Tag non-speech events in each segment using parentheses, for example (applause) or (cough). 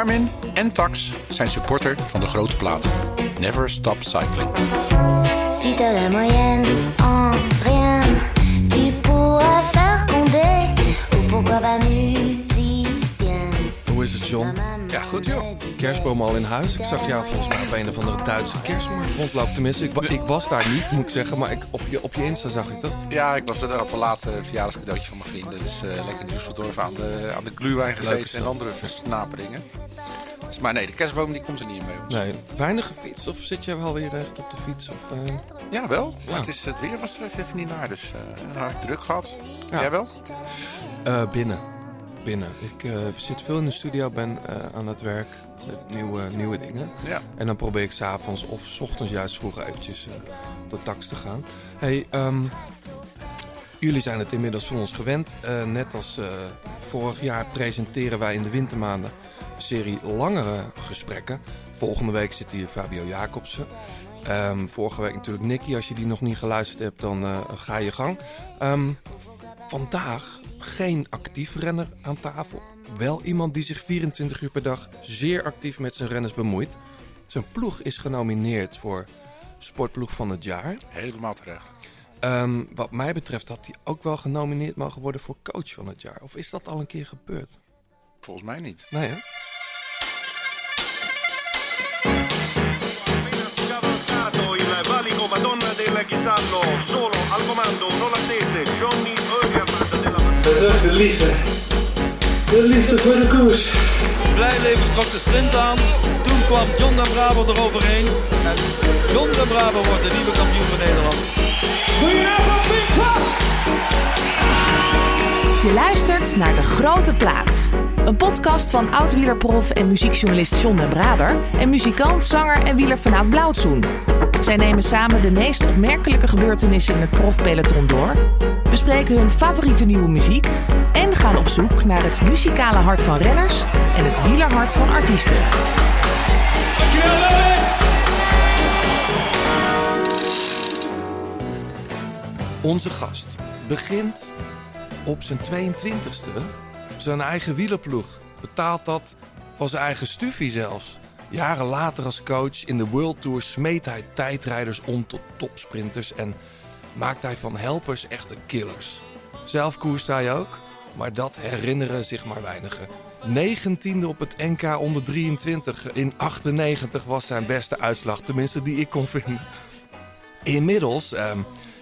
Garmin en Tax zijn supporter van de grote plaat. Never stop cycling. Si t'as la moyenne en rien, tu pourras faire condé. Ou pourquoi pas musicien. Hoe is het, John? Ja, goed joh. Kerstboom al in huis. Ik zag jou volgens mij op een of andere Duitse kerstmarkt rondlopen. Tenminste, ik, wa- ik was daar niet, moet ik zeggen. Maar ik, op, je, op je Insta zag ik dat. Ja, ik was er voor laat uh, verjaardagscadeautje van mijn vrienden. Dus uh, lekker in Düsseldorf aan de, aan de gluwijn gezeten en andere versnaperingen. Dus, maar nee, de kerstboom die komt er niet mee. Ons. Nee, weinig gefietst of zit jij wel weer echt op de fiets? Of, uh... Ja, wel. Ja. Het, is, het weer was er even niet naar, dus uh, hard druk gehad. Ja. Jij wel? Binnen. Binnen. Ik uh, zit veel in de studio, ben uh, aan het werk met nieuwe, nieuwe dingen. Ja. En dan probeer ik s'avonds of s ochtends juist vroeg eventjes uh, op de tax te gaan. Hey, um, jullie zijn het inmiddels van ons gewend. Net als vorig jaar presenteren wij in de wintermaanden een serie langere gesprekken. Volgende week zit hier Fabio Jacobsen. Um, vorige week natuurlijk Nicky. Als je die nog niet geluisterd hebt, dan ga je gang. Um, vandaag geen actief renner aan tafel. Wel iemand die zich 24 uur per dag zeer actief met zijn renners bemoeit. Zijn ploeg is genomineerd voor Sportploeg van het jaar. Helemaal terecht. Um, wat mij betreft had hij ook wel genomineerd mogen worden voor coach van het jaar. Of is dat al een keer gebeurd? Volgens mij niet. Nee, hè? Madonna del Chisallo, solo al comando un olandese, Johnny Eugerman della Dat is de liefde. De liefde voor de koers. Blijleven trok de sprint aan. Toen kwam John de Bravo eroverheen. En John de Bravo wordt de nieuwe kampioen van Nederland. Je luistert naar De Grote Plaats. Een podcast van oud-wielerprof en muziekjournalist John de Braber... en muzikant, zanger en wielerfanaat Blauwtsoen. Zij nemen samen de meest opmerkelijke gebeurtenissen in het profpeloton door... bespreken hun favoriete nieuwe muziek... en gaan op zoek naar het muzikale hart van renners... en het wielerhart van artiesten. Onze gast begint op zijn 22e zijn eigen wielerploeg. Betaalt dat van zijn eigen stufie zelfs. Jaren later als coach in de World Tour smeet hij tijdrijders om tot topsprinters en maakt hij van helpers echte killers. Zelf koerst hij ook, maar dat herinneren zich maar weinigen. 19e op het NK onder 23. In 98 was zijn beste uitslag, tenminste die ik kon vinden. Inmiddels eh,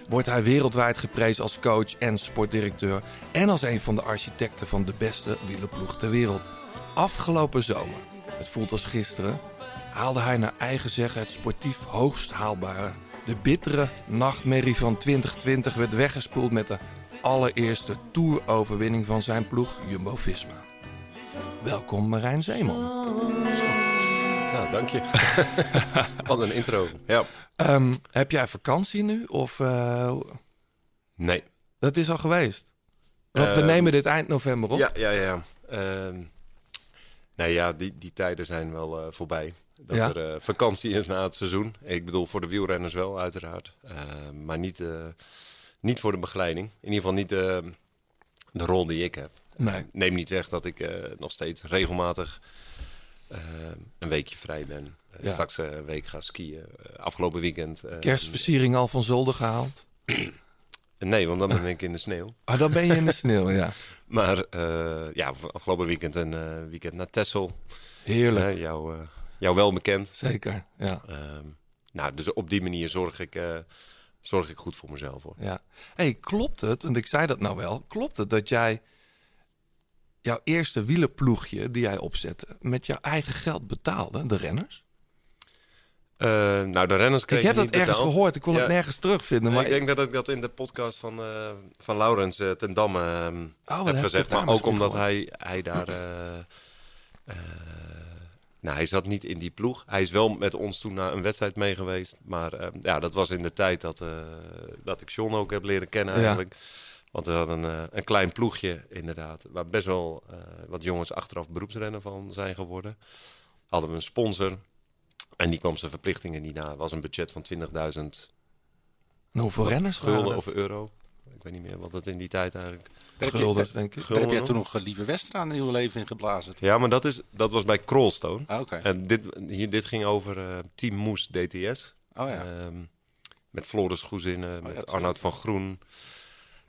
wordt hij wereldwijd geprezen als coach en sportdirecteur en als een van de architecten van de beste wielerploeg ter wereld. Afgelopen zomer, het voelt als gisteren, haalde hij naar eigen zeggen het sportief hoogst haalbare. De bittere nachtmerrie van 2020 werd weggespoeld met de allereerste toeroverwinning van zijn ploeg Jumbo-Visma. Welkom Marijn Zeeman. Nou, dank je. (laughs) Wat een intro. Ja. Um, heb jij vakantie nu? Of, uh... Nee. Dat is al geweest. Want we Uh, nemen dit eind november op. Ja, ja, ja. Uh, nee, ja, die, die tijden zijn wel uh, voorbij. Dat Ja. er uh, vakantie is na het seizoen. Ik bedoel, voor de wielrenners wel, uiteraard. Uh, maar niet, niet voor de begeleiding. In ieder geval niet de rol die ik heb. Nee. Neem niet weg dat ik nog steeds regelmatig een weekje vrij ben. Ja. Straks een week ga skiën. Afgelopen weekend. Kerstversiering al van zolder gehaald. Nee, want dan ben ik in de sneeuw. Ah, dan ben je in de sneeuw, ja. (laughs) Maar uh, ja, afgelopen weekend een uh, weekend naar Texel. Heerlijk. Uh, jou, jou wel bekend. Zeker, ja. Um, nou, dus op die manier zorg ik, zorg ik goed voor mezelf. Hoor. ja. hey, klopt het, en ik zei dat nou wel, klopt het dat jij jouw eerste wielerploegje die jij opzette met jouw eigen geld betaalde, de renners? Uh, nou, de renners Ik heb dat ergens betaald. gehoord, ik kon Ja. het nergens terugvinden. Maar ik denk dat ik dat in de podcast van, uh, van Laurens uh, ten Damme uh, Oh, heb gezegd. Maar ook omdat gehoord. hij, hij daar... nou, hij zat niet in die ploeg. Hij is wel met ons toen naar een wedstrijd mee geweest. Maar uh, ja, dat was in de tijd dat, dat ik John ook heb leren kennen Ja. eigenlijk. Want we hadden een, een klein ploegje inderdaad. Waar best wel wat jongens achteraf beroepsrenner van zijn geworden. Hadden we een sponsor. En die kwam zijn verplichtingen niet na. Was een budget van 20.000 En hoeveel renners gulden of euro. Ik weet niet meer wat dat in die tijd eigenlijk heb je- guldens, denk ik. Daar heb jij Gulden toen nog eh, Lieve Westra een nieuw leven in geblazen. Ja, maar dat, is, dat was bij Crawlstone. Ah, Oké. En dit, hier, dit ging over eh, Team Moes DTS. Oh ja. Ehm, met Floris Goezinnen, met tuurlijk. Arnoud van Groen.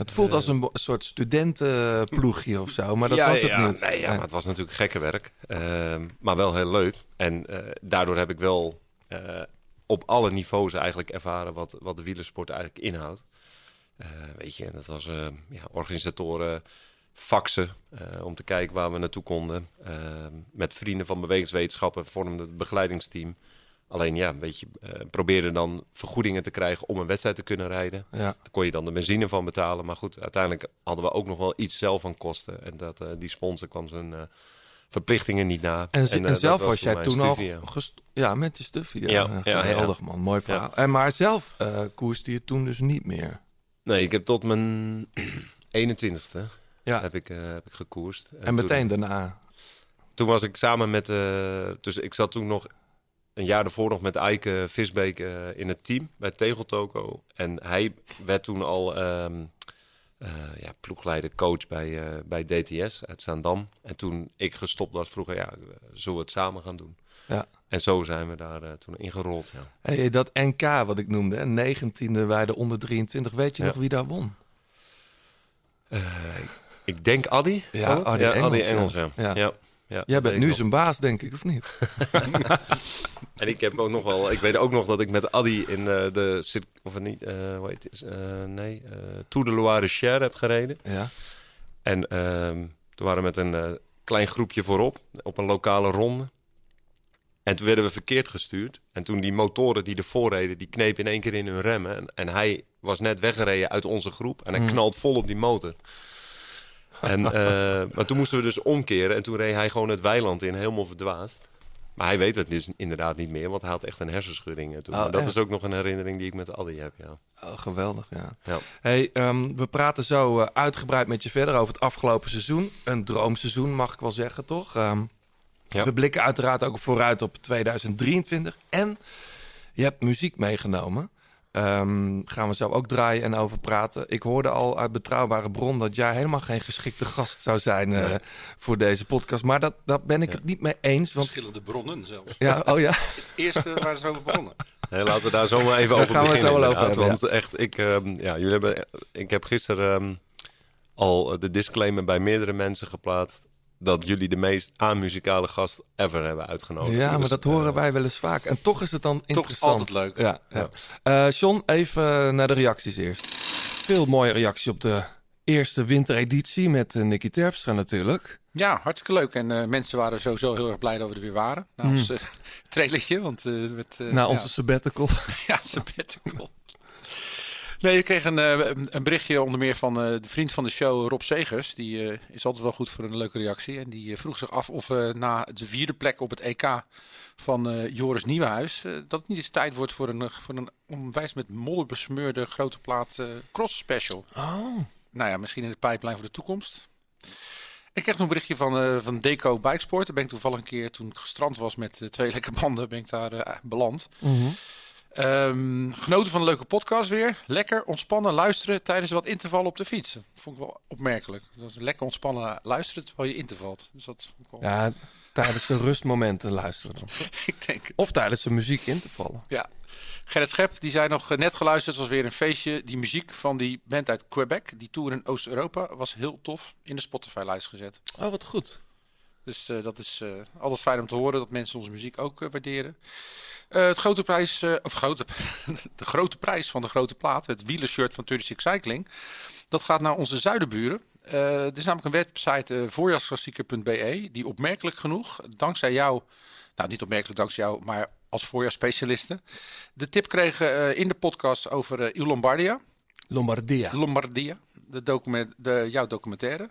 Het voelt als een soort studentenploegje of zo, maar dat ja, was het ja, niet. Nee, ja, maar het was natuurlijk gekke werk. Ehm, maar wel heel leuk. En eh, daardoor heb ik wel eh, op alle niveaus eigenlijk ervaren wat, wat de wielersport eigenlijk inhoudt. Eh, weet je, en dat was ja, organisatoren, faxen om te kijken waar we naartoe konden. Ehm, met vrienden van bewegingswetenschappen vormden het begeleidingsteam. Alleen ja, weet je, eh, probeerde dan vergoedingen te krijgen om een wedstrijd te kunnen rijden. Ja. Daar kon je dan de benzine van betalen. Maar goed, uiteindelijk hadden we ook nog wel iets zelf van kosten. En dat, eh, die sponsor kwam zijn eh, verplichtingen niet na. En, en zelf was jij toen al ja. ja, met die stuffie. Ja, Ja, ja, man, mooi verhaal. En maar zelf koerste je toen dus niet meer. Nee, ik heb tot mijn (clears throat) 21ste Ja. heb ik, heb ik gekoerst. En, toen- meteen daarna. Toen was ik samen met... dus ik zat toen nog een jaar ervoor nog met Eike Visbeek eh, in het team bij Tegeltoko. En hij werd toen al eh, ja, ploegleider, coach bij, eh, bij DTS uit Zaandam. En toen ik gestopt was, vroeger, ja, zullen we het samen gaan doen? Ja. En zo zijn we daar toen ingerold, ja. Hey, dat NK wat ik noemde, hè, 19e bij de onder 23. Weet je Ja. nog wie daar won? Ik denk Addy. Ja, ja, Engels. Engels, ja. Ja. Jij bent nu zijn baas, denk ik, of niet? (laughs) En ik heb ook nog wel, ik weet ook nog dat ik met Addy in eh, de, of niet, eh hoe heet het? Eh, nee, Tour de Loire Cher heb gereden. Ja. En ehm, toen waren we met een klein groepje voorop, op een lokale ronde. En toen werden we verkeerd gestuurd. En toen die motoren die ervoor reden, die knepen in één keer in hun remmen. En, en hij was net weggereden uit onze groep. En hij knalt vol op die motor. En, eh, maar toen moesten we dus omkeren. En toen reed hij gewoon het weiland in, helemaal verdwaasd. Maar hij weet het dus inderdaad niet meer, want hij had echt een hersenschudding. eh, Toen. Oh, Maar dat echt? is ook nog een herinnering die ik met Addy heb, ja. Oh, geweldig, ja. ja. Hey, ehm, we praten zo eh, uitgebreid met je verder over het afgelopen seizoen. Een droomseizoen, mag ik wel zeggen, toch? Ehm, Ja. We blikken uiteraard ook vooruit op 2023. En je hebt muziek meegenomen. Ehm, gaan we zo ook draaien en over praten. Ik hoorde al uit betrouwbare bron dat jij helemaal geen geschikte gast zou zijn eh, voor deze podcast. Maar dat, dat ben ik het niet mee eens. Want, Verschillende bronnen zelfs. ja, oh ja. (laughs) Eerste waar ze over begonnen. Nee, laten we daar zo maar even Daar over gaan we het beginnen. zo wel over Want echt, ik, ehm, ja, jullie hebben, ik heb gisteren ehm, al de disclaimer bij meerdere mensen geplaatst dat jullie de meest amuzikale gast ever hebben uitgenodigd. Ja, maar Dus, dat eh, horen wij wel eens vaak. En toch is het dan interessant. altijd leuk. Ja, ja. Eh, John, even naar de reacties eerst. Veel mooie reacties op de eerste wintereditie met uh, Nicky Terpstra natuurlijk. Ja, hartstikke leuk. En uh, mensen waren sowieso heel erg blij dat we er weer waren. Na ons Mm. uh, (laughs) trailertje. Want, uh, met, Na onze sabbatical. ja, sabbatical. (laughs) Nee, je kreeg een, uh, een berichtje onder meer van uh, de vriend van de show, Rob Segers. Die uh, is altijd wel goed voor een leuke reactie. En die vroeg zich af of na de vierde plek op het EK van Joris Nieuwenhuis... dat het niet eens tijd wordt voor een, voor een onwijs met modder besmeurde grote plaat cross special. Oh. Nou ja, misschien in de pijplijn voor de toekomst. Ik kreeg nog een berichtje van, van Deco Bikesport. Daar ben ik toevallig een keer, toen ik gestrand was met twee lekke banden, ben ik daar beland. Mm -hmm. Um, genoten van een leuke podcast weer. Lekker ontspannen luisteren tijdens wat intervallen op de fiets. Dat vond ik wel opmerkelijk. Dat is lekker ontspannen luisteren terwijl je intervalt. Dus dat wel... Ja, tijdens de rustmomenten luisteren dan. (laughs) ik denk het. Of tijdens de muziek in te vallen. Ja. Gerrit Schep, die zei nog net geluisterd. Het was weer een feestje. Die muziek van die band uit Quebec, die tour in Oost-Europa, was heel tof in de Spotify-lijst gezet. Oh, wat goed. Dus uh, dat is uh, altijd fijn om te horen dat mensen onze muziek ook uh, waarderen. Het grote prijs, of grote, (laughs) de grote prijs van de grote plaat, het wielershirt van 36 Cycling, dat gaat naar onze zuidenburen. Uh, er is namelijk een website, uh, voorjaarsklassieker.be, die opmerkelijk genoeg, dankzij jou, nou niet opmerkelijk dankzij jou, maar als voorjaarsspecialiste, de tip kreeg uh, in de podcast over uh, Il Lombardia. Lombardia. Lombardia, de document, de, jouw documentaire.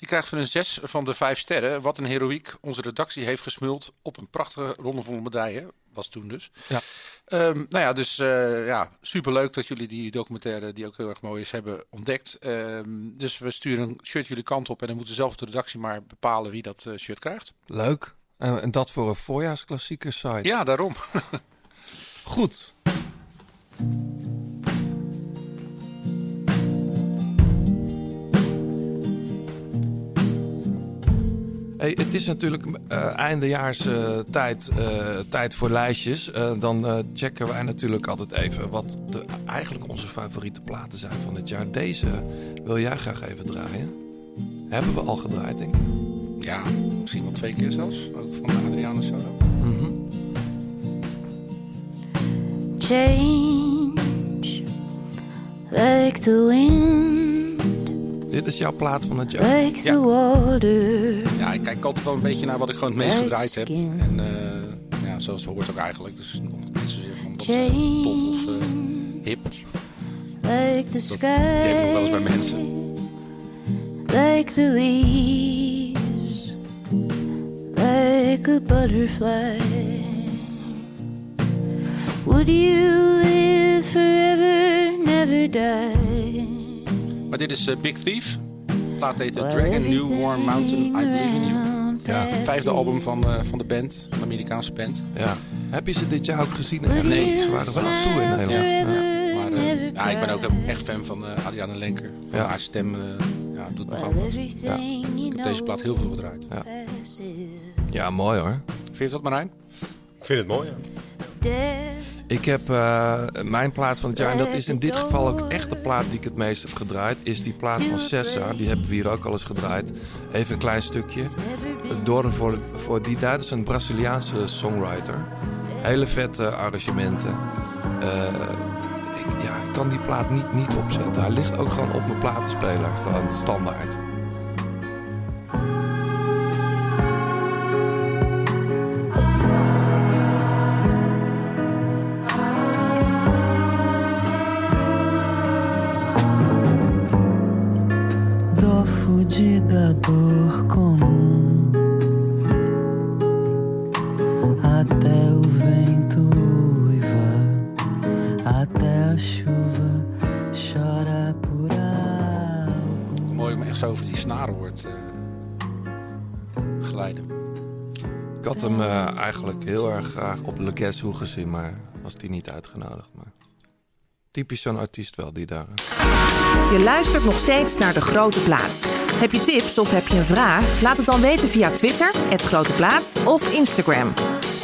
Die krijgt van een 6 van de 5 sterren. Wat een heroïek onze redactie heeft gesmuld op een prachtige rondevolle medaille. Was toen dus. Ja. Um, nou ja, dus uh, ja, superleuk dat jullie die documentaire, die ook heel erg mooi is, hebben ontdekt. Um, dus we sturen een shirt jullie kant op en dan moeten zelf de redactie maar bepalen wie dat uh, shirt krijgt. Leuk. Uh, en dat voor een voorjaarsklassieker site. Ja, daarom. Goed. Hey, het is natuurlijk eh eindejaars eh, tijd, eh, tijd voor lijstjes. Eh, dan eh, checken wij natuurlijk altijd even wat de, eigenlijk onze favoriete platen zijn van dit jaar. Deze wil jij graag even draaien. Hebben we al gedraaid, denk ik. Ja, misschien wel twee keer zelfs. Ook van Adriana Solo. Mhm. Change like the wind, Dit is jouw plaat van het jaar. like the water. Ja, ik kijk altijd wel een beetje naar wat ik gewoon het meest Like gedraaid heb. En eh, ja, zoals het hoort ook eigenlijk. Dus nog niet zozeer van dat eh, tof of eh, hip. Like the Dat, sky. die heb ik wel eens bij mensen. Like the leaves, like a butterfly. Would you live forever, never die? Maar dit is eh, Big Thief. De plaat heet Dragon New Warm Mountain, I Believe in You. Ja, Vijfde album van, eh, van de band, een Amerikaanse band. Ja. Heb je ze dit jaar ook gezien? Nee. Ze waren wel op tour in Nederland. Ja. Maar eh, ja, ik ben ook echt fan van eh Adriana Lenker. Van Ja. haar stem eh, ja, doet nogal wat. Ik heb deze plaat heel veel gedraaid. Ja. ja, mooi hoor. Vind je dat Marijn? Ik vind het mooi, ja. Ik heb eh, mijn plaat van het jaar, en dat is in dit geval ook echt de plaat die ik het meest heb gedraaid, is die plaat van Sessa. Die hebben we hier ook al eens gedraaid. Even een klein stukje. Door voor, voor die tijd is een Braziliaanse songwriter. Hele vette arrangementen. Eh, ik, ja, ik kan die plaat niet, niet opzetten. Hij ligt ook gewoon op mijn platenspeler, gewoon standaard. Graag op Le Guess gezien, maar was die niet uitgenodigd. Maar typisch zo'n artiest wel die daar... Je luistert nog steeds naar De Grote Plaat. Heb je tips of heb je een vraag? Laat het dan weten via Twitter, het Grote Plaat of Instagram.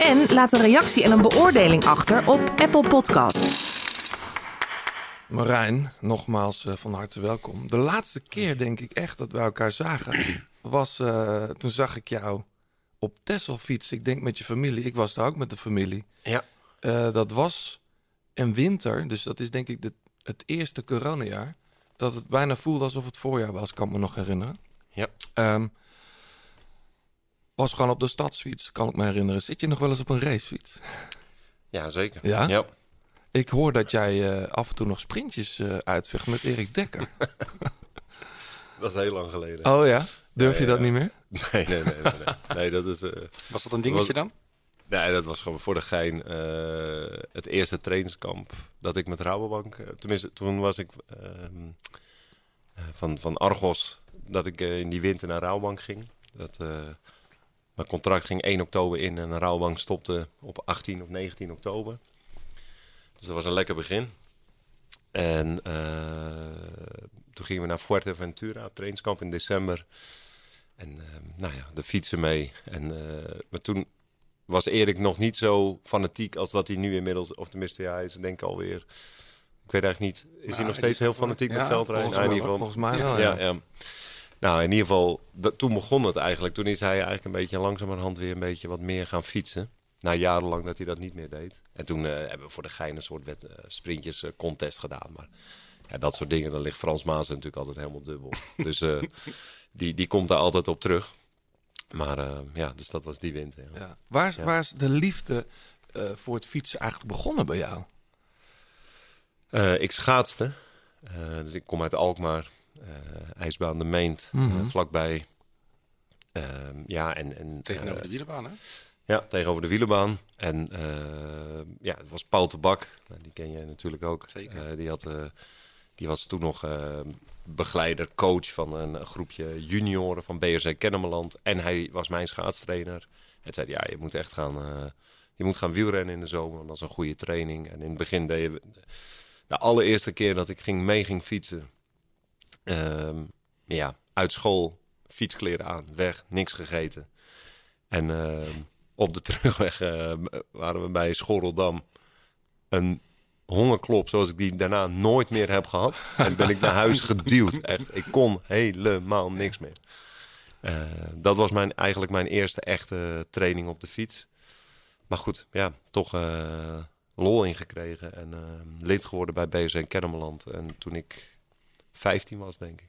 En laat een reactie en een beoordeling achter op Apple Podcast. Marijn, nogmaals eh, van harte welkom. De laatste keer denk ik echt dat we elkaar zagen, was eh, toen zag ik jou op Texel fietsen. Ik denk met je familie. Ik was daar ook met de familie. Ja. Eh, dat was een winter, dus dat is denk ik de, het eerste coronajaar. Dat het bijna voelde alsof het voorjaar was, kan ik me nog herinneren. Ja. Ehm, was gewoon op de stadsfiets, kan ik me herinneren. Zit je nog wel eens op een racefiets? Ja, zeker. Ja? ja. Ik hoor dat jij eh, af en toe nog sprintjes eh uitvecht met Erik Dekker. (laughs) Dat is heel lang geleden. Oh ja? Durf je dat niet meer? (laughs) Nee, nee, nee. Nee, nee. nee dat is... eh, Was dat een dingetje dan? Nee, dat was gewoon voor de gein eh, het eerste trainingskamp dat ik met Rabobank... eh, tenminste, toen was ik ehm, eh, van, van Argos dat ik in die winter naar Rabobank ging. Dat, eh, mijn contract ging 1 oktober in en Rabobank stopte op 18 of 19 oktober. Dus dat was een lekker begin. En eh, toen gingen we naar Fuerteventura, trainingskamp in december. En ehm, nou ja, de fietsen mee. En, eh, maar toen was Erik nog niet zo fanatiek als dat hij nu inmiddels... Of tenminste, ja, hij is denk ik alweer... Ik weet eigenlijk niet. Is hij Ja, nog steeds is heel fanatiek ja, met veldrijden? volgens Nou, in mij ieder wel, geval. volgens mij wel, ja. ja. Nou, in ieder geval, dat, toen begon het eigenlijk. Toen is hij eigenlijk een beetje langzamerhand weer een beetje wat meer gaan fietsen. Na jarenlang dat hij dat niet meer deed. En toen eh, hebben we voor de gein een soort wet, eh, sprintjes contest gedaan. Maar ja, dat soort dingen, dan ligt Frans Maas natuurlijk altijd helemaal dubbel. (laughs) dus die, die komt daar altijd op terug. Maar eh, ja, dus dat was die winter. Ja. Ja. Waar, is, Ja. waar is de liefde eh, voor het fietsen eigenlijk begonnen bij jou? Eh, ik schaatste. Dus ik kom uit Alkmaar. ijsbaan de Meent, Mhm. vlakbij. Ehm, ja, en, en Tegenover de wielerbaan, hè? Ja, tegenover de wielenbaan. En ja, het was Paul de Bak. Nou, die ken jij natuurlijk ook. Zeker. Die, had, die was toen nog eh, begeleider, coach van een groepje junioren van BRC Kennemerland. En hij was mijn schaatstrainer. En zei, ja, je moet echt gaan, eh, je moet gaan wielrennen in de zomer. Dat is een goede training. En in het begin deed je... De allereerste keer dat ik ging, mee ging fietsen... ehm, ja, uit school fietskleren aan, weg, niks gegeten. En eh, op de (laughs) terugweg eh, waren we bij Schorreldam. Een hongerklop zoals ik die daarna nooit meer heb gehad. En ben ik naar huis (laughs) geduwd. Echt, ik kon helemaal niks meer. Eh, dat was mijn, eigenlijk mijn eerste echte training op de fiets. Maar goed, ja, toch eh, lol ingekregen. En eh, lid geworden bij BSN Kennemerland. En toen ik 15 was, denk ik.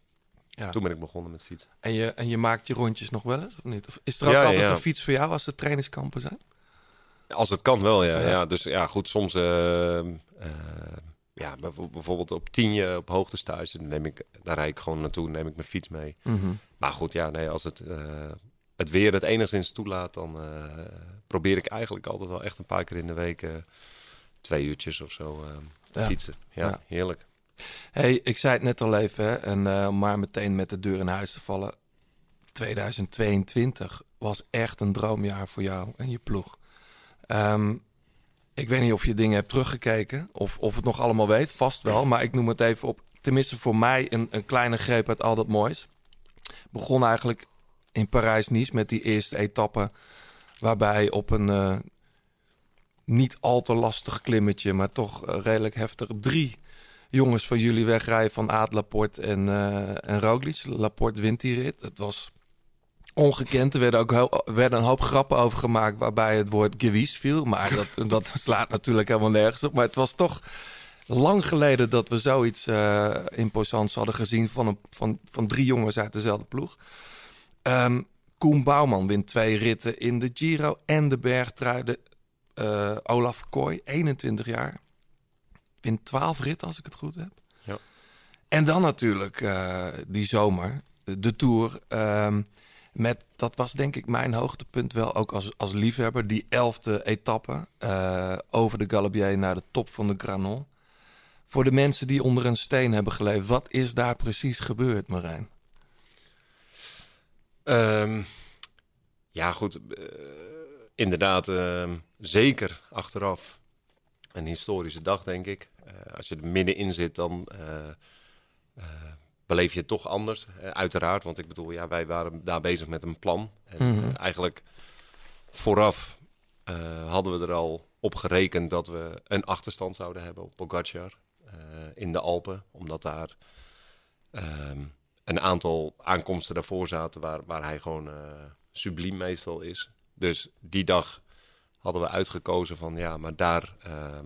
Ja. Toen ben ik begonnen met fietsen. En je, en je maakt je rondjes nog wel eens, of niet? Of is er ook Ja, altijd ja. een fiets voor jou als er trainingskampen zijn? Als het kan wel, ja. Ja. ja. dus ja, goed, soms... eh, eh, ja, bijv- bijvoorbeeld op tienje op hoogtestage, dan neem ik, daar rijd ik gewoon naartoe, neem ik mijn fiets mee. Maar goed, ja, nee, als het, eh, het weer het enigszins toelaat, dan probeer ik eigenlijk altijd wel echt een paar keer in de week twee uurtjes of zo te Ja. fietsen. Ja, Ja. heerlijk. hey, ik zei het net al even, hè, en om maar meteen met de deur in huis te vallen. 2022 was echt een droomjaar voor jou en je ploeg. Ehm, ik weet niet of je dingen hebt teruggekeken of, of het nog allemaal weet, vast wel. Maar ik noem het even op, tenminste voor mij, een, een kleine greep uit al dat moois. Begon eigenlijk in Parijs-Nice met die eerste etappe. Waarbij op een eh, niet al te lastig klimmetje, maar toch eh, redelijk heftig, drie jongens van jullie wegrijden van Aad, Laporte en, eh en Roglic. Laporte wint die rit. Het was ongekend. Er werden ook heel, werden een hoop grappen over gemaakt waarbij het woord gewies viel. Maar dat, (laughs) dat slaat natuurlijk helemaal nergens op. Maar het was toch lang geleden dat we zoiets eh imposants hadden gezien van, een, van, van drie jongens uit dezelfde ploeg. Ehm, Koen Bouwman wint twee ritten in de Giro en de bergtrui. De, eh, Olaf Kooi, 21 jaar. Wint 12 ritten als ik het goed heb. Ja. En dan natuurlijk eh, die zomer, de, de Tour. ehm, met, dat was denk ik mijn hoogtepunt wel ook als, als liefhebber. Die elfde etappe eh, over de Galibier naar de top van de Granon. Voor de mensen die onder een steen hebben geleefd. Wat is daar precies gebeurd, Marijn? Ehm, ja, goed. eh, inderdaad, ehm, zeker achteraf een historische dag, denk ik. Eh, als je er middenin zit, dan beleef je het toch anders. Eh, uiteraard, want ik bedoel, ja, wij waren daar bezig met een plan. En Mhm. eh, eigenlijk vooraf eh, hadden we er al op gerekend dat we een achterstand zouden hebben op Pogacar in de Alpen. Omdat daar ehm, een aantal aankomsten daarvoor zaten waar, waar hij gewoon subliem meestal is. Dus die dag hadden we uitgekozen van ja, maar daar, ehm,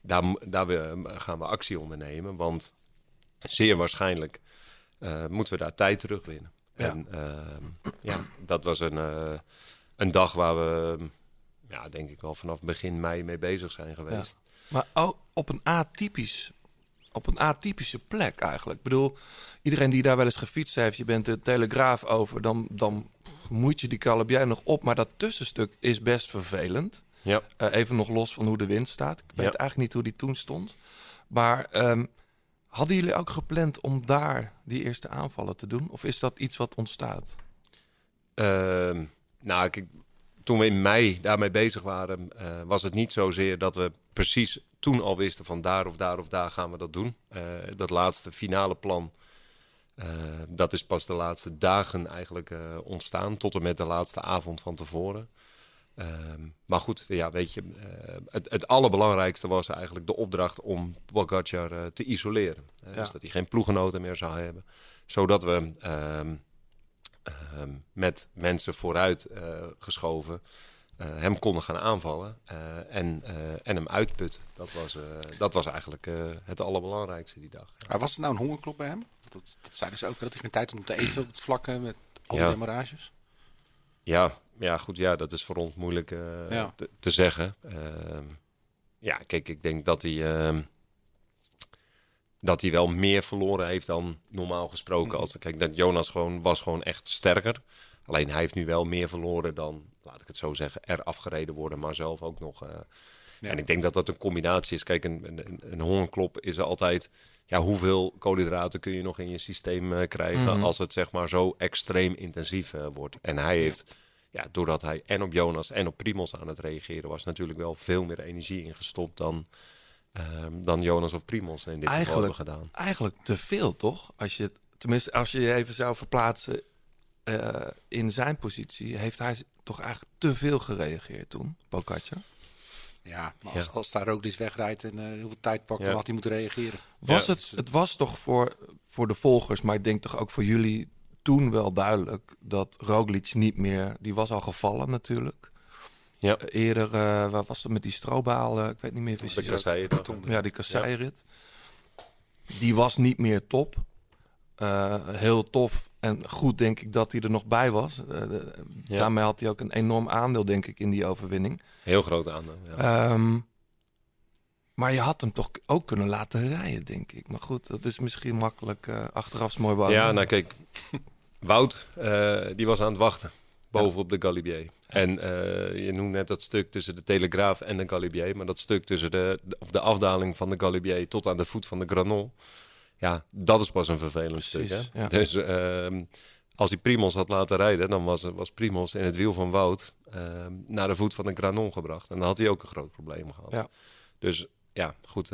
daar, daar we, gaan we actie ondernemen. Want zeer waarschijnlijk eh, moeten we daar tijd terugwinnen. Ja. En ehm, ja, dat was een, eh, een dag waar we, ja, denk ik wel vanaf begin mei mee bezig zijn geweest. Maar ook op een atypisch, op een atypische plek eigenlijk. Ik bedoel, iedereen die daar wel eens gefietst heeft, je bent de Telegraaf over, dan, dan moet je die Calabier nog op. Maar dat tussenstuk is best vervelend. Ja. Eh, even nog los van hoe de wind staat. Ik weet Ja. eigenlijk niet hoe die toen stond. Maar ehm, hadden jullie ook gepland om daar die eerste aanvallen te doen? Of is dat iets wat ontstaat? Ehm, nou, toen we in mei daarmee bezig waren, eh, was het niet zozeer dat we precies toen al wisten van daar of daar of daar gaan we dat doen. Eh, dat laatste finale plan, eh, dat is pas de laatste dagen eigenlijk ontstaan, tot en met de laatste avond van tevoren. Ehm, maar goed, ja, weet je, eh, het, het allerbelangrijkste was eigenlijk de opdracht om Pogacar eh, te isoleren. Eh, Ja. Dus dat hij geen ploegenoten meer zou hebben. Zodat we ehm, ehm, met mensen vooruit geschoven hem konden gaan aanvallen en, en hem uitputten. Dat was, dat was eigenlijk het allerbelangrijkste die dag. Maar was het nou een hongerklop bij hem? Dat, dat zeiden ze ook, dat hij geen tijd had om te eten op het vlakke met al Ja. demarages. Ja, ja, goed, ja, dat is voor ons moeilijk eh, Ja. te, te zeggen. Ehm, ja, kijk, ik denk dat hij, ehm, dat hij wel meer verloren heeft dan normaal gesproken. Mhm. Als, kijk, dat Jonas gewoon, was gewoon echt sterker. Alleen hij heeft nu wel meer verloren dan, laat ik het zo zeggen, er afgereden worden, maar zelf ook nog. eh. Ja. En ik denk dat dat een combinatie is. Kijk, een, een, een hongerklop is altijd. Ja, hoeveel koolhydraten kun je nog in je systeem eh, krijgen Mhm. als het zeg maar zo extreem intensief wordt? En hij heeft, ja, doordat hij en op Jonas en op Primos aan het reageren was, natuurlijk wel veel meer energie ingestopt dan, ehm, dan Jonas of Primos in dit geval Eigenlijk, hebben gedaan. eigenlijk te veel, toch? Als je, het- tenminste, als je je even zou verplaatsen eh, in zijn positie heeft hij toch eigenlijk te veel gereageerd toen, Pogacar. Ja, maar als, als daar Roglic wegrijdt en eh, heel veel tijd pakt, Ja. dan had hij moeten reageren. Was Ja. het, het was toch voor, voor de volgers, maar ik denk toch ook voor jullie toen wel duidelijk dat Roglic niet meer, die was al gevallen natuurlijk. Ja. Eh, Eerder, eh waar was het met die stroobaal? eh, ik weet niet meer De precies. kasseien. Ja, die kasseirit. Die was niet meer top. Eh, heel tof en goed denk ik dat hij er nog bij was. Eh, de- Ja. Daarmee had hij ook een enorm aandeel denk ik in die overwinning. Heel groot aandeel. Ja. Ehm, maar je had hem toch ook kunnen laten rijden, denk ik. Maar goed, dat is misschien makkelijk eh achteraf is mooi behouden. Ja, nou kijk, Wout, eh, die was aan het wachten boven op de Galibier. En eh, je noemt net dat stuk tussen de Telegraaf en de Galibier, maar dat stuk tussen de, of de afdaling van de Galibier tot aan de voet van de Granon, ja, dat is pas een vervelend stuk. Hè? ja. Dus ehm, als hij Primos had laten rijden, dan was, was Primos in het wiel van Wout ehm, naar de voet van de Granon gebracht. En dan had hij ook een groot probleem gehad. Ja. Dus ja, goed.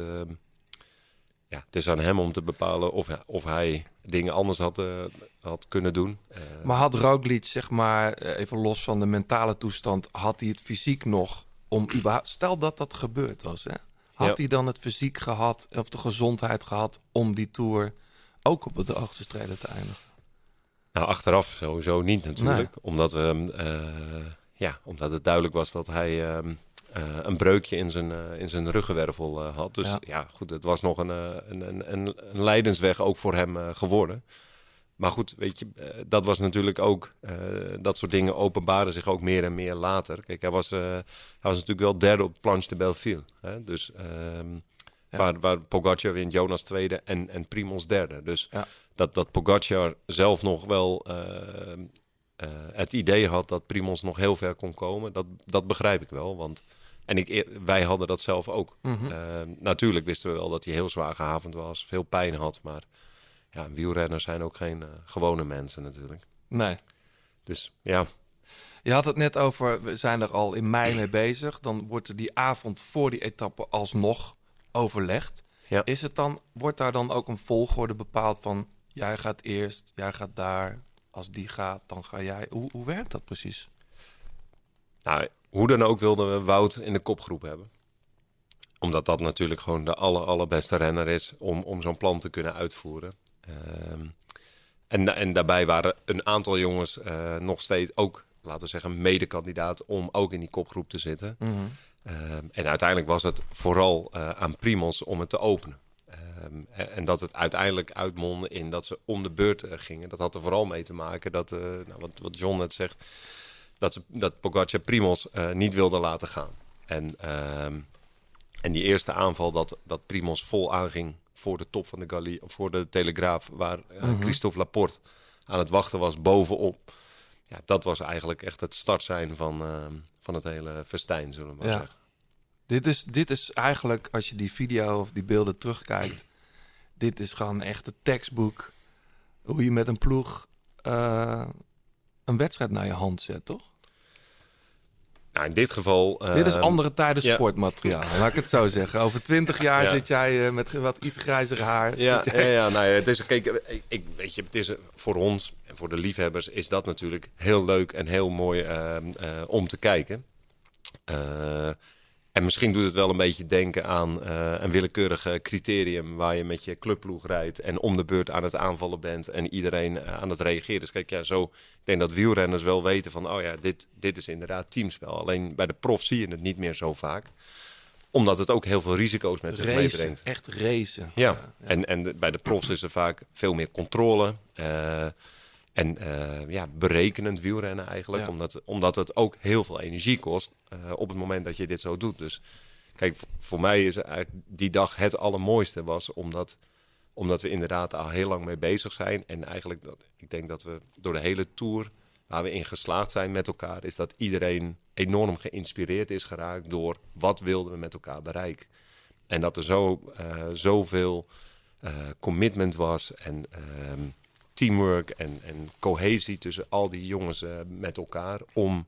Ja, het is aan hem om te bepalen of, of hij dingen anders had, eh, had kunnen doen. Eh, Maar had Roglic, zeg maar, eh, even los van de mentale toestand, had hij het fysiek nog om überhaupt... Stel dat dat gebeurd was, hè? Had Ja. hij dan het fysiek gehad, of de gezondheid gehad, om die Tour ook op het hoogste strijden te eindigen? Nou, achteraf sowieso niet natuurlijk. Omdat, we, ja, omdat het duidelijk was dat hij ehm, eh, een breukje in zijn, eh, in zijn ruggenwervel eh, had. Dus Ja. ja. goed, het was nog een, eh, een, een, een, lijdensweg ook voor hem eh, geworden. Maar goed, weet je, eh, dat was natuurlijk ook... eh, dat soort dingen openbaren zich ook meer en meer later. Kijk, hij was, eh, hij was natuurlijk wel derde op Planche de Belleville. Hè? Dus... ehm, Ja. Waar, waar Pogacar wint, Jonas tweede en, en Primos derde. Dus Ja. dat, dat Pogacar zelf nog wel eh, eh, het idee had dat Primos nog heel ver kon komen, dat, dat begrijp ik wel. Want, en ik, wij hadden dat zelf ook. Mhm. Eh, natuurlijk wisten we wel dat hij heel zwaar gehavend was, veel pijn had. Maar ja, wielrenners zijn ook geen eh, gewone mensen natuurlijk. Nee. Dus ja, Je had het net over, we zijn er al in mei mee bezig. Dan wordt er die avond voor die etappe alsnog overlegd. Ja. Is het dan, wordt daar dan ook een volgorde bepaald van... jij gaat eerst, jij gaat daar, als die gaat, dan ga jij... Hoe, hoe werkt dat precies? Nou, hoe dan ook wilden we Wout in de kopgroep hebben. Omdat dat natuurlijk gewoon de aller, allerbeste renner is om, om zo'n plan te kunnen uitvoeren. Ehm, en, en daarbij waren een aantal jongens eh, nog steeds ook, laten we zeggen, medekandidaat om ook in die kopgroep te zitten. Ehm, en uiteindelijk was het vooral eh, aan Primos om het te openen. Ehm, en, en dat het uiteindelijk uitmondde in dat ze om de beurt eh, gingen. Dat had er vooral mee te maken dat, nou, wat, wat John net zegt, dat, dat Pogacar Primos eh, niet wilde laten gaan. En, ehm, en die eerste aanval dat, dat Primos vol aanging voor de top van de Gali, voor de Telegraaf, waar eh, Christophe Laporte aan het wachten was bovenop. Ja, dat was eigenlijk echt het start zijn van, ehm, van het hele festijn, zullen we maar Ja. zeggen. Dit is, dit is eigenlijk, als je die video of die beelden terugkijkt... dit is gewoon echt het tekstboek... hoe je met een ploeg eh, een wedstrijd naar je hand zet, toch? Nou, in dit geval... Dit is ehm, andere tijden ja. sportmateriaal, laat ik het zo zeggen. Over twintig jaar Ja. zit jij eh, met wat iets grijzer haar. Ja, zit ja, jij- ja nou ja, het is, kijk, ik, ik, weet je, het is eh, voor ons en voor de liefhebbers is dat natuurlijk heel leuk en heel mooi ehm, eh, om te kijken. Eh, en misschien doet het wel een beetje denken aan eh, een willekeurig eh, criterium waar je met je clubploeg rijdt en om de beurt aan het aanvallen bent en iedereen eh, aan het reageren. Dus kijk, ja, zo, denk dat wielrenners wel weten van, oh ja, dit, dit is inderdaad teamspel. Alleen bij de prof zie je het niet meer zo vaak omdat het ook heel veel risico's met zich meebrengt. echt racen. Ja, en, en de- bij de profs is er vaak veel meer controle. eh, en eh, ja, berekenend wielrennen eigenlijk. Ja. Omdat, omdat het ook heel veel energie kost eh, op het moment dat je dit zo doet. Dus kijk, voor mij is eigenlijk die dag het allermooiste was omdat, omdat we inderdaad al heel lang mee bezig zijn. En eigenlijk, dat, ik denk dat we door de hele tour waar we in geslaagd zijn met elkaar, is dat iedereen enorm geïnspireerd is geraakt door wat wilden we met elkaar bereiken. En dat er zo, eh, zoveel eh, commitment was en ehm, teamwork en, en cohesie tussen al die jongens eh, met elkaar om,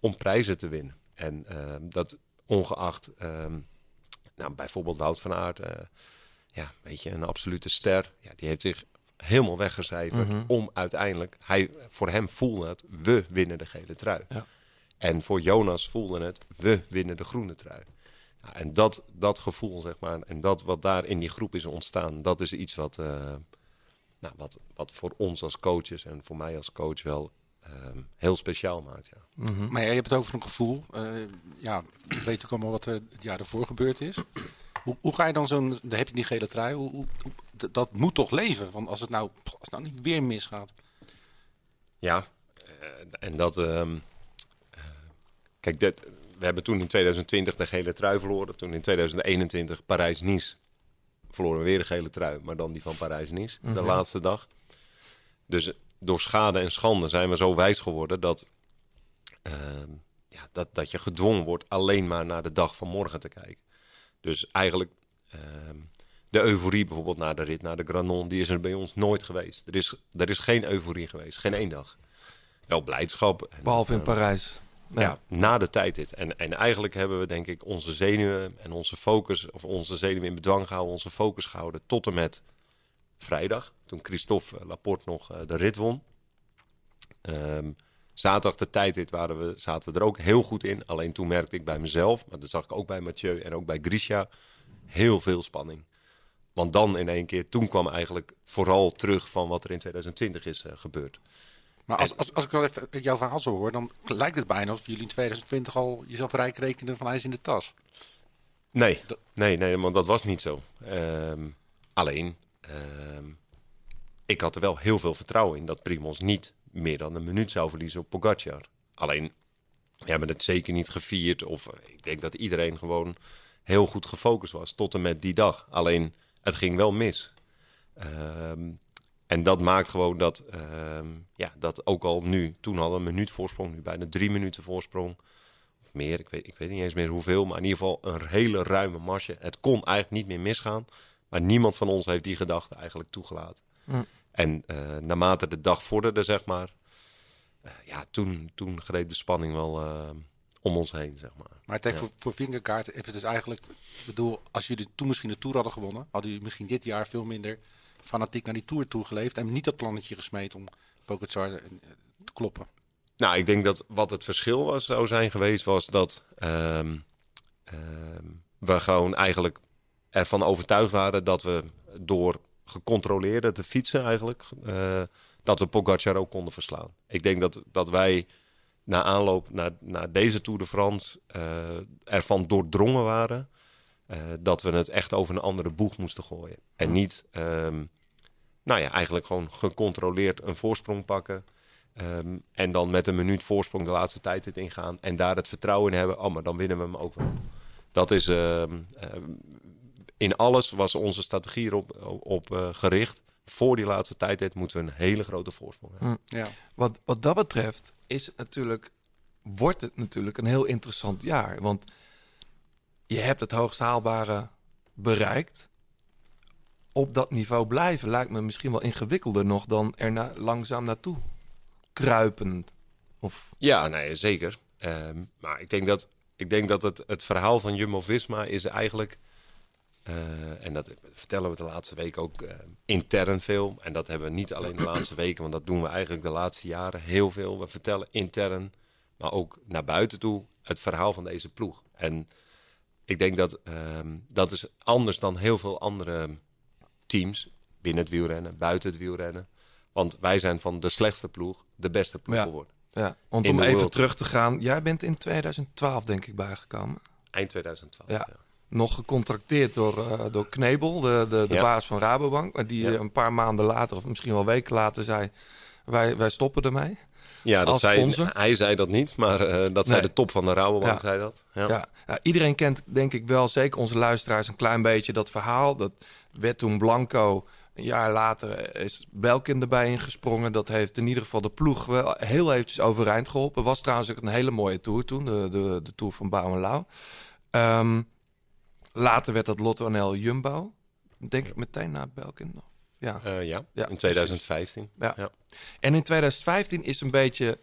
om prijzen te winnen. En dat ongeacht, ehm, nou, bijvoorbeeld Wout van Aert, ja, weet je, een absolute ster. Ja, die heeft zich helemaal weggecijferd Mhm. om uiteindelijk, hij, voor hem voelde het, we winnen de gele trui. Ja. En voor Jonas voelde het, we winnen de groene trui. Nou, en dat, dat gevoel, zeg maar, en dat wat daar in die groep is ontstaan, dat is iets wat, eh, nou, wat, wat voor ons als coaches en voor mij als coach wel ehm, heel speciaal maakt. Ja. Maar ja, je hebt het over een gevoel. Eh, ja, we weten ook allemaal wat er het jaar ervoor gebeurd is. Hoe, hoe ga je dan zo'n... Dan heb je die gele trui. Hoe, hoe- dat moet toch leven? Want als het nou, als het nou niet weer misgaat. Ja, eh, en dat. ehm, eh, kijk, we hebben toen in 2020 de gele trui verloren. Toen in 2021 Parijs-Nice verloren we weer de gele trui, maar dan die van Parijs-Nice, de Mhm. laatste dag. Dus door schade en schande zijn we zo wijs geworden dat, ehm, ja, dat, dat je gedwongen wordt alleen maar naar de dag van morgen te kijken. Dus eigenlijk ehm, de euforie bijvoorbeeld na de rit, naar de Granon, die is er bij ons nooit geweest. Er is, er is geen euforie geweest, geen één dag. Wel blijdschap. En, Behalve in eh, Parijs. ja, na de tijd dit. En, en eigenlijk hebben we denk ik onze zenuwen en onze focus, of onze zenuwen in bedwang gehouden, onze focus gehouden tot en met vrijdag. Toen Christophe Laporte nog eh, de rit won. Ehm, zaterdag de tijdrit waren we, zaten we er ook heel goed in. Alleen toen merkte ik bij mezelf, maar dat zag ik ook bij Mathieu en ook bij Grisha, heel veel spanning. Want dan in één keer, toen kwam eigenlijk vooral terug van wat er in 2020 is eh, gebeurd. Maar als, als, als ik dan even jouw verhaal zo hoor, dan lijkt het bijna alsof jullie in 2020 al jezelf rijk rekenen van hij is in de tas. Nee, nee, nee, want dat was niet zo. Ehm, alleen, ehm, ik had er wel heel veel vertrouwen in dat Primos niet meer dan een minuut zou verliezen op Pogacar. Alleen, we hebben het zeker niet gevierd. Of eh, ik denk dat iedereen gewoon heel goed gefocust was tot en met die dag. Alleen, het ging wel mis. Ehm, en dat maakt gewoon dat, ehm, ja, dat ook al nu, toen hadden we een minuut voorsprong, nu bijna drie minuten voorsprong of meer, ik weet, ik weet niet eens meer hoeveel, maar in ieder geval een hele ruime marge. Het kon eigenlijk niet meer misgaan, maar niemand van ons heeft die gedachte eigenlijk toegelaten. Hm. En eh, naarmate de dag vorderde, zeg maar, eh, ja, toen, toen greep de spanning wel eh, om ons heen, zeg maar. Maar het heeft Ja. voor, voor Vingerkaart heeft het dus eigenlijk... Ik bedoel, als jullie toen misschien de Tour hadden gewonnen... hadden jullie misschien dit jaar veel minder fanatiek naar die Tour toegeleefd... en niet dat plannetje gesmeed om Pogacar te kloppen. Nou, ik denk dat wat het verschil was, zou zijn geweest, was dat ehm, ehm, we gewoon eigenlijk ervan overtuigd waren dat we door gecontroleerde te fietsen eigenlijk, eh, dat we Pogacar ook konden verslaan. Ik denk dat, dat wij na aanloop naar, naar deze Tour de France eh, ervan doordrongen waren eh, dat we het echt over een andere boeg moesten gooien. En niet, ehm, nou ja, eigenlijk gewoon gecontroleerd een voorsprong pakken. Ehm, en dan met een minuut voorsprong de laatste tijd het ingaan. En daar het vertrouwen in hebben. Oh, maar dan winnen we hem ook wel. Dat is... ehm, in alles was onze strategie erop op, eh, gericht. Voor die laatste tijd moeten we een hele grote voorsprong hebben. Hm. Ja. Wat, wat dat betreft is het natuurlijk, wordt het natuurlijk een heel interessant jaar. Want je hebt het hoogst haalbare bereikt. Op dat niveau blijven lijkt me misschien wel ingewikkelder nog dan er na, langzaam naartoe kruipend. Of, Ja, nee, zeker. Ehm, maar ik denk dat, ik denk dat het, het verhaal van Jumbo-Visma is eigenlijk... eh, en dat vertellen we de laatste week ook eh, intern veel. En dat hebben we niet alleen de laatste weken, want dat doen we eigenlijk de laatste jaren heel veel. We vertellen intern, maar ook naar buiten toe, het verhaal van deze ploeg. En ik denk dat ehm, dat is anders dan heel veel andere teams binnen het wielrennen, buiten het wielrennen. Want wij zijn van de slechtste ploeg de beste ploeg Ja. geworden. ja, want In om even World terug te gaan. Jij bent in 2012 denk ik bijgekomen. Eind 2012. Ja. Nog gecontracteerd door, eh, door Knebel, de, de, de Ja. baas van Rabobank. Die Ja. een paar maanden later, of misschien wel weken later, zei... Wij, wij stoppen ermee. Ja, dat zei, hij zei dat niet, maar eh, dat zei de top van de Rabobank, Ja. zei dat. Ja. Ja. iedereen kent denk ik wel, zeker onze luisteraars, een klein beetje dat verhaal. Dat werd toen Blanco. Een jaar later is Belkin erbij ingesprongen. Dat heeft in ieder geval de ploeg wel heel eventjes overeind geholpen. Was trouwens ook een hele mooie tour toen, de, de, de tour van Bouw en Lau. Ehm, later werd dat Lotto NL Jumbo. Denk ik meteen na Belkin. Of- Ja. Eh, ja, Ja, in 2015. Ja. Ja. En in 2015 is een beetje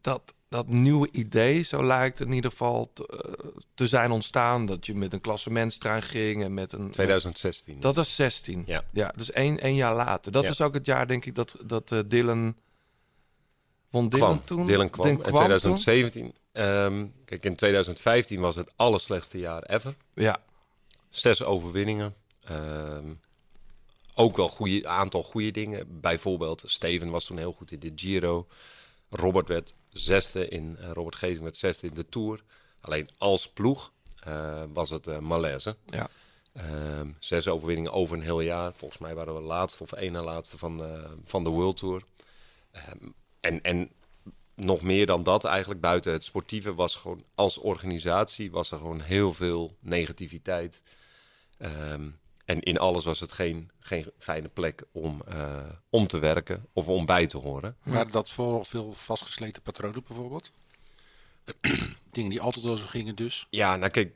dat, dat nieuwe idee, zo lijkt het in ieder geval te, eh, te zijn ontstaan. Dat je met een klassementstraan ging en met een... 2016. Dat was 16. Ja. ja dus één, één jaar later. Dat is ook het jaar, denk ik, dat, dat eh, Dylan... Won Dylan kwam. toen? Dylan kwam. Dylan in toen? 2017. Ehm, kijk, in 2015 was het allerslechtste jaar ever. Ja. Zes overwinningen. Ehm, ook wel een aantal goede dingen. Bijvoorbeeld, Steven was toen heel goed in de Giro. Robert werd zesde in, eh, Robert Gezing werd zesde in de Tour. Alleen als ploeg eh, was het eh, malaise. Ja. Ehm, zes overwinningen over een heel jaar. Volgens mij waren we laatste of één na laatste van de, van de World Tour. En, en nog meer dan dat eigenlijk, buiten het sportieve, was gewoon als organisatie was er gewoon heel veel negativiteit. Ehm, en in alles was het geen, geen fijne plek om, eh, om te werken of om bij te horen. Waren dat vooral veel vastgesleten patronen bijvoorbeeld? (clears throat) Dingen die altijd al zo gingen dus. Ja, nou kijk,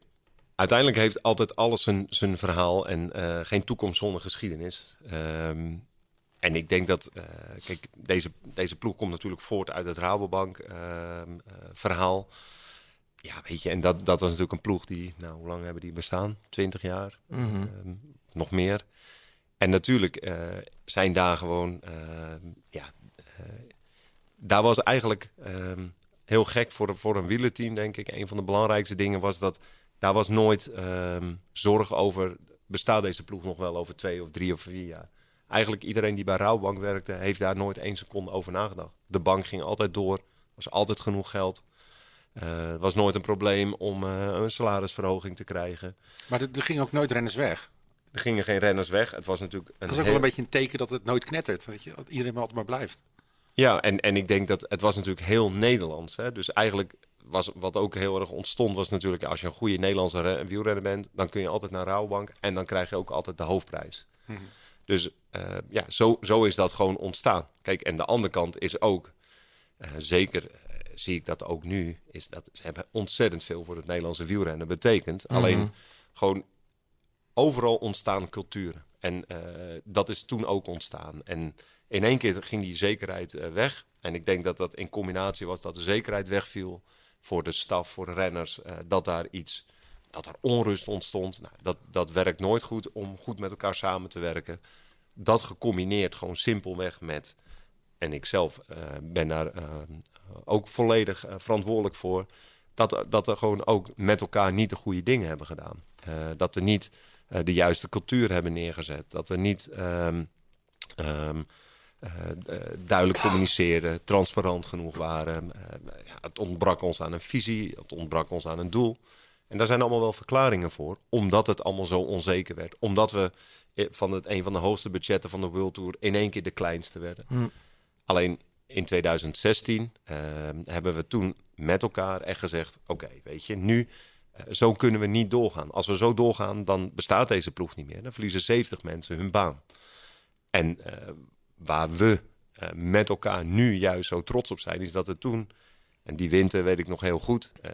uiteindelijk heeft altijd alles zijn, zijn verhaal en eh, geen toekomst zonder geschiedenis. Ehm, en ik denk dat, eh, kijk, deze, deze ploeg komt natuurlijk voort uit het Rabobank ehm, eh. Ja, weet je, en dat, dat was natuurlijk een ploeg die, nou, hoe lang hebben die bestaan? 20 jaar, Mhm. Ehm, nog meer. En natuurlijk eh, zijn daar gewoon, ehm, ja, daar was eigenlijk heel gek voor, voor een wielerteam, denk ik. Een van de belangrijkste dingen was dat daar was nooit zorg over, bestaat deze ploeg nog wel over twee of drie of vier jaar? Eigenlijk iedereen die bij Rouwbank werkte, heeft daar nooit één seconde over nagedacht. De bank ging altijd door, was altijd genoeg geld. Eh, Het was nooit een probleem om eh, een salarisverhoging te krijgen. Maar er, er gingen ook nooit renners weg. Er gingen geen renners weg. Het was natuurlijk een Dat is ook heel- wel een beetje een teken dat het nooit knettert. Weet je? Dat iedereen maar altijd maar blijft. Ja, en, en ik denk dat het was natuurlijk heel Nederlands. Hè? Dus eigenlijk was wat ook heel erg ontstond, was natuurlijk als je een goede Nederlandse re- wielrenner bent, dan kun je altijd naar Rouwbank en dan krijg je ook altijd de hoofdprijs. Dus eh, ja, zo, zo is dat gewoon ontstaan. Kijk, en de andere kant is ook, eh, zeker eh, zie ik dat ook nu, is dat ze hebben ontzettend veel voor het Nederlandse wielrennen betekend. Alleen gewoon overal ontstaan culturen. En dat is toen ook ontstaan. En in één keer ging die zekerheid weg. En ik denk dat dat in combinatie was dat de zekerheid wegviel voor de staf, voor de renners. dat daar iets, dat er onrust ontstond. Nou, dat, dat werkt nooit goed om goed met elkaar samen te werken. Dat gecombineerd gewoon simpelweg met, en ik zelf eh, ben daar eh, ook volledig eh, verantwoordelijk voor, dat, dat er gewoon ook met elkaar niet de goede dingen hebben gedaan. Dat er niet de juiste cultuur hebben neergezet. Dat er niet ehm, ehm, eh, eh, duidelijk communiceerden, transparant genoeg waren. Ja, het ontbrak ons aan een visie, het ontbrak ons aan een doel. En daar zijn allemaal wel verklaringen voor, omdat het allemaal zo onzeker werd. Omdat we van het, een van de hoogste budgetten van de World Tour in één keer de kleinste werden. Alleen in 2016 eh, hebben we toen met elkaar echt gezegd: oké, weet je, nu eh, zo kunnen we niet doorgaan. Als we zo doorgaan, dan bestaat deze ploeg niet meer. Dan verliezen 70 mensen hun baan. En eh, waar we eh, met elkaar nu juist zo trots op zijn, is dat we toen, en die winter weet ik nog heel goed, eh,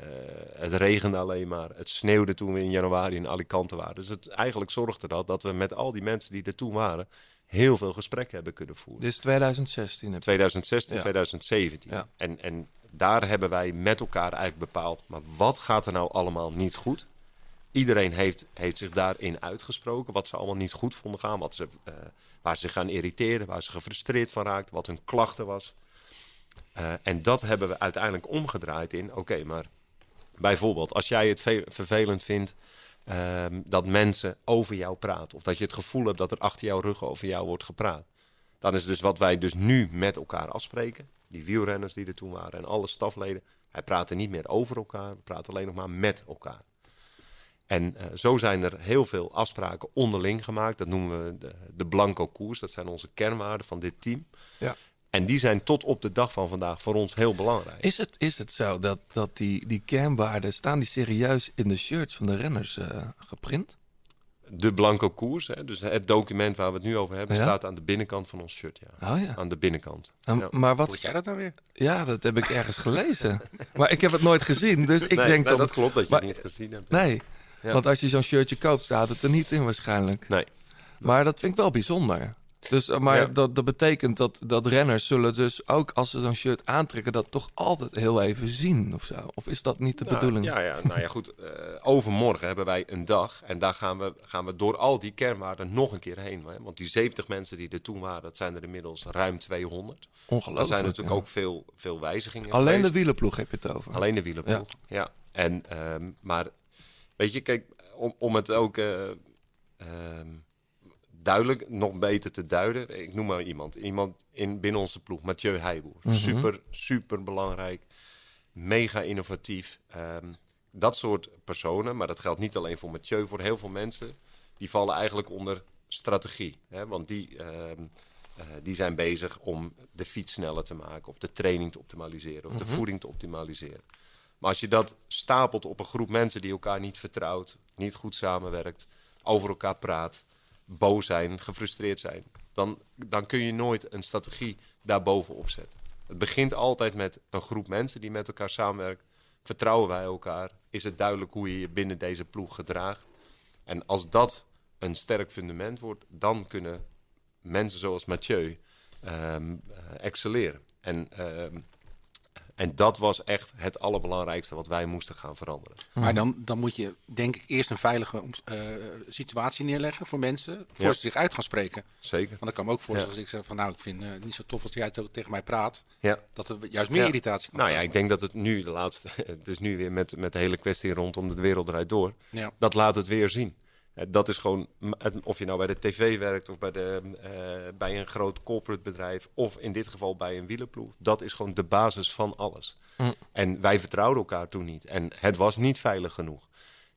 het regende alleen maar, het sneeuwde toen we in januari in Alicante waren. Dus het, eigenlijk zorgde dat dat we met al die mensen die er toen waren, heel veel gesprekken hebben kunnen voeren. Dit is 2016. heb je- 2016, Ja. 2017. Ja. En, en daar hebben wij met elkaar eigenlijk bepaald, maar wat gaat er nou allemaal niet goed? Iedereen heeft, heeft zich daarin uitgesproken, wat ze allemaal niet goed vonden gaan, wat ze, eh, waar ze zich aan irriteerden, waar ze gefrustreerd van raakten, wat hun klachten was. Eh, en dat hebben we uiteindelijk omgedraaid in, oké, maar bijvoorbeeld als jij het ve- vervelend vindt ehm, dat mensen over jou praten, of dat je het gevoel hebt dat er achter jouw rug over jou wordt gepraat, dan is dus wat wij dus nu met elkaar afspreken. Die wielrenners die er toen waren en alle stafleden. Wij praten niet meer over elkaar, praten alleen nog maar met elkaar. En eh, zo zijn er heel veel afspraken onderling gemaakt. Dat noemen we de, de blanco koers. Dat zijn onze kernwaarden van dit team. Ja. En die zijn tot op de dag van vandaag voor ons heel belangrijk. Is het, is het zo dat, dat die, die kernwaarden, staan die serieus in de shirts van de renners eh, geprint? De blanco koers, hè, dus het document waar we het nu over hebben, Ja? staat aan de binnenkant van ons shirt. Ja. Oh ja. Aan de binnenkant. Um, Ja. Maar wat... jij dat nou weer? Ja, dat heb ik ergens gelezen. (laughs) maar ik heb het nooit gezien, dus ik Nee, denk nee, dan... dat klopt dat je maar- het niet gezien hebt. Nee, Ja. want als je zo'n shirtje koopt, staat het er niet in waarschijnlijk. Nee. Maar dat vind ik wel bijzonder. Dus, eh, maar Ja. dat, dat betekent dat, dat renners zullen dus ook als ze zo'n shirt aantrekken, dat toch altijd heel even zien of zo. Of is dat niet de Nou, bedoeling? Ja, ja, nou ja, goed. eh, overmorgen hebben wij een dag. En daar gaan we, gaan we door al die kernwaarden nog een keer heen. Hè? Want die 70 mensen die er toen waren, dat zijn er inmiddels ruim 200. Ongelooflijk. Er zijn natuurlijk ja. ook veel, veel wijzigingen Alleen de geweest. wielerploeg heb je het over. Alleen de wielerploeg. Ja. En, ehm, maar weet je, kijk, om, om het ook eh, ehm, duidelijk, nog beter te duiden. Ik noem maar iemand. Iemand in, binnen onze ploeg, Mathieu Heijboer. Mhm. Super, super belangrijk. Mega innovatief. Ehm, dat soort personen, maar dat geldt niet alleen voor Mathieu, voor heel veel mensen. Die vallen eigenlijk onder strategie. Hè? Want die, ehm, eh, die zijn bezig om de fiets sneller te maken, of de training te optimaliseren, of de voeding te optimaliseren. Maar als je dat stapelt op een groep mensen die elkaar niet vertrouwt, niet goed samenwerkt, over elkaar praat, boos zijn, gefrustreerd zijn, dan, dan kun je nooit een strategie daarbovenop zetten. Het begint altijd met een groep mensen die met elkaar samenwerkt. Vertrouwen wij elkaar? Is het duidelijk hoe je je binnen deze ploeg gedraagt? En als dat een sterk fundament wordt, dan kunnen mensen zoals Mathieu eh, excelleren. En, ehm, en dat was echt het allerbelangrijkste wat wij moesten gaan veranderen. Maar dan, dan moet je denk ik eerst een veilige eh, situatie neerleggen voor mensen. Voor Ja. ze zich uit gaan spreken. Zeker. Want ik kan me ook voorstellen Ja. als ik zeg van nou ik vind het niet zo tof als jij tegen mij praat. Ja. Dat er juist meer Ja. irritatie kan Nou ja, ik denk dat het nu de laatste. (laughs) Het is nu weer met, met de hele kwestie rondom de wereld eruit door. Ja. Dat laat het weer zien. Dat is gewoon, of je nou bij de tv werkt of bij, de, eh, bij een groot corporate bedrijf, of in dit geval bij een wielerploeg. Dat is gewoon de basis van alles. En wij vertrouwden elkaar toen niet. En het was niet veilig genoeg.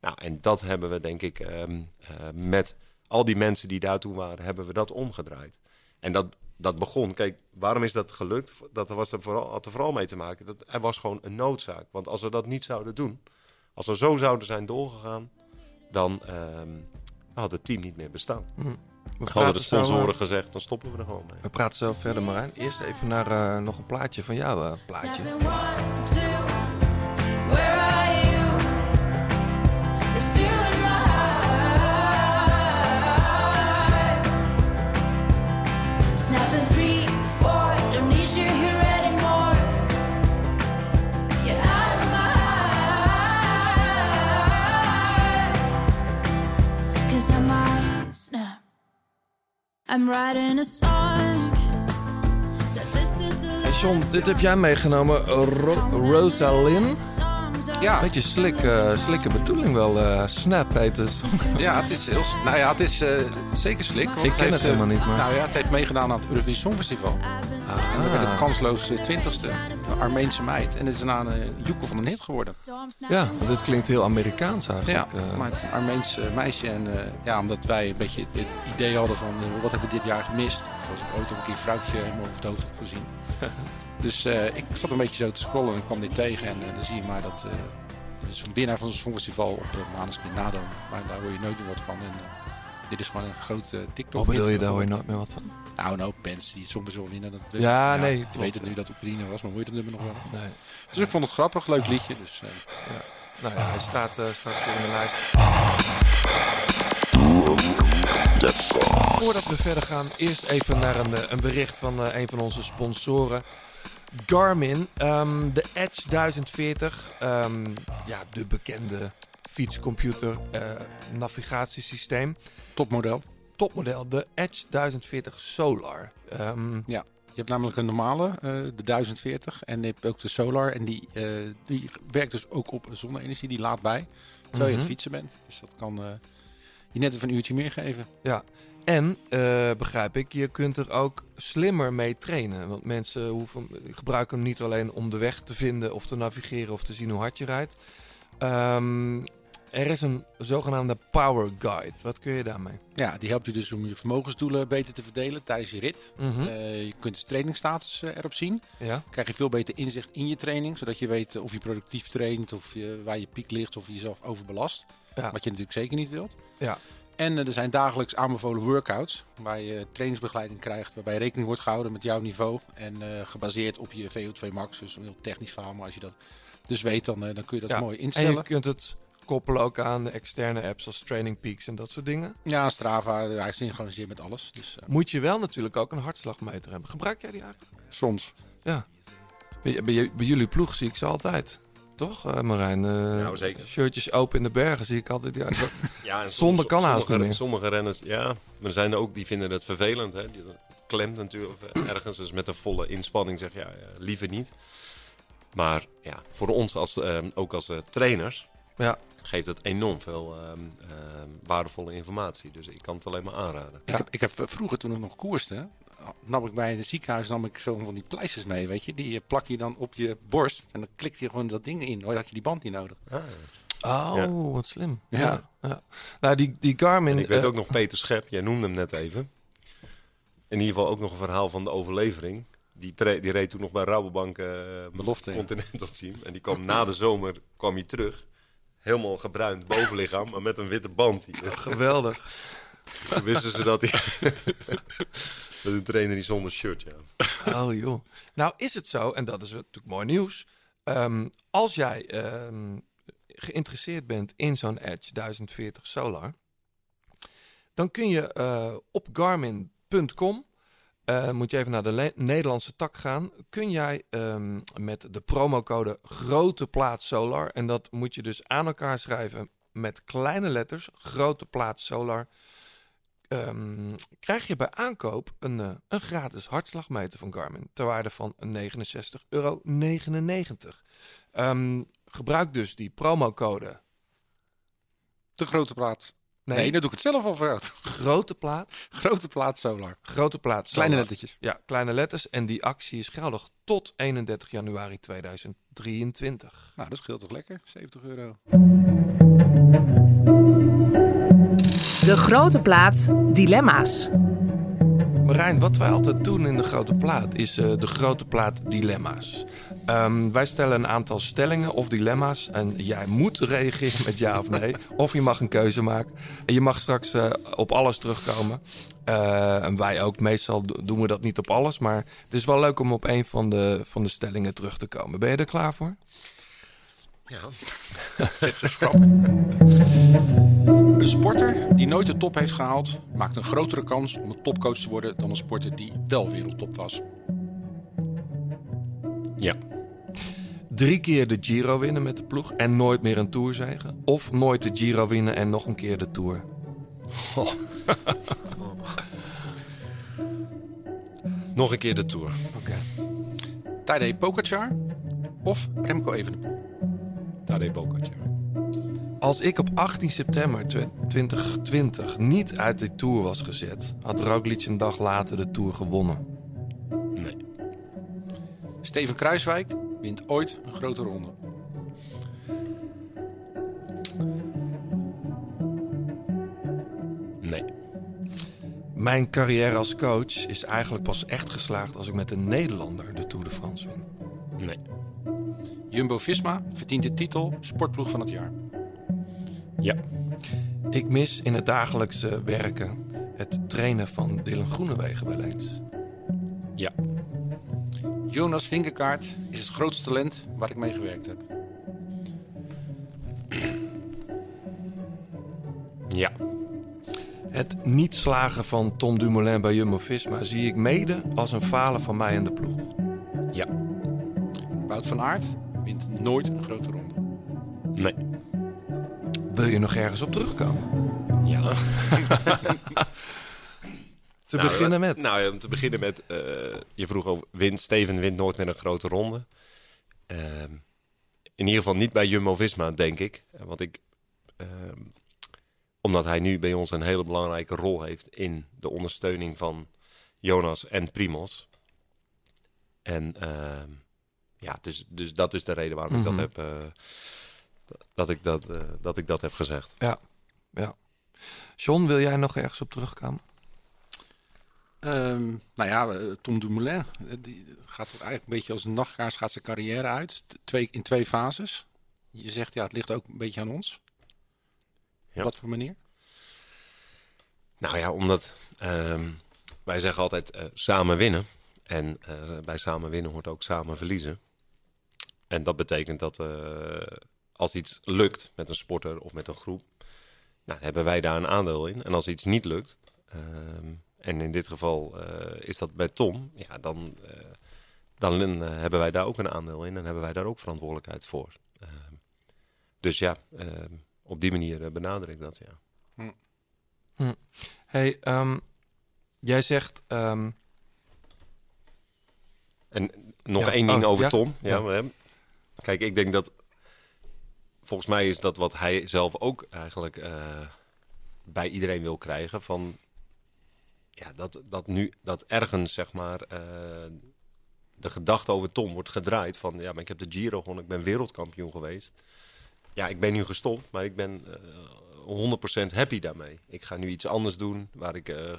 Nou, en dat hebben we denk ik ehm, eh, met al die mensen die daar toen waren, hebben we dat omgedraaid. En dat, dat begon, kijk, waarom is dat gelukt? Dat was er vooral, had er vooral mee te maken. Dat, er was gewoon een noodzaak. Want als we dat niet zouden doen, als we zo zouden zijn doorgegaan, dan ehm, had het team niet meer bestaan. We Hadden de zo, sponsoren gezegd, dan stoppen we er gewoon mee. we praten zo verder, Marijn. Eerst even naar eh, nog een plaatje van jou, eh, plaatje. I'm writing a song. So this is the En John, dit heb jij meegenomen, Ro Rosalind. Ja. Beetje slik, eh, slikke bedoeling wel, eh, Snap heet het. (laughs) Ja, het is heel. Nou ja, het is eh, zeker slik. want Ik ken het heeft, helemaal eh, niet, maar- Nou ja, het heeft meegedaan aan het Eurovisie Songfestival. En dan werd het kansloos twintigste. Een Armeense meid. En het is daarna een Joeko van een hit geworden. Ja, want dit klinkt heel Amerikaans Ja, eigenlijk. eh. maar het is een Armeens meisje. En ja, omdat wij een beetje het idee hadden van wat hebben we dit jaar gemist. Zoals ik ooit ook een keer vrouwtje helemaal over het hoofd had gezien. (laughs) dus eh, ik zat een beetje zo te scrollen en ik kwam dit tegen. En eh, dan zie je maar dat... eh dit is een winnaar van ons Songfestival op uh, Maneskin Nadam. Maar daar hoor je nooit meer wat van. En, dit is gewoon een grote TikTok. Wat bedoel je, daar hoor je nooit meer wat van? Nou, hoop bands die het Songfestival winnen. Dat Ja, ik. nee, klopt. weet het nu dat Oekraïne was, maar hoor je het nummer nog wel? Nee. Dus ik vond het grappig, leuk liedje. Dus, eh, Nou ja, hij staat, staat voor in de lijst. Voordat we verder gaan, eerst even naar een, een bericht van een van onze sponsoren. Garmin, ehm, de Edge 1040. ehm, ja, de bekende fietscomputer eh, navigatiesysteem. topmodel. Topmodel, de Edge 1040 Solar. Ehm, Ja, je hebt namelijk een normale, eh, de 1040. En je hebt ook de Solar. En die, eh, die werkt dus ook op zonne-energie. Die laat bij, terwijl je aan Mhm. het fietsen bent. Dus dat kan je net even een uurtje meer geven. Ja, en eh, begrijp ik, je kunt er ook slimmer mee trainen. Want mensen hoeven, gebruiken hem niet alleen om de weg te vinden of te navigeren of te zien hoe hard je rijdt. Ehm, er is een zogenaamde Power Guide. Wat kun je daarmee? Ja, die helpt je dus om je vermogensdoelen beter te verdelen tijdens je rit. Mhm. Eh, je kunt de trainingsstatus eh, erop zien. Ja. krijg je veel beter inzicht in je training. Zodat je weet of je productief traint, of je, waar je piek ligt, of je jezelf overbelast. Ja. Wat je natuurlijk zeker niet wilt. Ja. En eh, er zijn dagelijks aanbevolen workouts. Waar je trainingsbegeleiding krijgt. Waarbij rekening wordt gehouden met jouw niveau. En eh, gebaseerd op je VO2 max. Dus een heel technisch verhaal. Maar als je dat dus weet, dan, eh, dan kun je dat Ja. mooi En instellen. je kunt het koppelen ook aan de externe apps als Training Peaks en dat soort dingen. Ja, Strava, hij synchroniseert met alles. Dus eh, Moet je wel natuurlijk ook een hartslagmeter hebben. Gebruik jij die eigenlijk? soms. Ja. Bij, bij, bij jullie ploeg zie ik ze altijd. Toch, eh, Marijn? Eh, Nou, zeker. Shirtjes open in de bergen zie ik altijd. Ja, dat- (laughs) Ja, en Zonder kan haast sommige, niet meer. Sommige renners, ja. Maar er zijn er ook die vinden het vervelend. Hè. Die, het klemt natuurlijk eh, ergens. Dus met een volle inspanning zeg je, ja, ja, liever niet. Maar ja, voor ons als, eh, ook als trainers ja. geeft het enorm veel ehm, ehm, waardevolle informatie. Dus ik kan het alleen maar aanraden. Ik, heb, ik heb vroeger toen ik nog koerste, nam ik bij het ziekenhuis nam ik zo van die pleisters mee, weet je. Die eh, plak je dan op je borst en dan klikt je gewoon dat ding in. Dan had je die band niet nodig. Oh, Ja. wat slim. Ja. Ja. Nou, die, die Garmin... En ik weet eh, ook nog Peter Schep, jij noemde hem net even. In ieder geval ook nog een verhaal van de overlevering. Die, die reed toen nog bij Rabobank eh Belofte, ja. Continental Team. En die kwam na de zomer kwam hij terug. Helemaal gebruind bovenlichaam, maar met een witte band. hier. Geweldig. Toen wisten ze dat hij... (laughs) met een trainer die zonder shirt, ja. Oh joh. Nou is het zo, en dat is natuurlijk mooi nieuws. Ehm, als jij ehm, geïnteresseerd bent in zo'n Edge 1040 Solar, dan kun je eh, op garmin.com, eh, moet je even naar de Nederlandse tak gaan, kun jij ehm, met de promocode Grote Plaats Solar, en dat moet je dus aan elkaar schrijven met kleine letters, Grote Plaats Solar, ehm, krijg je bij aankoop een, eh, een gratis hartslagmeter van Garmin ter waarde van 69,99 euro. Ehm, gebruik dus die promocode De grote plaat. Nee, Nee. dan doe ik het zelf al voor jou. Grote Plaat. Grote plaat Solar. Grote Plaat. Kleine Solar. lettertjes. Ja, kleine letters. En die actie is geldig tot 31 januari 2023. Nou, dat scheelt toch lekker? 70 euro. De grote plaat Dilemma's. Marijn, wat wij altijd doen in de grote plaat is eh, de grote plaat dilemma's. Ehm, wij stellen een aantal stellingen of dilemma's en jij moet reageren met ja of nee. (laughs) of je mag een keuze maken. En je mag straks eh, op alles terugkomen. Eh, en wij ook. Meestal do- doen we dat niet op alles, maar het is wel leuk om op een van de, van de stellingen terug te komen. Ben je er klaar voor? Ja. (laughs) Zet ze schrap. Een sporter die nooit de top heeft gehaald, maakt een grotere kans om een topcoach te worden dan een sporter die wel wereldtop was. Ja. Drie keer de Giro winnen met de ploeg en nooit meer een Tour zegen. Of nooit de Giro winnen en nog een keer de Tour. Nog een keer de Tour. Oké. Tadej Pogacar of Remco Evenepoel. Tadej Pogacar. Als ik op 18 september tw- 2020 niet uit de Tour was gezet, had Roglic een dag later de Tour gewonnen. Nee. Steven Kruiswijk wint ooit een grote ronde. Nee. Mijn carrière als coach is eigenlijk pas echt geslaagd als ik met een Nederlander de Tour de France win. Nee. Jumbo-Visma verdient de titel Sportploeg van het jaar. Ja. Ik mis in het dagelijkse werken het trainen van Dylan Groenewegen wel eens. Ja. Jonas Vinkerkaart is het grootste talent waar ik mee gewerkt heb. Ja. Het niet slagen van Tom Dumoulin bij Jumbo-Visma zie ik mede als een falen van mij en de ploeg. Ja. Wout van Aert wint nooit een grote ronde. Nee. Wil je nog ergens op terugkomen? Ja. (laughs) Te Nou, beginnen met. Nou, om te beginnen met. eh, je vroeg over. Wint, Steven wint nooit meer een grote ronde. Ehm, in ieder geval niet bij Jumbo Visma, denk ik. Eh, Want ik. ehm, omdat hij nu bij ons een hele belangrijke rol heeft in de ondersteuning van Jonas en Primos. En ehm, ja, dus, dus dat is de reden waarom ik Mhm. dat heb. Dat, ik dat, eh, dat ik dat heb gezegd. Ja, ja. John, wil jij nog ergens op terugkomen? Ehm, nou ja, eh, Tom Dumoulin eh, die gaat toch eigenlijk een beetje als een nachtkaars gaat zijn carrière uit. Twee, in twee fases. Je zegt ja, het ligt ook een beetje aan ons. Ja. Op wat voor manier? Nou ja, omdat ehm, wij zeggen altijd samen winnen. En bij samen winnen hoort ook samen verliezen. En dat betekent dat eh, als iets lukt met een sporter of met een groep, nou, hebben wij daar een aandeel in. En als iets niet lukt, ehm, en in dit geval eh, is dat bij Tom, ja, dan, eh, dan eh, hebben wij daar ook een aandeel in en hebben wij daar ook verantwoordelijkheid voor. Ehm, dus ja, ehm, op die manier benader ik dat, ja. Hm. Hey, ehm, jij zegt... En nog Ja. één ding Oh, over ja? Tom. Ja, Ja. Kijk, ik denk dat... Volgens mij is dat wat hij zelf ook eigenlijk eh, bij iedereen wil krijgen. Van, ja, dat, dat nu, dat ergens, zeg maar, eh, de gedachte over Tom wordt gedraaid. Van, ja, maar ik heb de Giro gewonnen, ik ben wereldkampioen geweest. Ja, ik ben nu gestopt, maar ik ben eh 100% happy daarmee. Ik ga nu iets anders doen, waar ik, eh,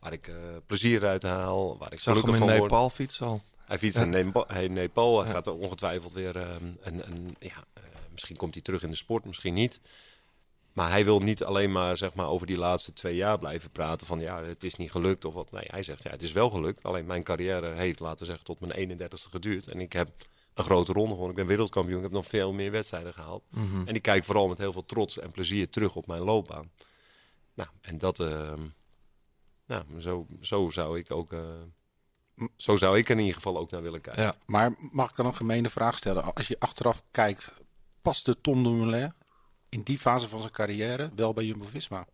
waar ik eh, plezier uit haal, waar ik zag gelukkig van word. Nepal fietsen al. Hij fietst in Nepal. Hij, in Nepal. Hij Ja. gaat er ongetwijfeld weer ehm, een, een, ja, eh, misschien komt hij terug in de sport, misschien niet. Maar hij wil niet alleen maar, zeg maar over die laatste twee jaar blijven praten van ja, het is niet gelukt of wat. Nee, hij zegt ja, het is wel gelukt. Alleen mijn carrière heeft, laten we zeggen, tot mijn 31ste geduurd. En ik heb een grote ronde gewonnen. Ik ben wereldkampioen. Ik heb nog veel meer wedstrijden gehaald. Mhm. En ik kijk vooral met heel veel trots en plezier terug op mijn loopbaan. Nou, en dat, ehm, nou, zo, zo zou ik ook, eh, zo zou ik er in ieder geval ook naar willen kijken. Ja. Maar mag ik dan een gemene vraag stellen? Als je achteraf kijkt, past de Tom Dumoulin in die fase van zijn carrière wel bij Jumbo-Visma?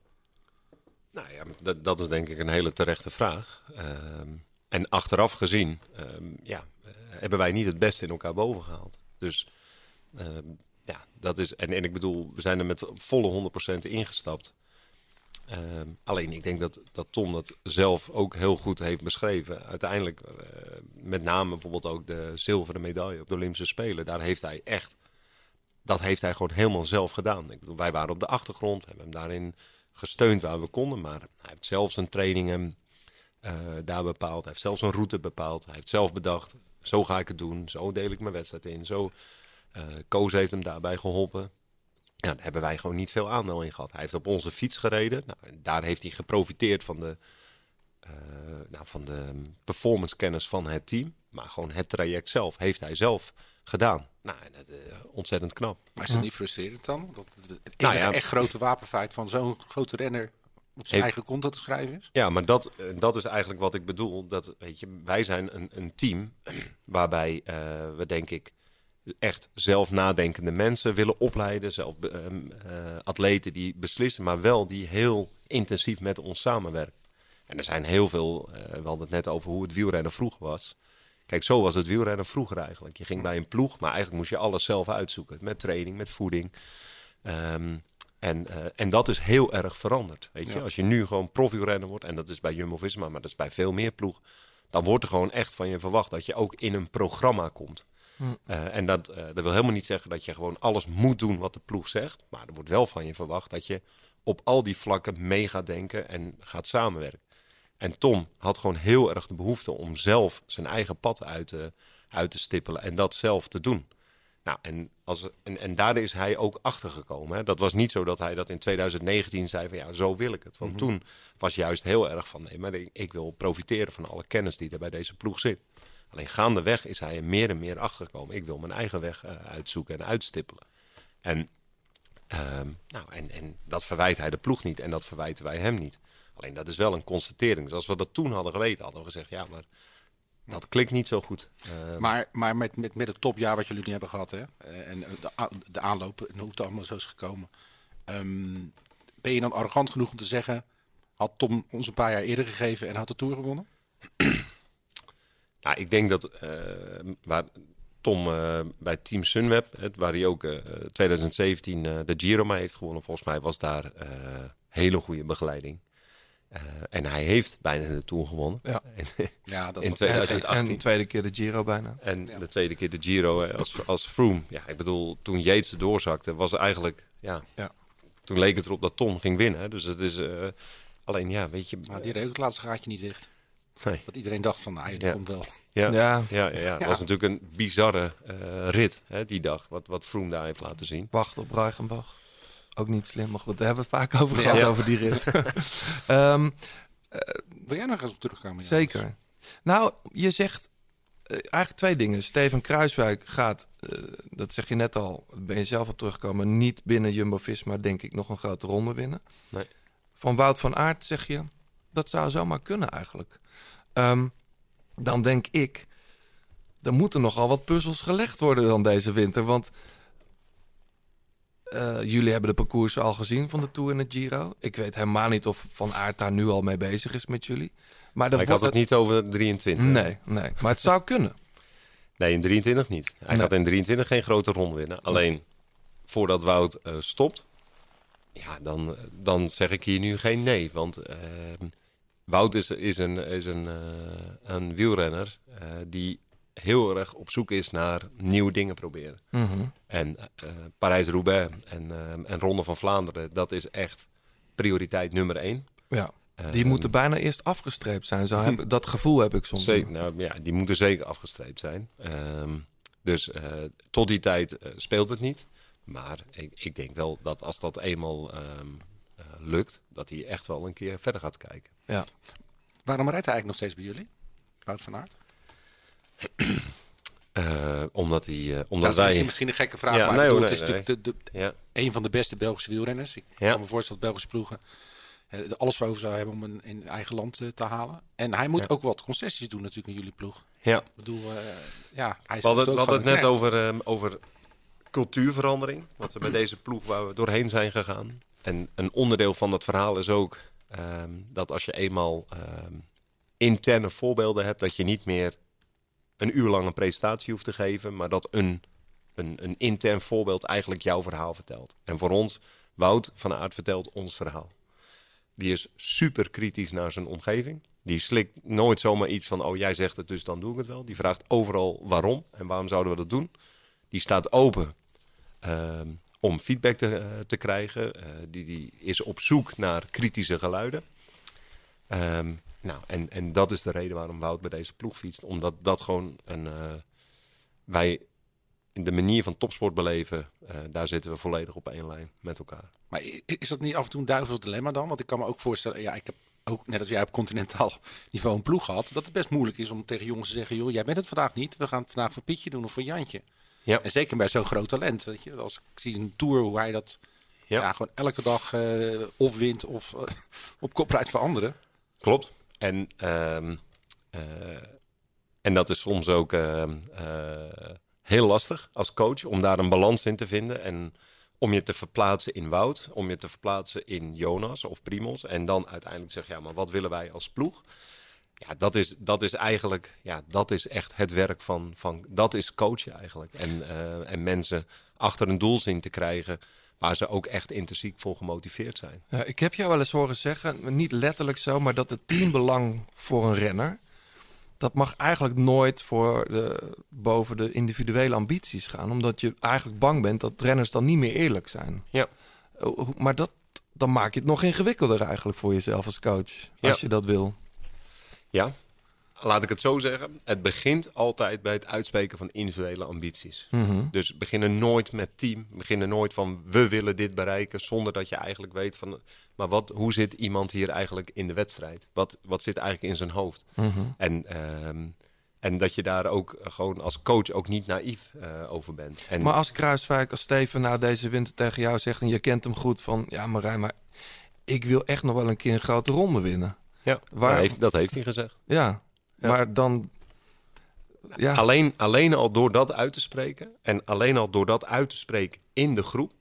Nou ja, dat, dat is denk ik een hele terechte vraag. Ehm, en achteraf gezien, ehm, ja, eh, hebben wij niet het beste in elkaar boven gehaald. Dus ehm, ja, dat is. En, en ik bedoel, we zijn er met volle 100% ingestapt. Alleen ik denk dat, dat Tom dat zelf ook heel goed heeft beschreven. Uiteindelijk, eh, met name bijvoorbeeld ook de zilveren medaille op de Olympische Spelen, daar heeft hij echt dat heeft hij gewoon helemaal zelf gedaan. Ik bedoel, wij waren op de achtergrond, we hebben hem daarin gesteund waar we konden. Maar hij heeft zelf zijn trainingen eh, daar bepaald. Hij heeft zelf zijn route bepaald. Hij heeft zelf bedacht, zo ga ik het doen. Zo deel ik mijn wedstrijd in. Zo, eh Koos heeft hem daarbij geholpen. Ja, daar hebben wij gewoon niet veel aandeel in gehad. Hij heeft op onze fiets gereden. Nou, daar heeft hij geprofiteerd van de, eh, nou, van de performance kennis van het team. Maar gewoon het traject zelf heeft hij zelf gedaan. Nou, dat, eh, ontzettend knap. Maar is dat niet frustrerend dan? Dat het, het Nou ja. echt grote wapenfeit van zo'n grote renner op zijn Heeft- eigen konto te schrijven is? Ja, maar dat, eh, dat is eigenlijk wat ik bedoel. Dat, weet je, wij zijn een, een team (clears throat) waarbij eh, we, denk ik, echt zelf nadenkende mensen willen opleiden. Zelf ehm, eh, atleten die beslissen, maar wel die heel intensief met ons samenwerken. En er zijn heel veel, eh, we hadden het net over hoe het wielrennen vroeger was. Kijk, zo was het wielrennen vroeger eigenlijk. Je ging bij een ploeg, maar eigenlijk moest je alles zelf uitzoeken. Met training, met voeding. Ehm, en, eh, en dat is heel erg veranderd. Weet je? Ja. Als je nu gewoon profielrenner wordt, en dat is bij Jumbo-Visma, maar dat is bij veel meer ploeg, dan wordt er gewoon echt van je verwacht dat je ook in een programma komt. Hm. Eh, en dat, eh, dat wil helemaal niet zeggen dat je gewoon alles moet doen wat de ploeg zegt. Maar er wordt wel van je verwacht dat je op al die vlakken mee gaat denken en gaat samenwerken. En Tom had gewoon heel erg de behoefte om zelf zijn eigen pad uit te, uit te stippelen en dat zelf te doen. Nou, en, als, en, en daar is hij ook achter gekomen. Hè. Dat was niet zo dat hij dat in 2019 zei van ja, zo wil ik het. Want Mhm. toen was juist heel erg van nee, maar ik, ik wil profiteren van alle kennis die er bij deze ploeg zit. Alleen gaandeweg is hij er meer en meer achter gekomen. Ik wil mijn eigen weg eh, uitzoeken en uitstippelen. En, ehm, nou, en, en dat verwijt hij de ploeg niet en dat verwijten wij hem niet. Alleen dat is wel een constatering. Dus als we dat toen hadden geweten, hadden we gezegd ja, maar dat klikt niet zo goed. Ehm, Maar, maar met, met, met het topjaar wat jullie nu hebben gehad, hè? eh, en de, a- de aanloop en hoe het allemaal zo is gekomen. ehm, ben je dan arrogant genoeg om te zeggen, had Tom ons een paar jaar eerder gegeven en had de Tour gewonnen? Nou, ik denk dat eh, waar Tom eh, bij Team Sunweb, het, waar hij ook eh 2017 eh, de Giro mee heeft gewonnen, volgens mij was daar eh, hele goede begeleiding. Eh, en hij heeft bijna de Tour gewonnen. Ja. (laughs) In, Ja, dat in was- 2018. En de tweede keer de Giro bijna. En de tweede keer de Giro eh, als, als Froome. Ja, ik bedoel, toen Yates doorzakte, was er eigenlijk... Ja, Ja. Toen leek het erop dat Tom ging winnen. Dus het is... eh, alleen, ja, weet je... Maar die reed het laatste gaatje niet dicht. Nee. Dat iedereen dacht van, nou, die Ja. komt wel. Ja, Ja. ja. ja, ja. Het Ja. was natuurlijk een bizarre eh, rit hè, die dag, wat, wat Froome daar heeft laten zien. Wacht op Reichenbach. Ook niet slim, maar goed, daar hebben we het vaak over gehad, Ja. over die rit. (laughs) Ehm, Wil jij nog eens op terugkomen? Zeker. Nou, je zegt, eigenlijk twee dingen. Steven Kruiswijk gaat, eh, dat zeg je net al, ben je zelf op teruggekomen, niet binnen Jumbo-Visma denk ik nog een grote ronde winnen. Nee. Van Wout van Aert zeg je, dat zou zomaar kunnen eigenlijk. Ehm, dan denk ik, er moeten nogal wat puzzels gelegd worden dan deze winter. Want eh, jullie hebben de parcoursen al gezien van de Tour en de Giro. Ik weet helemaal niet of Van Aert daar nu al mee bezig is met jullie. Maar, dan ik had het niet over 23. Nee, nee, maar het zou (laughs) kunnen. Nee, in 23 niet. Hij Nee. gaat in 23 geen grote ronde winnen. Alleen voordat Wout eh, stopt, ja, dan, dan zeg ik hier nu geen nee. Want eh, Wout is, is, een, is een, eh, een wielrenner eh, die heel erg op zoek is naar nieuwe dingen proberen. Mhm. En eh, Parijs-Roubaix en, eh, en Ronde van Vlaanderen, dat is echt prioriteit nummer één. Ja, die Ehm, moeten bijna eerst afgestreept zijn. Zo heb, (laughs) dat gevoel heb ik soms. Zeker, nou, ja, die moeten zeker afgestreept zijn. Ehm, dus eh, tot die tijd speelt het niet. Maar ik, ik denk wel dat als dat eenmaal ehm, eh, lukt, dat hij echt wel een keer verder gaat kijken. Ja. Waarom rijdt hij eigenlijk nog steeds bij jullie? Wout van Aert? (clears throat) Eh, omdat hij, eh, Dat omdat is wij... misschien, misschien een gekke vraag, Ja, maar nee, bedoel, het is nee, natuurlijk de, de, Ja. een van de beste Belgische wielrenners. Ik Ja. kan me voorstellen dat Belgische ploegen eh, er alles voor over zou hebben om een in eigen land te halen. En hij moet ook wat concessies doen natuurlijk in jullie ploeg. Ja. Ik bedoel, ja, hij is We hadden, we ook hadden het net over, ehm, over cultuurverandering. Wat we bij deze ploeg waar we doorheen zijn gegaan. En een onderdeel van dat verhaal is ook ehm, dat als je eenmaal ehm, interne voorbeelden hebt, dat je niet meer een uur lang een presentatie hoeft te geven, maar dat een, een, een intern voorbeeld eigenlijk jouw verhaal vertelt. En voor ons, Wout van Aert vertelt ons verhaal. Die is super kritisch naar zijn omgeving. Die slikt nooit zomaar iets van, oh jij zegt het, dus dan doe ik het wel. Die vraagt overal waarom en waarom zouden we dat doen. Die staat open ehm, om feedback te, eh, te krijgen. Eh, die, die is op zoek naar kritische geluiden. Ehm, nou, en, en dat is de reden waarom Wout bij deze ploeg fietst. Omdat dat gewoon een... eh, wij in de manier van topsport beleven, eh, daar zitten we volledig op één lijn met elkaar. Maar is dat niet af en toe een duivels dilemma dan? Want ik kan me ook voorstellen, ja, ik heb ook net als jij op continentaal (laughs) niveau een ploeg gehad, dat het best moeilijk is om tegen jongens te zeggen, joh, jij bent het vandaag niet, we gaan het vandaag voor Pietje doen of voor Jantje. Ja. En zeker bij zo'n groot talent, weet je, als ik zie een tour hoe hij dat ja. gewoon elke dag eh, of wint of (laughs) op kop rijdt voor anderen. Klopt. En, ehm, eh, en dat is soms ook ehm, eh, heel lastig als coach om daar een balans in te vinden. En om je te verplaatsen in Wout, om je te verplaatsen in Jonas of Primos. En dan uiteindelijk zeggen, ja, maar wat willen wij als ploeg? Ja, dat is, dat is eigenlijk, ja, dat is echt het werk van, van dat is coachen eigenlijk. En, eh, en mensen achter een doel zien te krijgen waar ze ook echt intrinsiek voor gemotiveerd zijn. Ja, ik heb jou wel eens horen zeggen, niet letterlijk zo, maar dat het teambelang voor een renner, dat mag eigenlijk nooit voor de, boven de individuele ambities gaan. Omdat je eigenlijk bang bent dat renners dan niet meer eerlijk zijn. Ja. Hoe- Maar dat, dan maak je het nog ingewikkelder eigenlijk voor jezelf als coach, Ja. als je dat wil. Ja, laat ik het zo zeggen. Het begint altijd bij het uitspreken van individuele ambities. Mhm. Dus beginnen nooit met team. Beginnen nooit van we willen dit bereiken. Zonder dat je eigenlijk weet van. Maar wat, hoe zit iemand hier eigenlijk in de wedstrijd? Wat, wat zit eigenlijk in zijn hoofd? Mhm. En, ehm, en dat je daar ook gewoon als coach ook niet naïef eh, over bent. En, Maar als Kruiswijk, als Steven na deze winter tegen jou zegt... en je kent hem goed van... ja, Marijn, maar ik wil echt nog wel een keer een grote ronde winnen. ja, Waar- dat, heeft, dat heeft hij gezegd. Ja, Ja. maar dan... Ja, Alleen, alleen al door dat uit te spreken en alleen al door dat uit te spreken in de groep,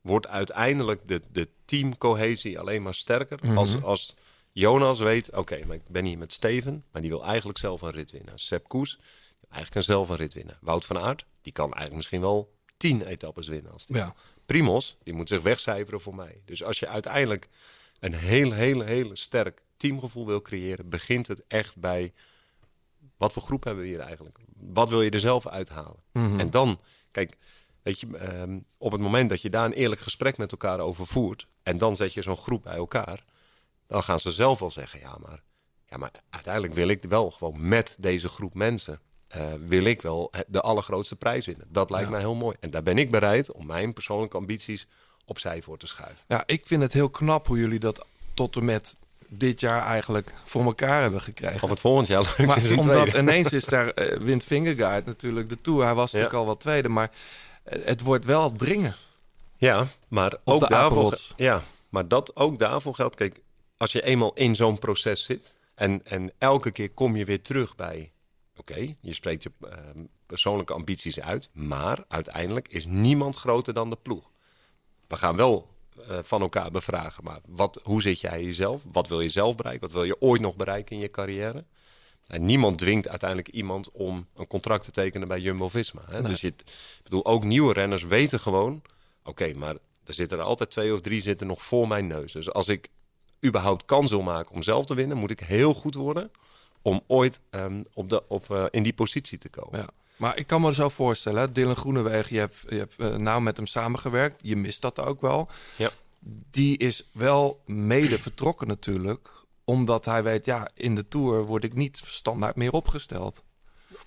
wordt uiteindelijk de, de teamcohesie alleen maar sterker. Mhm. als, als Jonas weet, oké, maar ik ben hier met Steven, maar die wil eigenlijk zelf een rit winnen. Sepp Koes, eigenlijk zelf een rit winnen. Wout van Aert, die kan eigenlijk misschien wel tien etappes winnen. Als die Ja. Primos, die moet zich wegcijferen voor mij. Dus als je uiteindelijk een heel, heel, heel sterk teamgevoel wil creëren, begint het echt bij wat voor groep hebben we hier eigenlijk? Wat wil je er zelf uithalen? Mhm. En dan, kijk, weet je, ehm, op het moment dat je daar een eerlijk gesprek met elkaar over voert, en dan zet je zo'n groep bij elkaar, dan gaan ze zelf wel zeggen, ja, maar, ja, maar uiteindelijk wil ik wel gewoon met deze groep mensen, eh, wil ik wel het- de allergrootste prijs winnen. Dat lijkt Ja. mij heel mooi. En daar ben ik bereid om mijn persoonlijke ambities opzij voor te schuiven. ja, ik vind het heel knap hoe jullie dat tot en met dit jaar eigenlijk voor elkaar hebben gekregen. Of het volgend jaar lukt Maar omdat tweede. ineens is daar eh wint Fingerguard natuurlijk de Tour. Hij was Ja. natuurlijk al wel tweede, maar eh, het wordt wel dringen. Ja, maar ook daarvoor, ja, maar dat ook daarvoor geldt. Kijk, als je eenmaal in zo'n proces zit en, en elke keer kom je weer terug bij, oké, je spreekt je eh, persoonlijke ambities uit, maar uiteindelijk is niemand groter dan de ploeg. We gaan wel eh, van elkaar bevragen, maar wat, hoe zit jij jezelf? Wat wil je zelf bereiken? Wat wil je ooit nog bereiken in je carrière? En niemand dwingt uiteindelijk iemand om een contract te tekenen bij Jumbo-Visma. Nee. Dus je, ik bedoel, ook nieuwe renners weten gewoon... oké, maar er zitten er altijd twee of drie zitten nog voor mijn neus. Dus als ik überhaupt kans wil maken om zelf te winnen... moet ik heel goed worden om ooit ehm, op de, op, eh, in die positie te komen. Ja. Maar ik kan me zo voorstellen, hè, Dylan Groenewegen, je hebt, je hebt eh, nauw met hem samengewerkt. Je mist dat ook wel. Ja. Die is wel mede vertrokken natuurlijk. Omdat hij weet, ja, in de Tour word ik niet standaard meer opgesteld.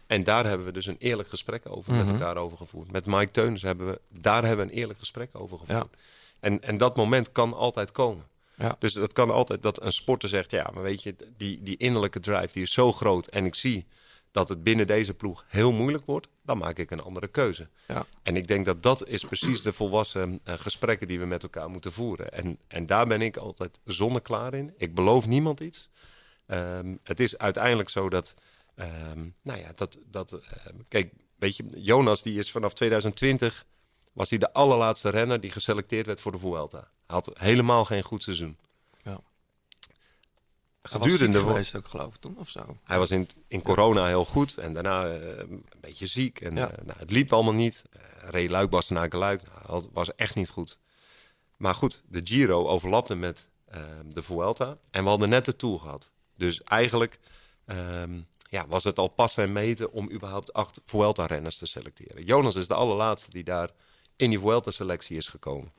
En daar hebben we dus een eerlijk gesprek over met Mhm. elkaar over gevoerd. Met Mike Teunis hebben we daar hebben we een eerlijk gesprek over gevoerd. Ja. En, en dat moment kan altijd komen. Ja. Dus dat kan altijd dat een sporter zegt: ja, maar weet je, die, die innerlijke drive die is zo groot. En ik zie dat het binnen deze ploeg heel moeilijk wordt. Dan maak ik een andere keuze. Ja. En ik denk dat dat is precies de volwassen eh, gesprekken die we met elkaar moeten voeren. En, en daar ben ik altijd zonneklaar in. Ik beloof niemand iets. Ehm, het is uiteindelijk zo dat, ehm, nou ja, dat, dat ehm, kijk, weet je, Jonas die is vanaf 2020 was hij de allerlaatste renner die geselecteerd werd voor de Vuelta. Hij had helemaal geen goed seizoen. Gedurende was geweest ook, geloof ik, toen, of zo. hij was in, in corona heel goed en daarna eh, een beetje ziek. En, Ja. eh, nou, het liep allemaal niet. Uh, reed Luik, Bastenaken, Luik. Nou, was echt niet goed. Maar goed, de Giro overlapte met eh, de Vuelta. En we hadden net de Tour gehad. Dus eigenlijk ehm, ja, was het al pas en meten om überhaupt acht Vuelta-renners te selecteren. Jonas is de allerlaatste die daar in die Vuelta-selectie is gekomen.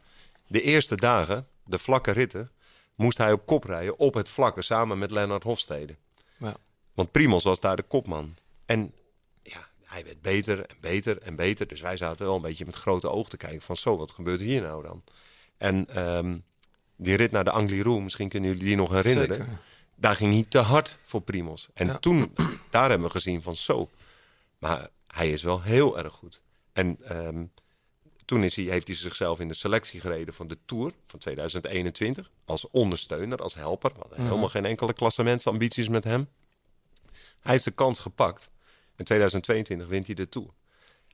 De eerste dagen, de vlakke ritten, moest hij op kop rijden op het vlakke samen met Lennart Hofstede. Ja. Want Primos was daar de kopman. En ja, hij werd beter en beter en beter. Dus wij zaten wel een beetje met grote oog te kijken van zo, wat gebeurt hier nou dan? En ehm, die rit naar de Angliru, misschien kunnen jullie die nog herinneren. Zeker. Daar ging hij te hard voor Primos. En Ja. toen, daar hebben we gezien van zo. Maar hij is wel heel erg goed. En ehm, toen is hij, heeft hij zichzelf in de selectie gereden van de Tour van 2021. Als ondersteuner, als helper. We hadden Mhm. helemaal geen enkele klassementsambities met hem. Hij heeft zijn kans gepakt. In 2022 wint hij de Tour.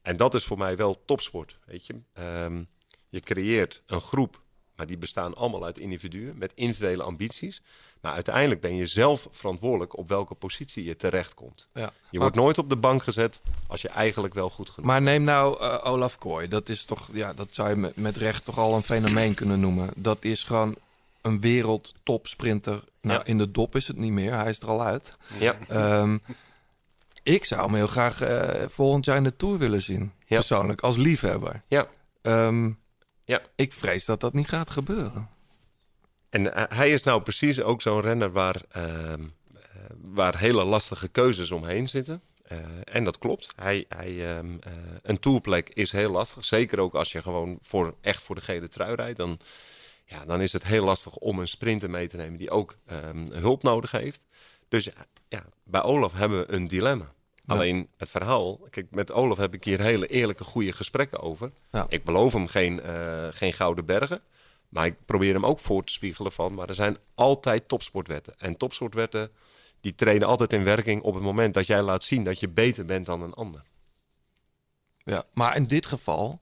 En dat is voor mij wel topsport, weet je. Ehm, je creëert een groep, maar die bestaan allemaal uit individuen met individuele ambities. Maar uiteindelijk ben je zelf verantwoordelijk op welke positie je terechtkomt. Ja. Je Maar- wordt nooit op de bank gezet als je eigenlijk wel goed genoeg Maar neem nou eh, Olaf Kooi. Dat is toch, ja, dat zou je met, met recht toch al een fenomeen kunnen noemen. Dat is gewoon een wereldtopsprinter. Nou, Ja. in de dop is het niet meer. Hij is er al uit. Ja. Ehm, ik zou hem heel graag eh, volgend jaar in de Tour willen zien. Ja. Persoonlijk, als liefhebber. Ja. Ehm, Ja. Ik vrees dat dat niet gaat gebeuren. En eh, hij is nou precies ook zo'n renner waar, ehm, eh, waar hele lastige keuzes omheen zitten. Eh, en dat klopt. Hij, hij, ehm, eh, een tourplek is heel lastig. Zeker ook als je gewoon voor, echt voor de gele trui rijdt. Dan, ja, dan is het heel lastig om een sprinter mee te nemen die ook ehm, hulp nodig heeft. Dus ja, bij Olaf hebben we een dilemma. Ja. Alleen het verhaal, kijk, met Olaf heb ik hier hele eerlijke, goede gesprekken over. Ja. Ik beloof hem geen, geen gouden bergen. Maar ik probeer hem ook voor te spiegelen van... maar er zijn altijd topsportwetten. En topsportwetten die treden altijd in werking op het moment dat jij laat zien... dat je beter bent dan een ander. Ja, maar in dit geval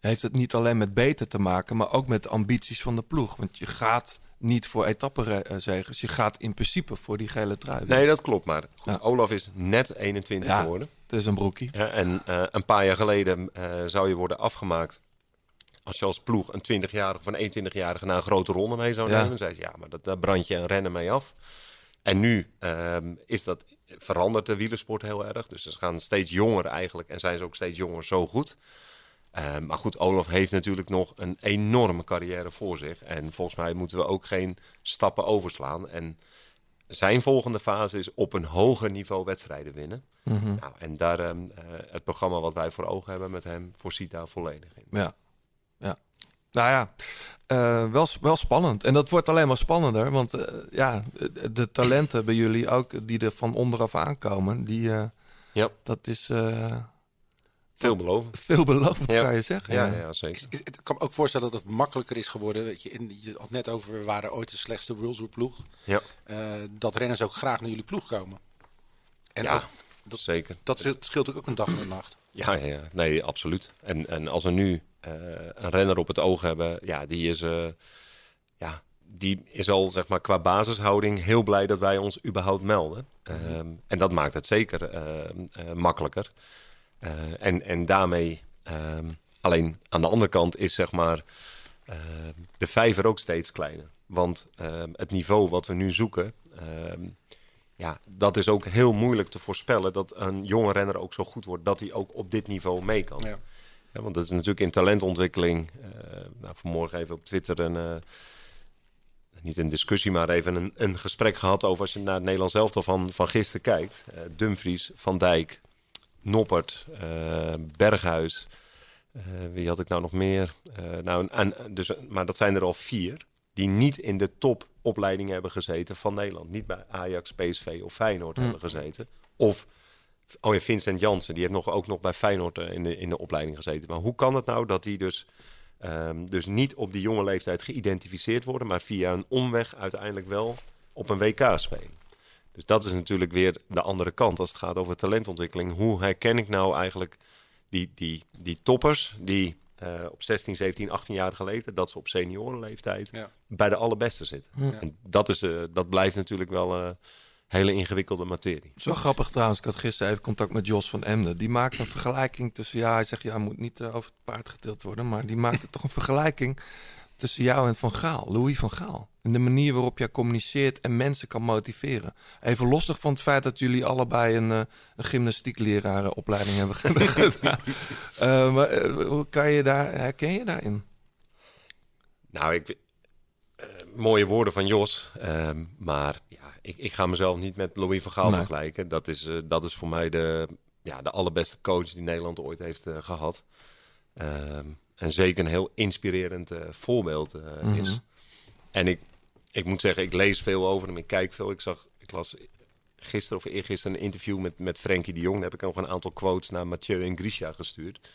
heeft het niet alleen met beter te maken, maar ook met de ambities van de ploeg. Want je gaat niet voor etappenzegers, je gaat in principe voor die gele trui. Nee, dat klopt. Maar goed, Ja. Olaf is net 21 Ja. geworden. Het is een broekie. Ja, en eh, een paar jaar geleden eh, zou je worden afgemaakt... als je als ploeg een 20-jarige of een 21-jarige... naar een grote ronde mee zou nemen. Zei ze, ja, maar dat, daar brand je een rennen mee af. En nu ehm, is dat, verandert de wielersport heel erg. Dus ze gaan steeds jonger eigenlijk. En zijn ze ook steeds jonger zo goed. Ehm, maar goed, Olaf heeft natuurlijk nog een enorme carrière voor zich. En volgens mij moeten we ook geen stappen overslaan. En zijn volgende fase is op een hoger niveau wedstrijden winnen. Mhm. Nou, en daar eh, het programma wat wij voor ogen hebben met hem voorziet daar volledig in. Ja. Ja. Nou ja, eh, wel, wel spannend. En dat wordt alleen maar spannender. Want eh, ja, de, de talenten bij jullie ook, die er van onderaf aankomen, die, eh, Ja. dat is eh, Veelbelovend. veelbelovend, Ja. kan je zeggen. Ja, Ja, ja, zeker. Ik, ik kan me ook voorstellen dat het makkelijker is geworden. Weet je, in, je had net over, we waren ooit de slechtste World Tour ploeg. Ja. Eh, dat renners ook graag naar jullie ploeg komen. En Ja, ook, dat, zeker. dat scheelt, scheelt ook een dag en een nacht. Ja, ja, ja. nee, absoluut. En, en als we nu een renner op het oog hebben, ja, die is, eh, ja, die is al zeg maar qua basishouding heel blij dat wij ons überhaupt melden. Ehm, en dat maakt het zeker eh, eh, makkelijker. Eh, en, en daarmee, ehm, alleen aan de andere kant is zeg maar ehm, de vijver ook steeds kleiner. Want ehm, het niveau wat we nu zoeken, ehm, ja, dat is ook heel moeilijk te voorspellen dat een jonge renner ook zo goed wordt dat hij ook op dit niveau mee kan. Ja. Ja, want dat is natuurlijk in talentontwikkeling. eh nou, vanmorgen even op Twitter een, eh, niet een discussie, maar even een, een gesprek gehad over als je naar het Nederlands elftal van, van gisteren kijkt. Eh, Dumfries, Van Dijk, Noppert, eh, Berghuis. wie had ik nou nog meer? Nou, en, dus, maar dat zijn er al vier die niet in de topopleiding hebben gezeten van Nederland. Niet bij Ajax, PSV of Feyenoord Hmm. hebben gezeten. Of Oh ja, Vincent Jansen, die heeft nog, ook nog bij Feyenoord eh, in de, in de opleiding gezeten. Maar hoe kan het nou dat die dus, ehm, dus niet op die jonge leeftijd geïdentificeerd worden, maar via een omweg uiteindelijk wel op een WK spelen? Dus dat is natuurlijk weer de andere kant als het gaat over talentontwikkeling. Hoe herken ik nou eigenlijk die, die, die toppers die eh, op 16, 17, 18-jarige leeftijd, dat ze op seniorenleeftijd Ja. bij de allerbeste zitten? Ja. En dat, is, eh, dat blijft natuurlijk wel hele ingewikkelde materie. Zo grappig trouwens. Ik had gisteren even contact met Jos van Emden. Die maakt een vergelijking tussen... Ja, hij zegt, ja, moet niet eh, over het paard getild worden. Maar die maakte toch een vergelijking tussen jou en Van Gaal. Louis van Gaal. En de manier waarop jij communiceert en mensen kan motiveren. Even lostig van het feit dat jullie allebei een, eh, een gymnastieklerarenopleiding hebben (laughs) gedaan. Eh, maar hoe kan je daar... Herken je daarin? Nou, ik, mooie woorden van Jos. ehm, maar ik, ik ga mezelf niet met Louis van Gaal Nee. vergelijken. Dat is, eh, dat is voor mij de, ja, de allerbeste coach die Nederland ooit heeft eh, gehad. Ehm, en zeker een heel inspirerend eh, voorbeeld Mhm. is. En ik, ik moet zeggen, ik lees veel over hem. Ik kijk veel. Ik, zag, ik las gisteren of eergisteren een interview met, met Frenkie de Jong. Daar heb ik nog een aantal quotes naar Mathieu en Grisha gestuurd.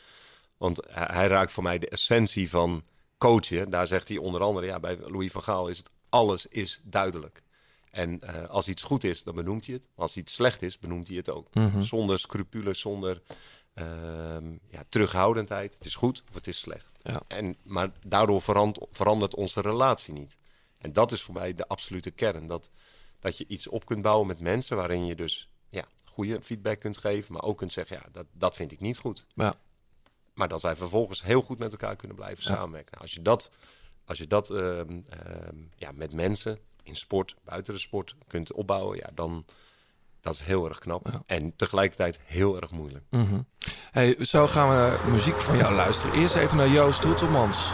Want hij, hij raakt voor mij de essentie van coachen. Daar zegt hij onder andere, ja, bij Louis van Gaal is het alles is duidelijk. En eh, als iets goed is, dan benoemt hij het. Maar als iets slecht is, benoemt hij het ook. Mhm. Zonder scrupules, zonder ehm, ja, terughoudendheid. Het is goed of het is slecht. Ja. En, maar daardoor verandert, verandert onze relatie niet. En dat is voor mij de absolute kern. Dat, dat je iets op kunt bouwen met mensen waarin je dus ja, goede feedback kunt geven. Maar ook kunt zeggen, ja, dat, dat vind ik niet goed. Ja. Maar dat zij vervolgens heel goed met elkaar kunnen blijven samenwerken. Nou, als je dat, als je dat ehm, ehm, ja, met mensen in sport, buiten de sport kunt opbouwen, ja, dan dat is heel erg knap. Ja. En tegelijkertijd heel erg moeilijk. Mhm. Hey, zo gaan we muziek van jou luisteren. Eerst even naar Joost Hoetelmans.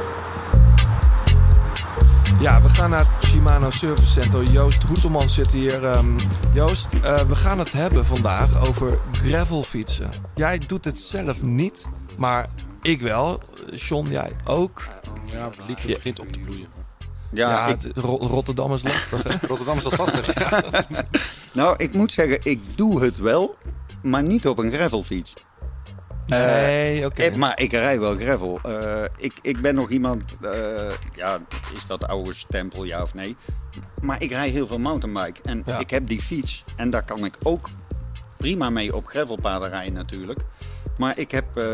Ja, we gaan naar het Shimano Service Center. Joost Hoetelmans zit hier. Ehm, Joost, eh, we gaan het hebben vandaag over gravelfietsen. Jij doet het zelf niet, maar ik wel. John, jij ook. Ja, de liefde begint op te bloeien. Ja, Ja, ik, het- Ro- Rotterdam is lastig, hè? (laughs) Rotterdam is dat lastig. (laughs) nou, ik moet zeggen, ik doe het wel, maar niet op een gravelfiets. Nee, oké. Eh, maar ik rij wel gravel. Eh, ik, ik ben nog iemand, eh, ja, is dat oude stempel, ja of nee? Maar ik rij heel veel mountainbike. En Ja. ik heb die fiets. En daar kan ik ook prima mee op gravelpaden rijden natuurlijk. Maar ik heb eh,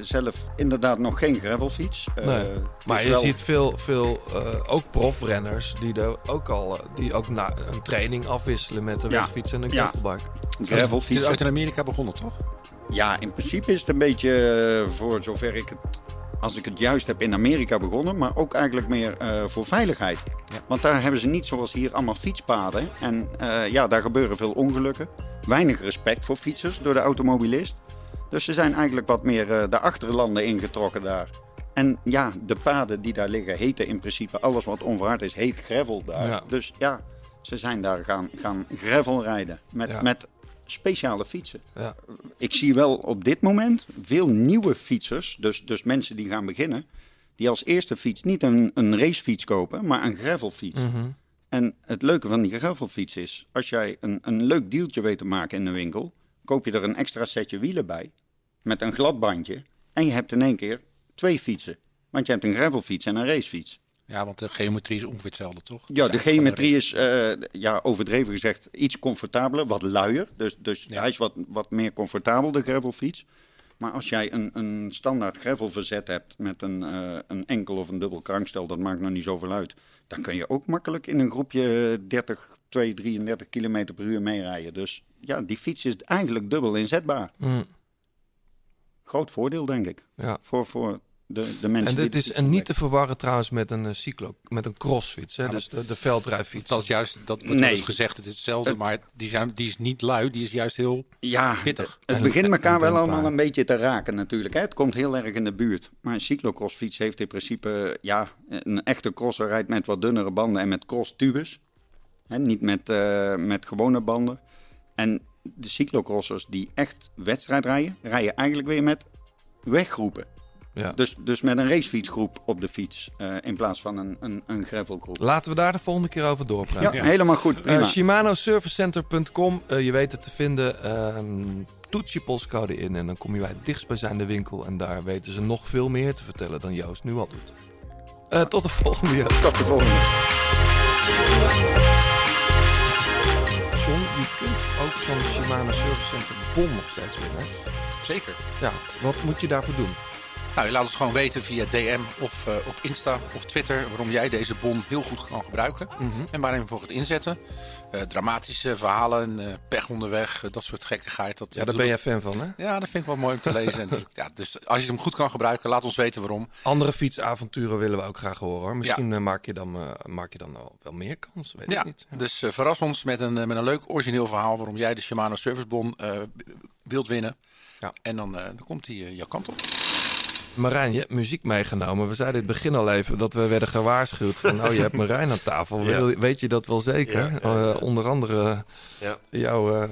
zelf inderdaad nog geen gravelfiets. Eh, Nee. het Maar je wel- ziet veel, veel eh, ook profrenners die, er ook al, die ook na een training afwisselen met een Ja. wegfiets en een Ja. gravelbike. Het is gravelfiets. uit in Amerika begonnen, toch? Ja, in principe is het een beetje voor zover ik het, als ik het juist heb, in Amerika begonnen. Maar ook eigenlijk meer eh, voor veiligheid. Want daar hebben ze niet zoals hier allemaal fietspaden. En eh, ja, daar gebeuren veel ongelukken. Weinig respect voor fietsers door de automobilist. Dus ze zijn eigenlijk wat meer eh, de achterlanden ingetrokken daar. En ja, de paden die daar liggen heten in principe alles wat onverhard is, heet gravel daar. Ja. Dus ja, ze zijn daar gaan, gaan gravel rijden met, Ja. met speciale fietsen Ja. ik zie wel op dit moment veel nieuwe fietsers, dus, dus mensen die gaan beginnen, die als eerste fiets niet een, een racefiets kopen, maar een gravelfiets. Mhm. En het leuke van die gravelfiets is, als jij een, een leuk deeltje weet te maken in de winkel, koop je er een extra setje wielen bij, met een glad bandje, en je hebt in één keer twee fietsen. Want je hebt een gravelfiets en een racefiets. Ja, want de geometrie is ongeveer hetzelfde, toch? Ja, de geometrie is, eh, ja, overdreven gezegd, iets comfortabeler, wat luier. Dus, dus Ja. hij is wat, wat meer comfortabel, de gravelfiets. Maar als jij een, een standaard gravelverzet hebt met een, eh, een enkel of een dubbel krankstel, dat maakt nog niet zoveel uit. Dan kun je ook makkelijk in een groepje 30, 2, 33 kilometer per uur meerijden. Dus ja, die fiets is eigenlijk dubbel inzetbaar. Mm. Groot voordeel, denk ik. Ja. Voor, voor de, de mensen En die dit is en niet te verwarren trouwens met een eh, cyclo, met een crossfiets, hè? dus de, de veldrijfiets. Dat is juist, dat wordt Nee. gezegd, het is hetzelfde, Het- maar die, zijn, die is niet lui, die is juist heel Ja, pittig. Het En- begint elkaar wel allemaal een beetje te raken natuurlijk. Hè? Het komt heel erg in de buurt. Maar een cyclocrossfiets heeft in principe... Ja, een echte crosser rijdt met wat dunnere banden en met crosstubes. Hè? Niet met, eh, met gewone banden. En de cyclocrossers die echt wedstrijd rijden... rijden eigenlijk weer met weggroepen. Ja. Dus, dus met een racefietsgroep op de fiets... eh, in plaats van een, een, een gravelgroep. Laten we daar de volgende keer over Ja, doorpraten. helemaal goed. Prima. Uh, ShimanoServiceCenter.com, eh, je weet het te vinden. Ehm toets je postcode in en dan kom je bij het dichtstbijzijnde winkel. En daar weten ze nog veel meer te vertellen dan Joost nu al doet. Eh, tot de volgende keer. Tot de volgende. Je kunt ook zo'n Shimano Service Center bon nog steeds winnen. Zeker. Ja, wat moet je daarvoor doen? Nou, je laat ons gewoon weten via DM of eh, op Insta of Twitter waarom jij deze bon heel goed kan gebruiken. En waarin je voor gaat inzetten. Eh, dramatische verhalen, eh, pech onderweg, dat soort gekkigheid. Dat, Ja, daar ben jij fan van, hè? Ja, dat vind ik wel mooi om te lezen. (laughs) En, ja, dus als je hem goed kan gebruiken, laat ons weten waarom. Andere fietsavonturen willen we ook graag horen. Hoor. Misschien maak je dan, maak je dan wel, meer kans, weet Ja, ik niet. dus eh, verras ons met een, met een leuk origineel verhaal waarom jij de Shimano Servicebon wilt winnen. Ja. En dan, dan komt hij jouw kant op. Marijn, je hebt muziek meegenomen. We zeiden in het begin al even dat we werden gewaarschuwd van... nou, je hebt Marijn aan tafel. Ja. Weet je dat wel zeker? Ja, ja, ja. Eh, onder andere Ja. jouw, eh,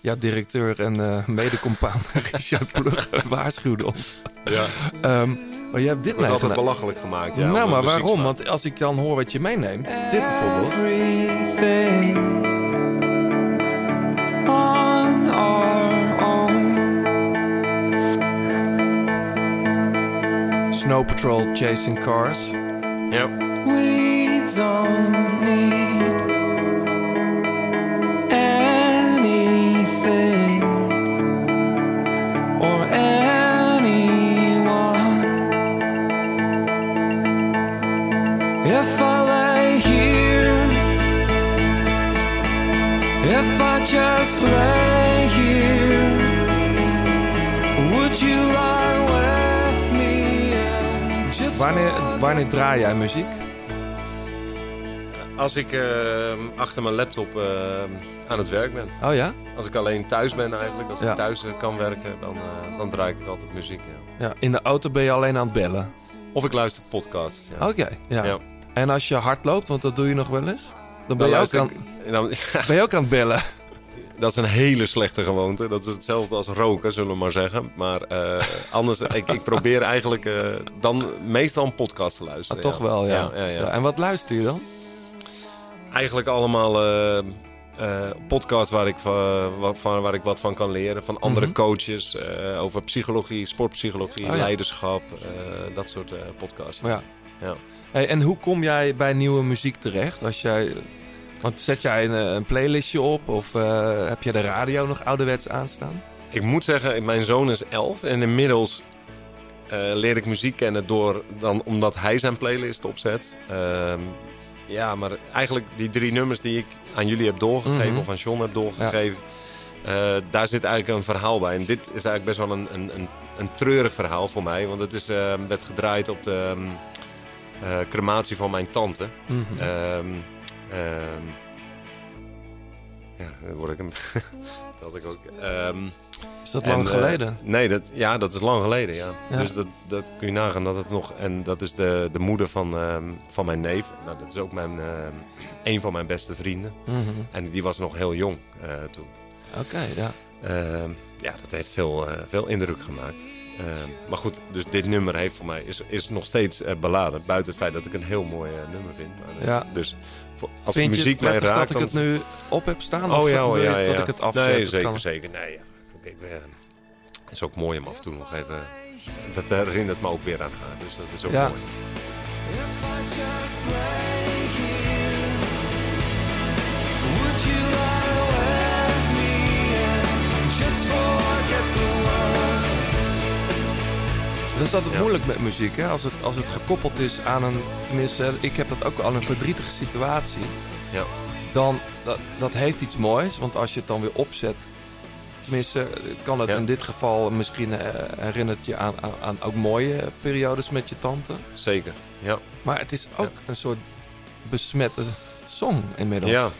jouw directeur en eh mede-compaan (laughs) Richard Ploeg waarschuwde ons. Ja. Ehm, maar je hebt dit Wordt altijd belachelijk gemaakt. Ja, nou, maar waarom? Want als ik dan hoor wat je meeneemt, dit bijvoorbeeld... everything Snow Patrol Chasing Cars. Yep. We don't need anything or anyone. If I lay here, if I just lay here, would you lie Wanneer, wanneer draai jij muziek? Als ik eh, achter mijn laptop eh, aan het werk ben. Oh ja? Als ik alleen thuis ben eigenlijk, als Ja. ik thuis eh, kan werken, dan, dan draai ik altijd muziek. Ja. ja? In de auto ben je alleen aan het bellen? Of ik luister podcasts. Ja. Oké, ja. Ja. En als je hard loopt, want dat doe je nog wel eens? Dan ben, Dan je, ook aan, ik- dan, (laughs) ben je ook aan het bellen? Dat is een hele slechte gewoonte. Dat is hetzelfde als roken, zullen we maar zeggen. Maar eh, anders, (laughs) ik, ik probeer eigenlijk eh, dan meestal een podcast te Ah, luisteren. toch ja. wel, ja. Ja, ja, En wat luister je dan? Eigenlijk allemaal eh, podcasts waar ik, van, wa- van, waar ik wat van kan leren. Van andere Mhm. coaches, over psychologie, sportpsychologie, Oh leiderschap. dat soort podcasts. Ja. Ja. Hey, en hoe kom jij bij nieuwe muziek terecht? Als jij, want zet jij een, eh, een playlistje op of eh, heb je de radio nog ouderwets aanstaan? Ik moet zeggen, mijn zoon is elf en inmiddels eh, leer ik muziek kennen door dan, omdat hij zijn playlist opzet. Ehm, ja, maar eigenlijk die drie nummers die ik aan jullie heb doorgegeven Mhm. of aan John heb doorgegeven, daar zit eigenlijk een verhaal bij. En dit is eigenlijk best wel een, een, een, een treurig verhaal voor mij, want het is, eh, werd gedraaid op de ehm, eh, crematie van mijn tante. Mhm. Ehm, ehm, ja, dan word ik hem. (laughs) dat had ik ook. Ehm, Is dat lang eh, geleden? nee, dat, ja, dat is lang geleden, ja. Ja. Dus dat, dat kun je nagaan dat het nog... En dat is de, de moeder van, ehm, van mijn neef. Nou, dat is ook mijn, een van mijn beste vrienden. Mhm. En die was nog heel jong eh, toen. Oké, ja. Ja, dat heeft veel, eh, veel indruk gemaakt. Maar goed, dus dit nummer heeft voor mij is, is nog steeds eh, beladen. Buiten het feit dat ik een heel mooi eh, nummer vind. Maar, eh, Ja. Dus voor, als Vind muziek het mij raakt... dat ik het nu op heb staan? Oh of ja, oh, ja, ja. dat ik het afzet? Nee, Het zeker, kan- zeker. Nee, ja. Eh, het is ook mooi om af en toe nog even... Dat herinnert me ook weer aan haar, dus dat is ook Ja. mooi. Dat is altijd moeilijk met muziek, hè? Als het, als het gekoppeld is aan een... Tenminste, ik heb dat ook aan een verdrietige situatie. Ja. Dan, dat, dat heeft iets moois. Want als je het dan weer opzet... Tenminste, kan het Ja. in dit geval misschien eh, herinnert je aan, aan, aan ook mooie periodes met je tante. Zeker, ja. Maar het is ook een soort besmette song inmiddels. Ja,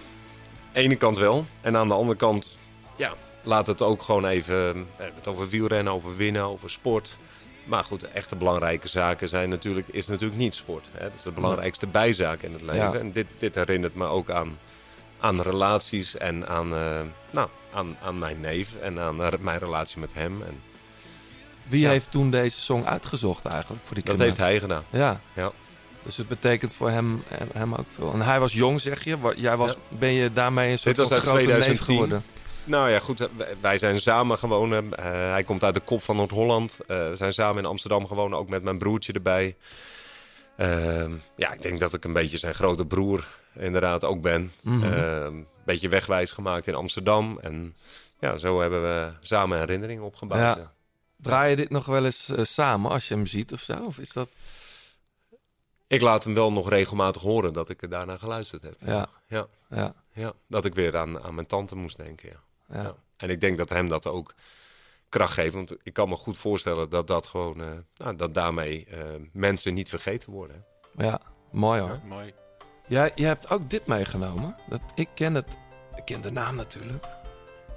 ene kant wel. En aan de andere kant, ja, laat het ook gewoon even... We hebben het over wielrennen, over winnen, over sport. Maar goed, de echte belangrijke zaken zijn natuurlijk, is natuurlijk niet sport. Hè? Dat is de belangrijkste bijzaak in het leven. Ja. En dit, dit herinnert me ook aan, aan relaties en aan, eh, nou, aan, aan mijn neef en aan eh, mijn relatie met hem. En Wie Ja. heeft toen deze song uitgezocht eigenlijk voor die dat heeft hij gedaan. Ja. Ja. Dus het betekent voor hem, hem, hem ook veel. En hij was jong, zeg je. Jij was, Ben je daarmee een soort Dit was van uit grote neef 2010. geworden? Nou ja, goed. wij- zijn samen gewoon. eh, hij komt uit de kop van Noord-Holland. Eh, we zijn samen in Amsterdam gewoond, ook met mijn broertje erbij. Ehm, ja, ik denk dat ik een beetje zijn grote broer inderdaad ook ben. Mhm. Ehm, Een beetje wegwijs gemaakt in Amsterdam. En ja, zo hebben we samen herinneringen opgebouwd. Ja. ja. Draai je dit nog wel eens eh, samen als je hem ziet of zo? Of is dat... Ik laat hem wel nog regelmatig horen dat ik er daarna geluisterd heb. Ja. Ja. Ja. Ja, dat ik weer aan, aan mijn tante moest denken, ja. Ja. En ik denk dat hem dat ook kracht geeft. Want ik kan me goed voorstellen dat dat gewoon... eh, nou, dat daarmee eh, mensen niet vergeten worden. Ja, mooi hoor. Mooi. Jij, jij hebt ook dit meegenomen. Dat, ik ken het. Ik ken de naam natuurlijk.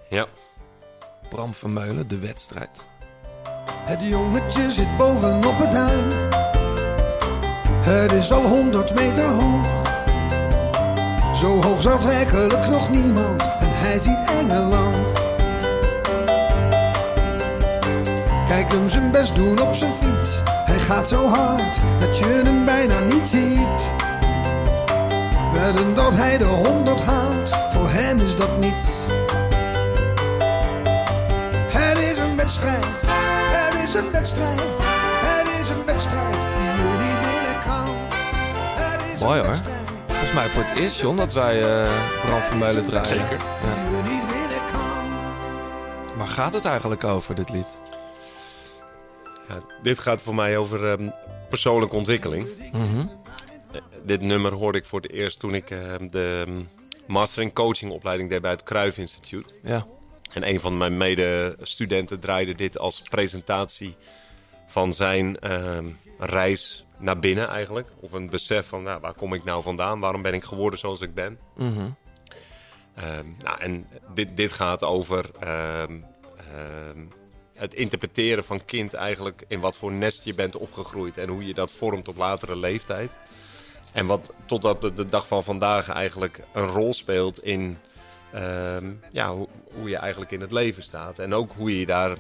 Ja. Bram Vermeulen, De Wedstrijd. Het jongetje zit bovenop het duin. Het is al honderd meter hoog. Zo hoog zat werkelijk nog niemand. Hij ziet Engeland. Kijk hem zijn best doen op zijn fiets. Hij gaat zo hard dat je hem bijna niet ziet. Wedden dat hij de honderd haalt. Voor hem is dat niets. Het is een wedstrijd, het is een wedstrijd, het is een wedstrijd die je niet winnen kan. Het is Mooi een wedstrijd Volgens mij voor het eerst, John, dat wij eh Bram Vermeulen draaien. Zeker. Ja. Waar gaat het eigenlijk over, dit lied? Ja, dit gaat voor mij over ehm, persoonlijke ontwikkeling. Mhm. Eh, dit nummer hoorde ik voor het eerst toen ik ehm, de ehm, master in coaching opleiding deed bij het Kruif Instituut. Ja. En een van mijn medestudenten draaide dit als presentatie van zijn reis naar binnen eigenlijk. Of een besef van nou, waar kom ik nou vandaan? Waarom ben ik geworden zoals ik ben? Mhm. Ehm, nou, en dit, dit gaat over ehm, ehm, het interpreteren van kind eigenlijk in wat voor nest je bent opgegroeid en hoe je dat vormt op latere leeftijd. En wat totdat de, de dag van vandaag eigenlijk een rol speelt in ja, hoe, hoe je eigenlijk in het leven staat. En ook hoe je daar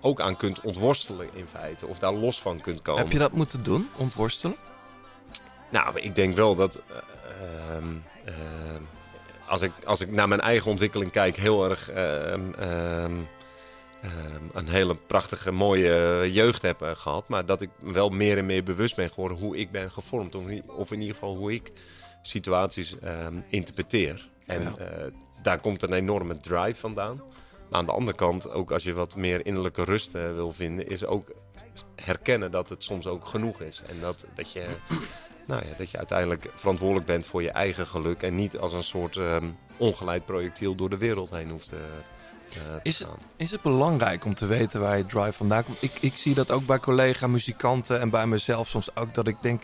ook aan kunt ontworstelen in feite. Of daar los van kunt komen. Heb je dat moeten doen, ontworstelen? Nou, ik denk wel dat. eh, ehm, ehm, als, ik, als ik naar mijn eigen ontwikkeling kijk, heel erg. ehm, ehm, ehm, een hele prachtige, mooie jeugd heb eh, gehad. Maar dat ik wel meer en meer bewust ben geworden hoe ik ben gevormd. Of in- Of in ieder geval hoe ik situaties interpreteer. En Ja. eh, daar komt een enorme drive vandaan. Maar aan de andere kant, ook als je wat meer innerlijke rust eh, wil vinden, is ook herkennen dat het soms ook genoeg is. En dat, dat, je, (clears throat) nou ja, dat je uiteindelijk verantwoordelijk bent voor je eigen geluk. En niet als een soort ehm, ongeleid projectiel door de wereld heen hoeft te, eh, te Is het, is het belangrijk om te weten waar je drive vandaan komt? Ik, ik zie dat ook bij collega-muzikanten en bij mezelf soms ook. Dat ik denk,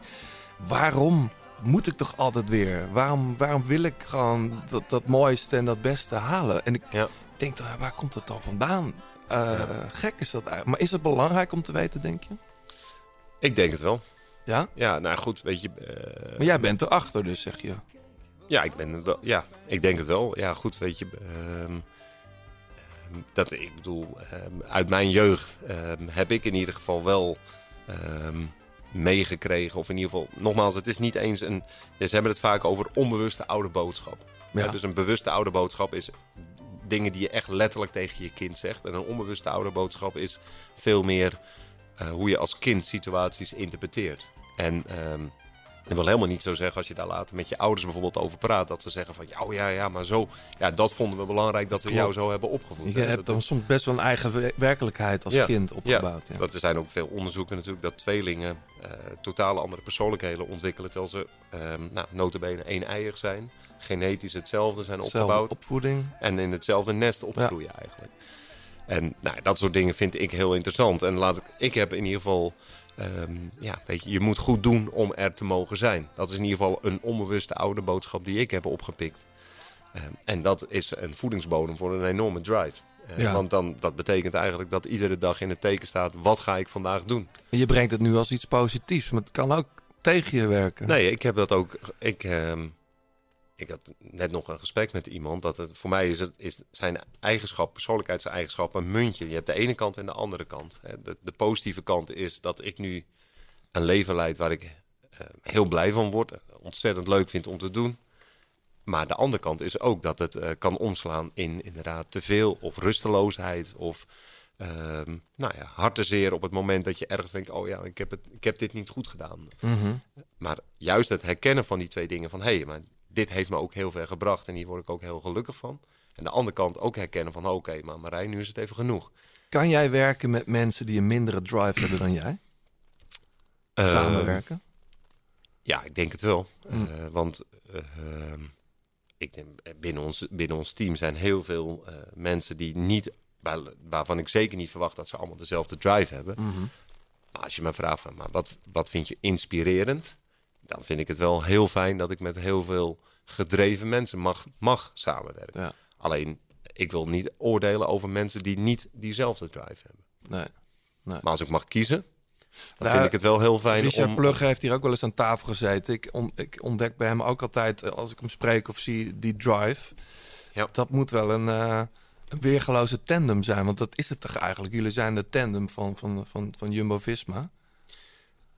waarom moet ik toch altijd weer? Waarom, waarom wil ik gewoon dat, dat mooiste en dat beste halen? En ik Ja. Denk, dan, waar komt het dan vandaan? Eh, Gek is dat eigenlijk. Maar is het belangrijk om te weten, denk je? Ik denk het wel. Ja? Ja, nou goed, weet je... eh, Maar jij bent erachter dus, zeg je. Ja, ik ben wel. Ja, ik denk het wel. Ja, goed, weet je. ehm, dat, ik bedoel, ehm, uit mijn jeugd ehm, heb ik in ieder geval wel ehm, meegekregen. Of in ieder geval, nogmaals, het is niet eens een. ja, Ze hebben het vaak over onbewuste oude boodschap. Ja. Ja, dus een bewuste oude boodschap is dingen die je echt letterlijk tegen je kind zegt. En een onbewuste oude boodschap is veel meer eh, hoe je als kind situaties interpreteert. En ehm ik wil helemaal niet zo zeggen als je daar later met je ouders bijvoorbeeld over praat. Dat ze zeggen van, ja, oh ja, ja, maar zo. Ja, dat vonden we belangrijk dat we jou zo hebben opgevoed. Je hè. hebt Dat- dan soms best wel een eigen wer- werkelijkheid als Ja, kind opgebouwd. Ja. Dat er zijn ook veel onderzoeken natuurlijk dat tweelingen eh totaal andere persoonlijkheden ontwikkelen. Terwijl ze ehm nou, notabene één-eiig zijn. Genetisch hetzelfde zijn opgebouwd. opvoeding. En in hetzelfde nest opgroeien eigenlijk. En nou, dat soort dingen vind ik heel interessant. En laat ik, ik heb in ieder geval... ehm, ja, weet je, je moet goed doen om er te mogen zijn. Dat is in ieder geval een onbewuste oude boodschap die ik heb opgepikt. Ehm, en dat is een voedingsbodem voor een enorme drive. Eh, Ja. Want dan, dat betekent eigenlijk dat iedere dag in het teken staat... wat ga ik vandaag doen? En je brengt het nu als iets positiefs, maar het kan ook tegen je werken. Nee, ik heb dat ook. Ik, ehm, ik had net nog een gesprek met iemand. Dat het, voor mij is, het, is zijn eigenschap, persoonlijkheidseigenschap, een muntje. Je hebt de ene kant en de andere kant. Hè. De, de positieve kant is dat ik nu een leven leid waar ik eh, heel blij van word. Ontzettend leuk vind om te doen. Maar de andere kant is ook dat het eh, kan omslaan in inderdaad te veel of rusteloosheid of ehm, nou ja, hartezeer op het moment dat je ergens denkt, oh ja, ik heb, het, ik heb dit niet goed gedaan. Mhm. Maar juist het herkennen van die twee dingen van, hé, hey, maar dit heeft me ook heel ver gebracht en hier word ik ook heel gelukkig van. En de andere kant ook herkennen van, oké, maar Marijn, nu is het even genoeg. Kan jij werken met mensen die een mindere drive hebben dan jij? Eh, Samenwerken? Ja, ik denk het wel. Mm. Eh, want eh, ehm, ik denk, eh, binnen, ons, binnen ons team zijn heel veel eh, mensen die niet, waar, waarvan ik zeker niet verwacht dat ze allemaal dezelfde drive hebben. Mhm. Maar als je me vraagt van, maar wat, wat vind je inspirerend? Dan vind ik het wel heel fijn dat ik met heel veel gedreven mensen mag, mag samenwerken. Ja. Alleen, ik wil niet oordelen over mensen die niet diezelfde drive hebben. Nee. nee. Maar als ik mag kiezen, dan Nou, vind ik het wel heel fijn Richard om... Plugge heeft hier ook wel eens aan tafel gezeten. Ik, on- ik ontdek bij hem ook altijd, eh, als ik hem spreek of zie, die drive. Ja. Dat moet wel een, eh, een weergeloze tandem zijn. Want dat is het toch eigenlijk? Jullie zijn de tandem van, van, van, van Jumbo-Visma.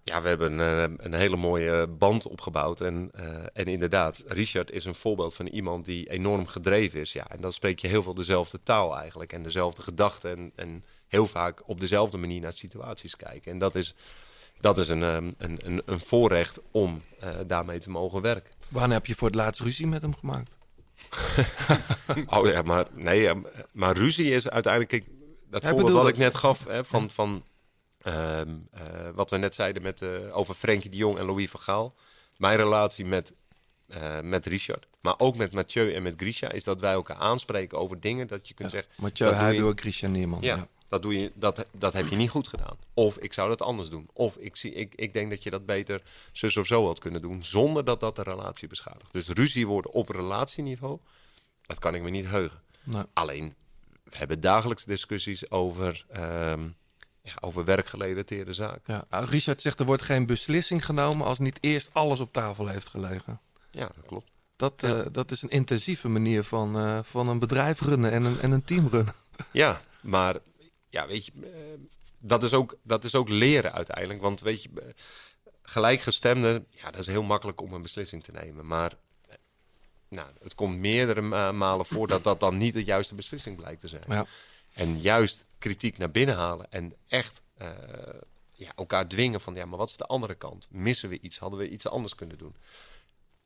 Ja, we hebben een, een hele mooie band opgebouwd. En, eh, en inderdaad, Richard is een voorbeeld van iemand die enorm gedreven is. Ja, en dan spreek je heel veel dezelfde taal eigenlijk. En dezelfde gedachten. En, en heel vaak op dezelfde manier naar situaties kijken. En dat is, dat is een, ehm, een, een, een voorrecht om eh, daarmee te mogen werken. Wanneer heb je voor het laatst ruzie met hem gemaakt? (laughs) Oh ja, maar, nee, maar ruzie is uiteindelijk... Kijk, dat Ja, voorbeeld wat ik dat- net gaf hè, van, van ehm, eh, wat we net zeiden met, eh, over Frenkie de Jong en Louis van Gaal. Mijn relatie met, eh, met Richard, maar ook met Mathieu en met Grisha... is dat wij elkaar aanspreken over dingen dat je kunt zeggen... Mathieu je- Huido, Christian Neerman. Ja, Ja. Dat, doe je, dat, dat heb je niet goed gedaan. Of ik zou dat anders doen. Of ik, zie, ik, ik denk dat je dat beter zus of zo had kunnen doen... zonder dat dat de relatie beschadigt. Dus ruzie worden op relatieniveau, dat kan ik me niet heugen. Nee. Alleen, we hebben dagelijks discussies over, ehm, ja, over werkgerelateerde zaken. Ja. Ah, Richard zegt er wordt geen beslissing genomen als niet eerst alles op tafel heeft gelegen. Ja, dat klopt. Dat, eh, dat is een intensieve manier van, eh, van een bedrijf runnen en een, en een team runnen. (laughs) Ja, maar ja, weet je, eh, dat is, ook, dat is ook leren uiteindelijk. Want weet je, gelijkgestemden, ja, dat is heel makkelijk om een beslissing te nemen. Maar nou, het komt meerdere ma- malen voor dat dat dan niet de juiste beslissing blijkt te zijn. Ja. En juist kritiek naar binnen halen en echt eh, ja, elkaar dwingen van, ja, maar wat is de andere kant? Missen we iets? Hadden we iets anders kunnen doen?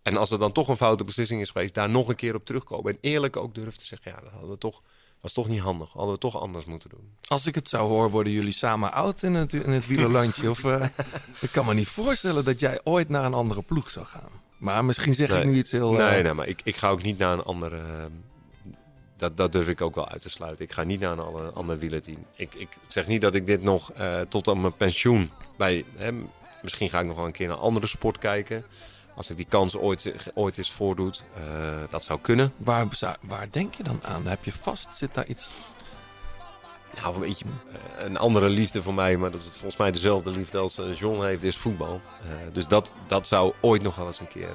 En als er dan toch een foute beslissing is geweest, daar nog een keer op terugkomen. En eerlijk ook durven te zeggen, ja, dat hadden we toch, was toch niet handig. Hadden we toch anders moeten doen. Als ik het zou horen, worden jullie samen oud in het, in het wielerlandje. of, eh, (laughs) ik kan me niet voorstellen dat jij ooit naar een andere ploeg zou gaan. Maar misschien zeg ik Nee. nu iets heel... eh, Nee, nee, maar ik, ik ga ook niet naar een andere... dat, dat durf ik ook wel uit te sluiten. Ik ga niet naar een ander, wielerteam. Ik, ik zeg niet dat ik dit nog eh, tot aan mijn pensioen... Bij, hè, misschien ga ik nog wel een keer naar andere sport kijken. Als ik die kans ooit, ooit eens voordoet. eh, dat zou kunnen. Waar, waar denk je dan aan? Heb je vast? Zit daar iets... Nou, weet je, eh, een andere liefde voor mij, maar dat is volgens mij dezelfde liefde als John heeft, is voetbal. Dus dat, dat zou ooit nog wel eens een keer,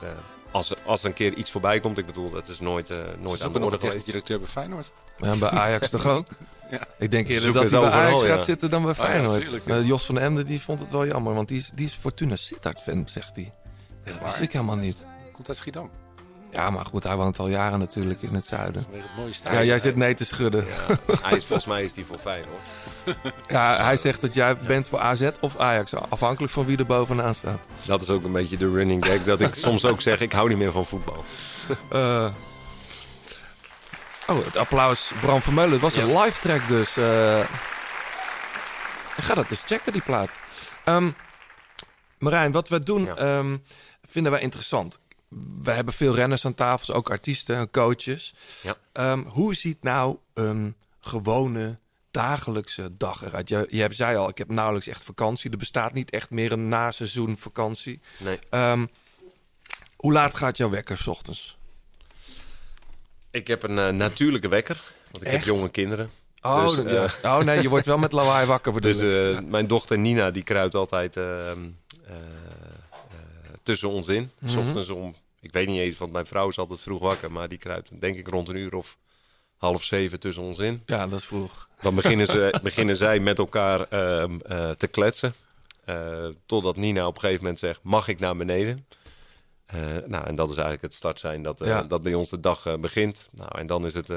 als, als er een keer iets voorbij komt, ik bedoel, dat is nooit, eh, nooit aan de orde geweest. directeur bij Feyenoord. Ja, bij Ajax (laughs) toch ook? Ja. Ik denk eerder dat hij het bij Ajax gaat ja. zitten dan bij Ah, ja, Feyenoord. tuurlijk. Maar Jos van Emden die vond het wel jammer, want die is, die is Fortuna Sittard fan, zegt hij. Dat wist ik helemaal niet. Komt uit Schiedam. Ja, maar goed, hij woont al jaren natuurlijk in het zuiden. Vanwege het mooie Ja, jij zit nee te schudden. Ja, hij is, volgens mij is die voor Feyenoord. (laughs) Ja, hij zegt dat jij bent voor AZ of Ajax, afhankelijk van wie er bovenaan staat. Dat is ook een beetje de running gag, dat ik soms ook zeg, ik hou niet meer van voetbal. (laughs) Eh, oh, het applaus Bram Vermeulen. Het was een live track dus. ik ga dat eens checken, die plaat. Ehm, Marijn, wat we doen ehm, vinden wij interessant. We hebben veel renners aan tafel, ook artiesten en coaches. Ja. Ehm, hoe ziet nou een gewone dagelijkse dag eruit? Je, je hebt zei al, ik heb nauwelijks echt vakantie. Er bestaat niet echt meer een naseizoen vakantie. Nee. Ehm, hoe laat gaat jouw wekker 's ochtends? Ik heb een eh, natuurlijke wekker, want ik Echt? heb jonge kinderen. Oh, Dus, eh, ja. oh nee, je wordt wel met lawaai wakker bedoel Dus eh, mijn dochter Nina, die kruipt altijd ehm, eh, eh, tussen ons in. S Mhm. ochtends om, ik weet niet eens, want mijn vrouw is altijd vroeg wakker. Maar die kruipt denk ik rond een uur of half zeven tussen ons in. Ja, dat is vroeg. Dan beginnen, ze, (laughs) beginnen zij met elkaar ehm, eh, te kletsen. Eh, totdat Nina op een gegeven moment zegt, mag ik naar beneden? Eh, nou, en dat is eigenlijk het start zijn dat, Ja. dat bij ons de dag begint. Nou, en dan is het,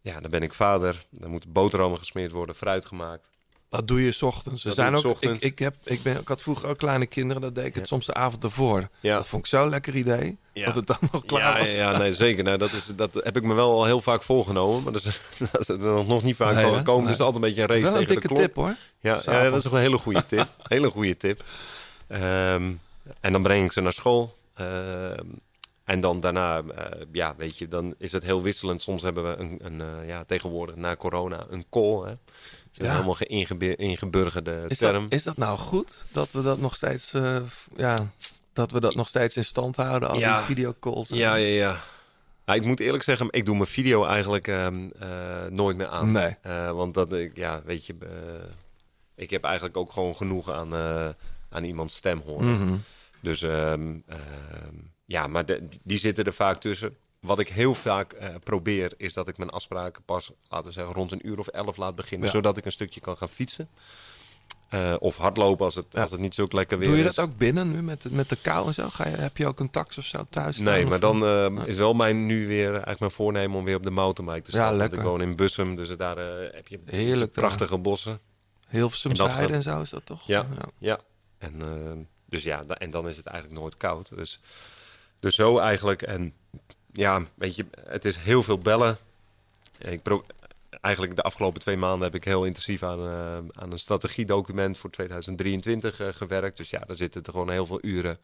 ja, dan ben ik vader. Dan moeten boterhammen gesmeerd worden, fruit gemaakt. Dat doe je 's ochtends. Ze Dat zijn ook, ochtends. Ik, ik, heb, ik, ben, ik had vroeger ook kleine kinderen, dat deed ik het soms de avond ervoor. Ja. Dat vond ik zo'n lekker idee. Ja. Dat het dan nog klaar Ja, was. ja, nee, zeker. Nou, dat, is, dat heb ik me wel al heel vaak voorgenomen. Maar dat is, (laughs) dat is er nog niet vaak Nee, van gekomen. Nee. Dus altijd een beetje een race Wel een tegen dikke de tip, hoor. Ja, dat is een hele goede tip. (laughs) hele goede tip. Ehm, en dan breng ik ze naar school. Ehm, en dan daarna, eh, ja, weet je, dan is het heel wisselend. Soms hebben we een, een eh, ja, tegenwoordig na corona een call. Hè. Dat is Ja. helemaal ingeburgerde Is dat, term. is dat nou goed dat we dat nog steeds, eh, ja, dat we dat nog steeds in stand houden, al Ja. die videocalls? en Ja, ja, ja. Nou, ik moet eerlijk zeggen, ik doe mijn video eigenlijk ehm, eh, nooit meer aan. Nee. Eh, want dat, ik, ja, weet je, ik heb eigenlijk ook gewoon genoeg aan, aan iemands stem horen. Mhm. Dus ehm, ehm, ja, maar de- die zitten er vaak tussen. Wat ik heel vaak eh, probeer, is dat ik mijn afspraken pas, laten we zeggen, rond een uur of elf laat beginnen. Ja. Zodat ik een stukje kan gaan fietsen. Eh, of hardlopen als het, als het niet zo lekker weer Doe je is. dat ook binnen nu met, met de kou en zo? Ga je, heb je ook een tax of zo thuis? Nee, maar dan eh, is wel mijn nu weer eigenlijk mijn voornemen om weer op de mountainbike te Ja, staan. want lekker. ik woon in Bussum, dus daar heb je Heerlijk, prachtige bossen. Hilversum En dat en zo is dat toch? Ja, Ja. ja. En, dus ja, en dan is het eigenlijk nooit koud. Dus, dus zo eigenlijk. En ja, weet je, het is heel veel bellen. Ik eigenlijk de afgelopen twee maanden heb ik heel intensief aan, eh, aan een strategiedocument voor 2023 eh, gewerkt. Dus ja, daar zitten er gewoon heel veel uren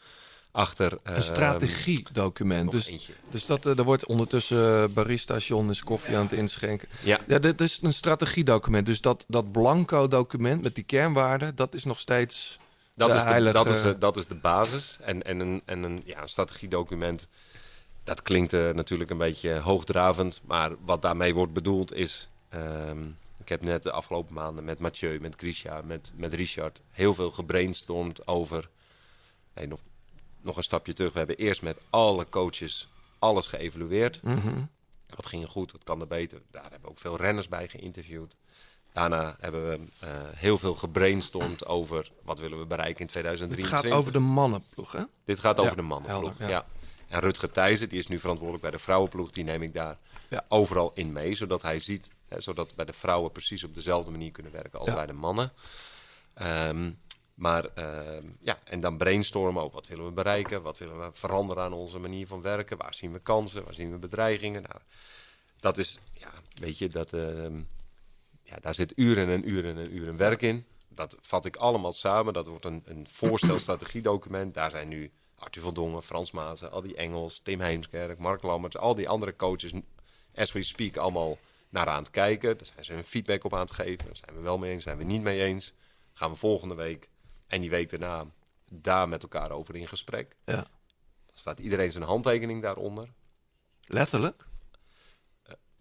achter. Een Ehm, strategiedocument. Dus, dus dat, eh, er wordt ondertussen barista John is koffie aan het inschenken. Ja. ja, dit is een strategiedocument. Dus dat, dat blanco document met die kernwaarden, dat is nog steeds Dat, de is de, heilige... dat, is de, dat is de basis. En, en een, en een, ja, een strategiedocument, dat klinkt eh, natuurlijk een beetje hoogdravend. Maar wat daarmee wordt bedoeld is... ehm, ik heb net de afgelopen maanden met Mathieu, met Grisha, met, met Richard... heel veel gebrainstormd over... Nee, nog, nog een stapje terug. We hebben eerst met alle coaches alles geëvalueerd. Mhm. Wat ging er goed, wat kan er beter? Daar hebben we ook veel renners bij geïnterviewd. Daarna hebben we eh, heel veel gebrainstormd over wat willen we bereiken in Het 2023. gaat over de mannenploeg, hè? Dit gaat over Ja, de mannenploeg, helder, ja. ja. En Rutger Thijssen, die is nu verantwoordelijk bij de vrouwenploeg. Die neem ik daar overal in mee, zodat hij ziet... Hè, zodat bij de vrouwen precies op dezelfde manier kunnen werken als Ja. bij de mannen. Ehm, maar ehm, ja, en dan brainstormen ook. Wat willen we bereiken? Wat willen we veranderen aan onze manier van werken? Waar zien we kansen? Waar zien we bedreigingen? Nou, dat is, ja, weet je, dat, ehm, ja, daar zit uren en uren en uren werk in. Dat vat ik allemaal samen. Dat wordt een, een voorstelstrategiedocument. Daar zijn nu Arthur van Dongen, Frans Mazen, al die Engels, Tim Heemskerk, Mark Lammerts, al die andere coaches, as we speak, allemaal naar aan het kijken. Daar zijn ze hun feedback op aan het geven. Daar zijn we wel mee eens, zijn we niet mee eens. Gaan we volgende week en die week daarna daar met elkaar over in gesprek. Ja. Dan staat iedereen zijn handtekening daaronder. Letterlijk?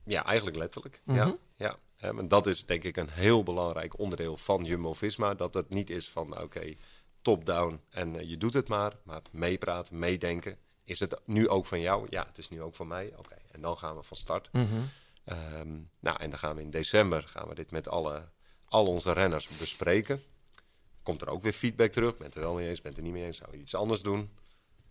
Ja, eigenlijk letterlijk. Mhm. Ja, ja. Hè, want dat is denk ik een heel belangrijk onderdeel van Jumbo-Visma. Dat het niet is van, oké, top-down en eh, je doet het maar. Maar meepraten, meedenken. is het nu ook van jou? Ja, het is nu ook van mij. Oké, en dan gaan we van start. Mhm. Ehm, nou, en dan gaan we in december gaan we dit met alle, al onze renners bespreken. Komt er ook weer feedback terug. Bent er wel mee eens, bent er niet mee eens, zou je iets anders doen?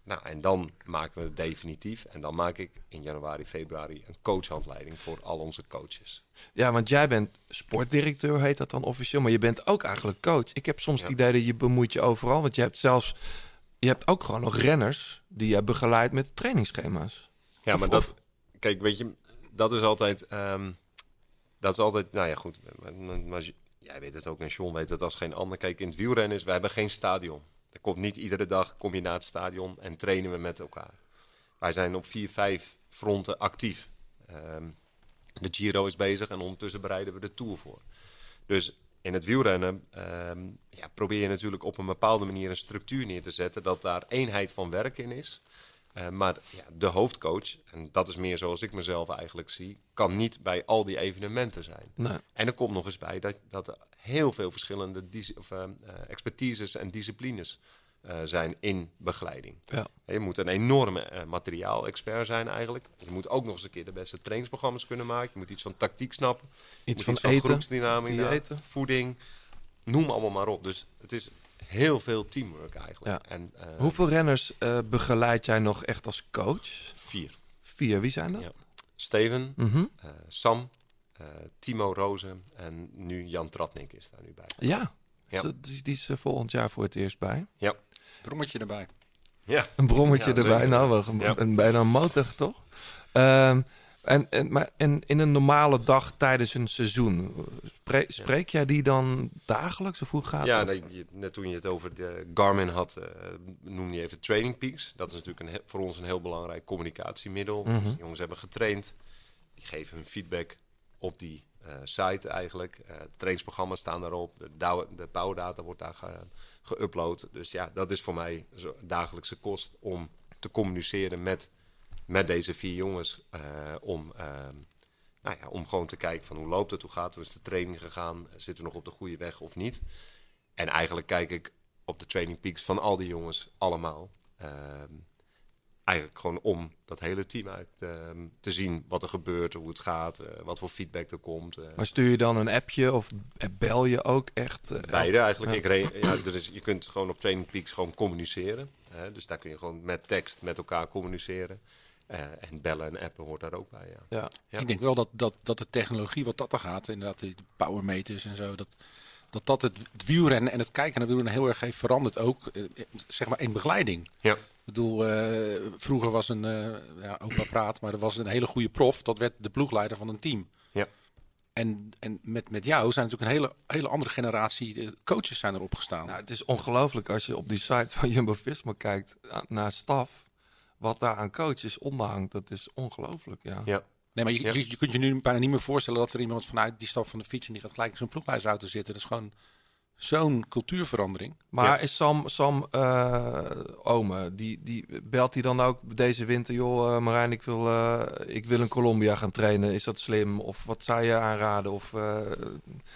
Nou, en dan maken we het definitief. En dan maak ik in januari, februari een coachhandleiding voor al onze coaches. Ja, want jij bent sportdirecteur, heet dat dan officieel. Maar je bent ook eigenlijk coach. Ik heb soms Ja. het idee dat je bemoeit je overal. Want je hebt zelfs... Je hebt ook gewoon nog renners die je begeleidt met trainingsschema's. Ja, Of- maar dat, kijk, weet je, dat is altijd, ehm, dat is altijd, nou ja, goed, maar, maar- maar jij weet het ook en John weet het als geen ander. Kijk, in het wielrennen is, we hebben geen stadion. Er komt niet iedere dag, kom je naar het stadion en trainen we met elkaar. Wij zijn op vier, vijf fronten actief. Ehm, de Giro is bezig en ondertussen bereiden we de Tour voor. Dus in het wielrennen ehm, ja, probeer je natuurlijk op een bepaalde manier een structuur neer te zetten dat daar eenheid van werk in is. Eh, maar ja, de hoofdcoach, en dat is meer zoals ik mezelf eigenlijk zie, kan niet bij al die evenementen zijn. Nee. En er komt nog eens bij dat, dat er heel veel verschillende of, eh, eh, expertises en disciplines zijn in begeleiding. Ja. Je moet een enorme materiaal-expert zijn eigenlijk. Je moet ook nog eens een keer de beste trainingsprogramma's kunnen maken. Je moet iets van tactiek snappen. Iets van eten, groepsdynamica, voeding, noem allemaal maar op. Dus het is heel veel teamwork eigenlijk. Ja. En, eh, Hoeveel renners eh, begeleid jij nog echt als coach? Vier. Vier, wie zijn dat? Ja. Steven, Mhm. eh, Sam, eh, Timo Rozen en nu Jan Tratnik is daar nu bij. Ja, Ja. Zo, die, is er volgend jaar voor het eerst bij. Ja. Brommetje erbij. Ja. Een brommetje Ja, erbij, nou wel, een, Ja. een, bijna een motor, toch? Ehm, en, en, maar en in een normale dag tijdens een seizoen, spreek, spreek jij die dan dagelijks of hoe gaat Ja, dat? je- net toen je het over de Garmin had, eh noemde je even Training Peaks. Dat is natuurlijk een, voor ons een heel belangrijk communicatiemiddel. Mhm. Dus de jongens hebben getraind. Die geven hun feedback op die eh, site eigenlijk. Eh trainingsprogramma's staan daarop. De, de bouwdata wordt daar ge- geüpload. Dus ja, dat is voor mij zo dagelijkse kost om te communiceren met, met deze vier jongens. eh, om, ehm, nou ja, om gewoon te kijken van hoe loopt het, hoe gaat het, hoe is de training gegaan, zitten we nog op de goede weg of niet. En eigenlijk kijk ik op de training peaks van al die jongens allemaal. Ehm, eigenlijk gewoon om dat hele team uit ehm, te zien wat er gebeurt, hoe het gaat, eh, wat voor feedback er komt. eh. Maar stuur je dan een appje of bel je ook echt? Beide eigenlijk. Ja. Ik ja, is, je kunt gewoon op Training Peaks gewoon communiceren. Dus daar kun je gewoon met tekst met elkaar communiceren. Eh, en bellen en appen hoort daar ook bij. Ja. Ja. Ja. Ik denk wel dat, dat, dat de technologie wat dat er gaat, inderdaad die powermeters en zo, dat dat, dat het, het wielrennen en het kijken naar wielrennen heel erg heeft veranderd ook, eh, zeg maar in begeleiding. Ja. Ik bedoel, eh, vroeger was een, eh ja, opa praat, maar er was een hele goede prof, dat werd de ploegleider van een team. Ja. En, en met, met jou zijn natuurlijk een hele, hele andere generatie coaches zijn erop gestaan. Nou, het is ongelooflijk als je op die site van Jumbo-Visma kijkt naar staf. Wat daar aan coaches onderhangt, dat is ongelooflijk, ja. Ja. Nee, maar je, Ja. je, je kunt je nu bijna niet meer voorstellen dat er iemand vanuit die staf van de fiets en die gaat gelijk in zo'n ploeghuisauto zitten. Dat is gewoon zo'n cultuurverandering. Maar is Sam, Sam eh, Ome, die, die belt hij dan ook deze winter, joh, eh, Marijn, ik wil, eh, ik wil in Colombia gaan trainen. Is dat slim? Of wat zou je aanraden? Of eh,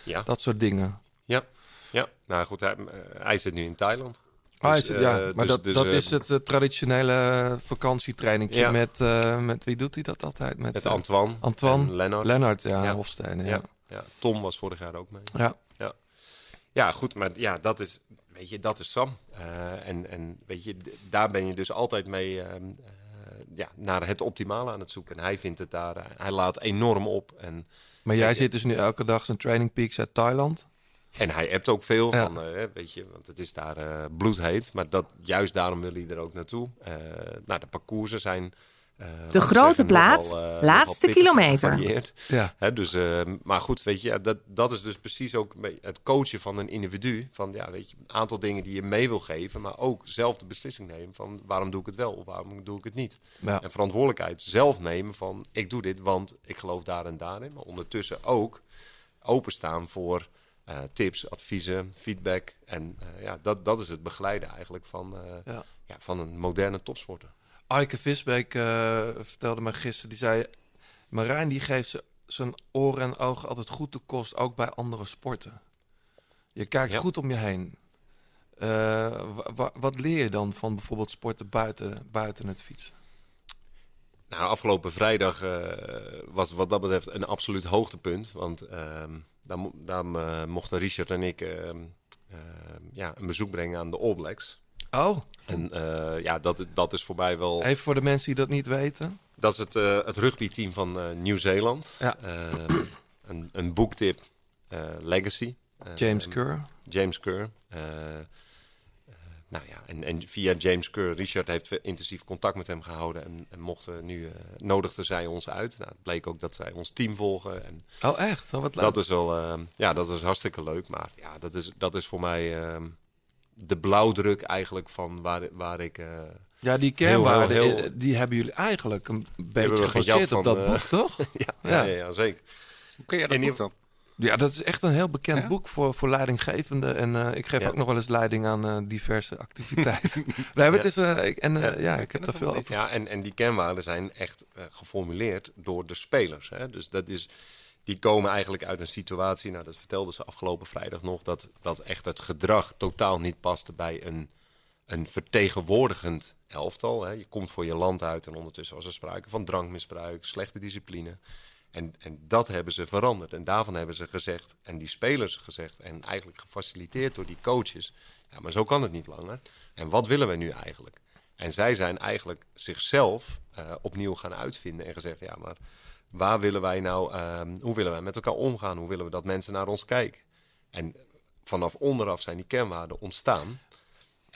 Ja. dat soort dingen. Ja, ja. nou goed, hij, hij zit nu in Thailand. Ah, is het, ja, maar dus- dat, dus, dat is het traditionele vakantietrainingje Ja. met, eh, met, wie doet hij dat altijd? Met, Met eh, Antoine Antoine. en Lennart. Lennart, ja, Ja. Hofstede, ja. Ja. Tom was vorig jaar ook mee. Ja. Ja, ja goed, maar ja, dat is, weet je, dat is Sam. Eh, en, en weet je, daar ben je dus altijd mee ehm, eh, ja, naar het optimale aan het zoeken. En hij vindt het daar, hij laat enorm op. En, Maar jij zit dus nu elke dag zijn training peaks uit Thailand. En hij appt ook veel Ja. van, eh, weet je, want het is daar eh, bloedheet. Maar dat, juist daarom wil hij er ook naartoe. Eh, nou, de parcoursen zijn... we grote zeggen, plaat, nogal, eh, laatste kilometer. Ja. Hè, dus, maar goed, weet je, dat, dat is dus precies ook het coachen van een individu. Van ja, weet je, een aantal dingen die je mee wil geven, maar ook zelf de beslissing nemen van waarom doe ik het wel of waarom doe ik het niet. Ja. En verantwoordelijkheid zelf nemen van ik doe dit, want ik geloof daar en daarin. Maar ondertussen ook openstaan voor eh, tips, adviezen, feedback. En eh, ja, dat, dat is het begeleiden eigenlijk van, eh, Ja. ja, van een moderne topsporter. Aike Visbeek vertelde me gisteren, die zei... Marijn die geeft ze- zijn oren en ogen altijd goed de kost, ook bij andere sporten. Je kijkt Ja. goed om je heen. Wa- wa- wat leer je dan van bijvoorbeeld sporten buiten, buiten het fietsen? Nou, afgelopen vrijdag eh, was wat dat betreft een absoluut hoogtepunt. Want ehm, daar, eh, mochten Richard en ik ehm, ehm, ja, een bezoek brengen aan de All Blacks. Oh. En eh, ja, dat, dat is voor mij wel... Even voor de mensen die dat niet weten. Dat is het, het rugbyteam van Nieuw-Zeeland. Ja. Een, een boektip, Legacy. James Kerr. James Kerr. Eh, eh, nou ja, en, en via James Kerr, Richard heeft intensief contact met hem gehouden. En, en mochten nu, eh nodigden zij ons uit. Nou, het bleek ook dat zij ons team volgen. En Oh, echt? Oh, wat leuk. dat is wel, ehm, ja, dat is hartstikke leuk. Maar ja, dat is, dat is voor mij ehm, de blauwdruk eigenlijk van waar, waar ik... eh, Ja, die heel, kernwaarden, heel- eh, die hebben jullie eigenlijk een beetje gebaseerd gejat op dat eh, boek, toch? (laughs) ja, ja. Ja, ja, zeker. Hoe ken jij dat In boek ieder- dan? Ja, dat is echt een heel bekend Ja? boek voor, voor leidinggevenden. En eh, ik geef Ja. ook nog wel eens leiding aan eh, diverse (laughs) activiteiten. nee, het is, eh, ik, en ja, ik heb daar veel over. Ja, en, en die kernwaarden zijn echt geformuleerd door de spelers. Hè? Dus dat is, die komen eigenlijk uit een situatie, nou dat vertelden ze afgelopen vrijdag nog, dat, dat echt het gedrag totaal niet paste bij een, een vertegenwoordigend elftal. Hè? Je komt voor je land uit en ondertussen was er sprake van drankmisbruik, slechte discipline. En, en dat hebben ze veranderd. En daarvan hebben ze gezegd, en die spelers gezegd, en eigenlijk gefaciliteerd door die coaches. Ja, maar zo kan het niet langer. En wat willen we nu eigenlijk? En zij zijn eigenlijk zichzelf eh, opnieuw gaan uitvinden en gezegd, ja, maar waar willen wij nou, ehm, hoe willen wij met elkaar omgaan? Hoe willen we dat mensen naar ons kijken? En vanaf onderaf zijn die kernwaarden ontstaan.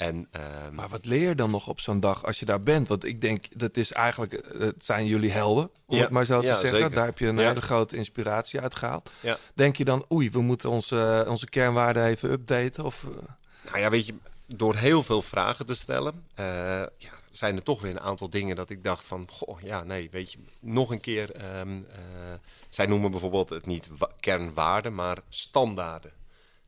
En, ehm, Maar wat leer je dan nog op zo'n dag als je daar bent? Want ik denk, dat is eigenlijk, eh, het zijn jullie helden, om Ja, het maar zo te ja, zeggen. zeker. Daar heb je een Ja. hele grote inspiratie uit gehaald. Denk je dan, oei, we moeten onze, onze kernwaarden even updaten? Of, eh, Nou ja, weet je, door heel veel vragen te stellen, eh, ja, zijn er toch weer een aantal dingen dat ik dacht van, goh, ja, nee, weet je, nog een keer. ehm, eh, zij noemen bijvoorbeeld het niet wa- kernwaarden, maar standaarden.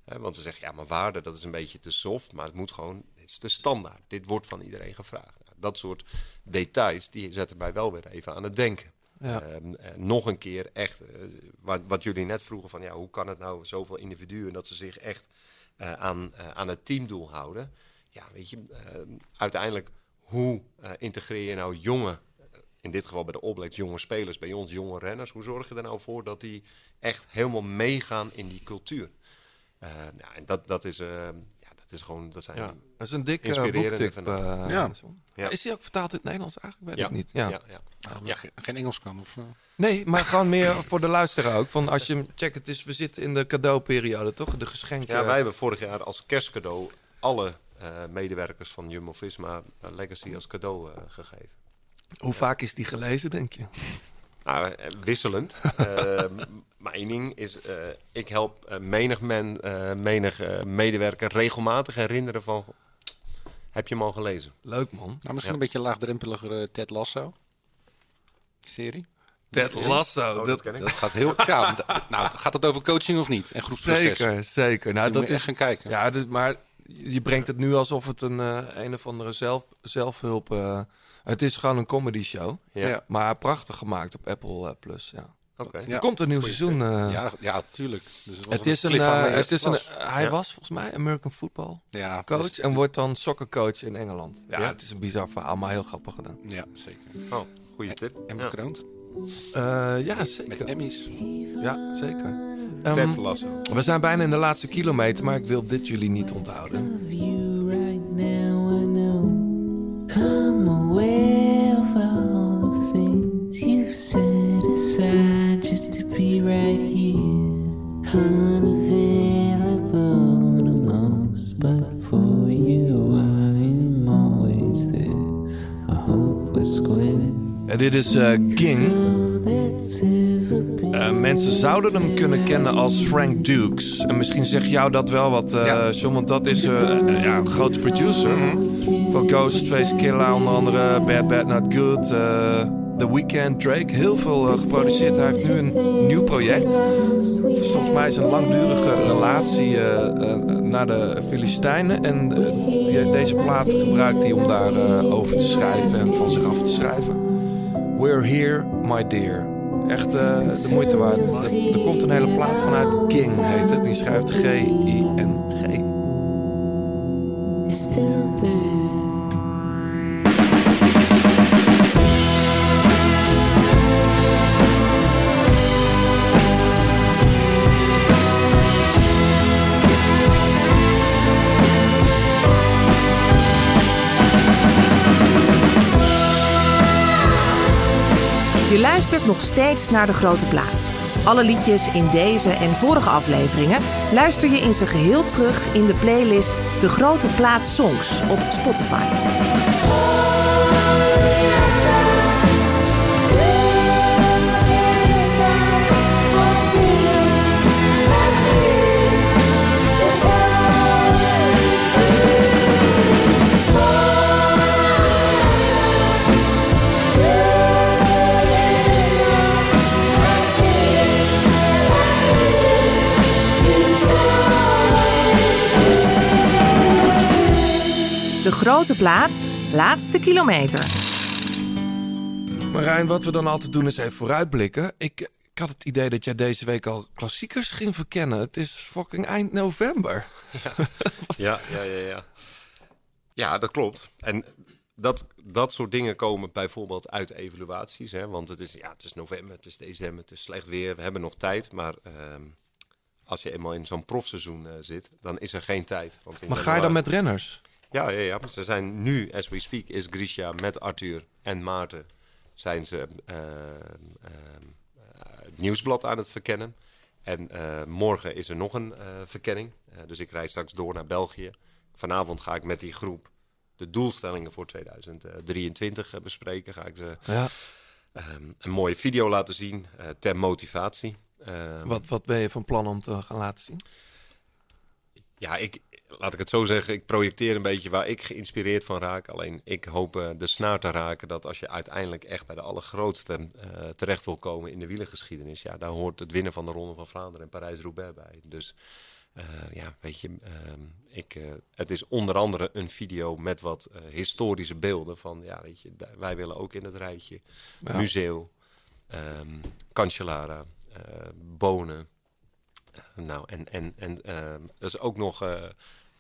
Want ze zeggen, ja, maar waarde, dat is een beetje te soft, maar het moet gewoon, is de standaard. Dit wordt van iedereen gevraagd. Nou, dat soort details, die zetten mij wel weer even aan het denken. Ja. Ehm, eh, nog een keer echt, eh, wat, wat jullie net vroegen van, ja, hoe kan het nou zoveel individuen dat ze zich echt eh, aan, aan het teamdoel houden. Ja, weet je, eh, uiteindelijk hoe integreer je nou jonge, in dit geval bij de All Blacks, jonge spelers, bij ons jonge renners. Hoe zorg je er nou voor dat die echt helemaal meegaan in die cultuur? Ja, en dat, dat is, eh, is gewoon, dat zijn ja, dat is een dikke inspirerende boektip. eh, Ja. zo. Ja. Is die ook vertaald in het Nederlands eigenlijk? Weet Ja. ik niet. Ja. Ja, ja. Nou, ge- Geen Engels kan? Of, eh? Nee, maar gewoon meer (laughs) voor de luisteraar ook. Van als je hem check, het is, we zitten in de cadeauperiode, toch? De geschenken. Ja, wij hebben vorig jaar als kerstcadeau alle eh, medewerkers van Jumbo-Visma eh, Legacy als cadeau eh, gegeven. Hoe vaak is die gelezen, denk je? Nou, eh, wisselend. (laughs) Eh, m- mening is, eh, ik help eh, menig, men, eh, menig eh, medewerker regelmatig herinneren van... Heb je hem al gelezen? Leuk, man. Nou, misschien Ja. een beetje laagdrempeliger eh, Ted Lasso. Serie. Ted Lasso. Oh, dat dat, ken ik. Dat gaat heel... ja, nou, gaat het over coaching of niet? En groepsproces? zeker, zeker. Nou, Dat dat moet je is echt gaan kijken. Ja, dit, maar je brengt het nu alsof het een eh, een of andere zelf, zelfhulp... eh, het is gewoon een comedy show. Ja. Ja. Maar prachtig gemaakt op Apple Plus, ja. Oké. Er Ja. komt een nieuw Goeie seizoen. eh. Ja, ja, tuurlijk. Dus was het is een, cliffhanger eh, het is een, hij Ja. was volgens mij American football ja, coach dus- en wordt dan soccercoach in Engeland. Ja, Ja. het is een bizar verhaal, maar heel grappig gedaan. Ja, zeker. Oh, goede tip. En Ja. bekroond. Eh, ja, zeker. Met Emmys. Ja, zeker. Ehm, Ted Lasso. we zijn bijna in de laatste kilometer, maar ik wil dit jullie niet onthouden. of you right now, I know. I'm aware of all the things you've set aside be right here. Unavailable to most, but for you I am always there. A hopeless square. En dit is eh, King. Eh, mensen zouden hem kunnen kennen als Frank Dukes. En misschien zegt jou dat wel wat, eh Ja. John, want dat is ja, een grote producer. Van Ghostface Killa, onder andere Bad Bad Not Good, eh, The Weeknd, Drake. Heel veel eh, geproduceerd. Hij heeft nu een nieuw project. Volgens mij is een langdurige relatie eh, eh, naar de Filistijnen. En die- deze plaat gebruikt hij om daarover over te schrijven en van zich af te schrijven. We're Here, My Dear. Echt de moeite waard. Er, er komt een hele plaat vanuit King, heet het. Die schrijft G-I-N-G. Je luistert nog steeds naar De Grote Plaats. Alle liedjes in deze en vorige afleveringen luister je in zijn geheel terug in de playlist De Grote Plaats Songs op Spotify. De Grote Plaats, laatste kilometer. Marijn, wat we dan altijd doen is even vooruitblikken. Ik, ik had het idee dat jij deze week al klassiekers ging verkennen. Het is fucking eind november. (laughs) Ja, ja, ja, ja. Ja, dat klopt. En dat, dat soort dingen komen bijvoorbeeld uit evaluaties. Hè? Want het is, ja, het is november, het is december, het is slecht weer. We hebben nog tijd, maar ehm, als je eenmaal in zo'n profseizoen eh, zit, dan is er geen tijd. Want Maar ga je dan met renners? Ja, ja, ja. Ze zijn nu, as we speak, is Grisha met Arthur en Maarten zijn ze eh, ehm, eh, het nieuwsblad aan het verkennen. En eh, morgen is er nog een eh, verkenning. Dus ik rijd straks door naar België. Vanavond ga ik met die groep de doelstellingen voor 2023 eh, bespreken. Ga ik ze Ja. ehm, een mooie video laten zien ter motivatie. Ehm, Wat, wat ben je van plan om te gaan laten zien? Ja, ik, laat ik het zo zeggen, ik projecteer een beetje waar ik geïnspireerd van raak. Alleen ik hoop eh, de snaar te raken dat als je uiteindelijk echt bij de allergrootste eh, terecht wil komen in de wielergeschiedenis, ja, daar hoort het winnen van de Ronde van Vlaanderen en Parijs-Roubaix bij. Dus eh, ja, weet je, ehm, ik, het is onder andere een video met wat historische beelden van, ja, weet je, wij willen ook in het rijtje. Ja. Museo, ehm Cancellara, Bonen. Nou, en, en, en ehm, dat is ook nog,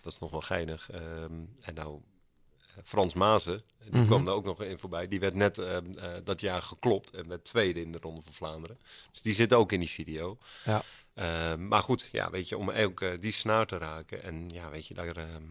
dat is nog wel geinig. ehm, en nou, eh, Frans Mazen, die Mhm. kwam er ook nog in voorbij. Die werd net ehm, eh, dat jaar geklopt en werd tweede in de Ronde van Vlaanderen. Dus die zit ook in die video. Ja. Ehm, maar goed, ja, weet je, om ook eh, die snaar te raken. En ja, weet je, daar, ehm,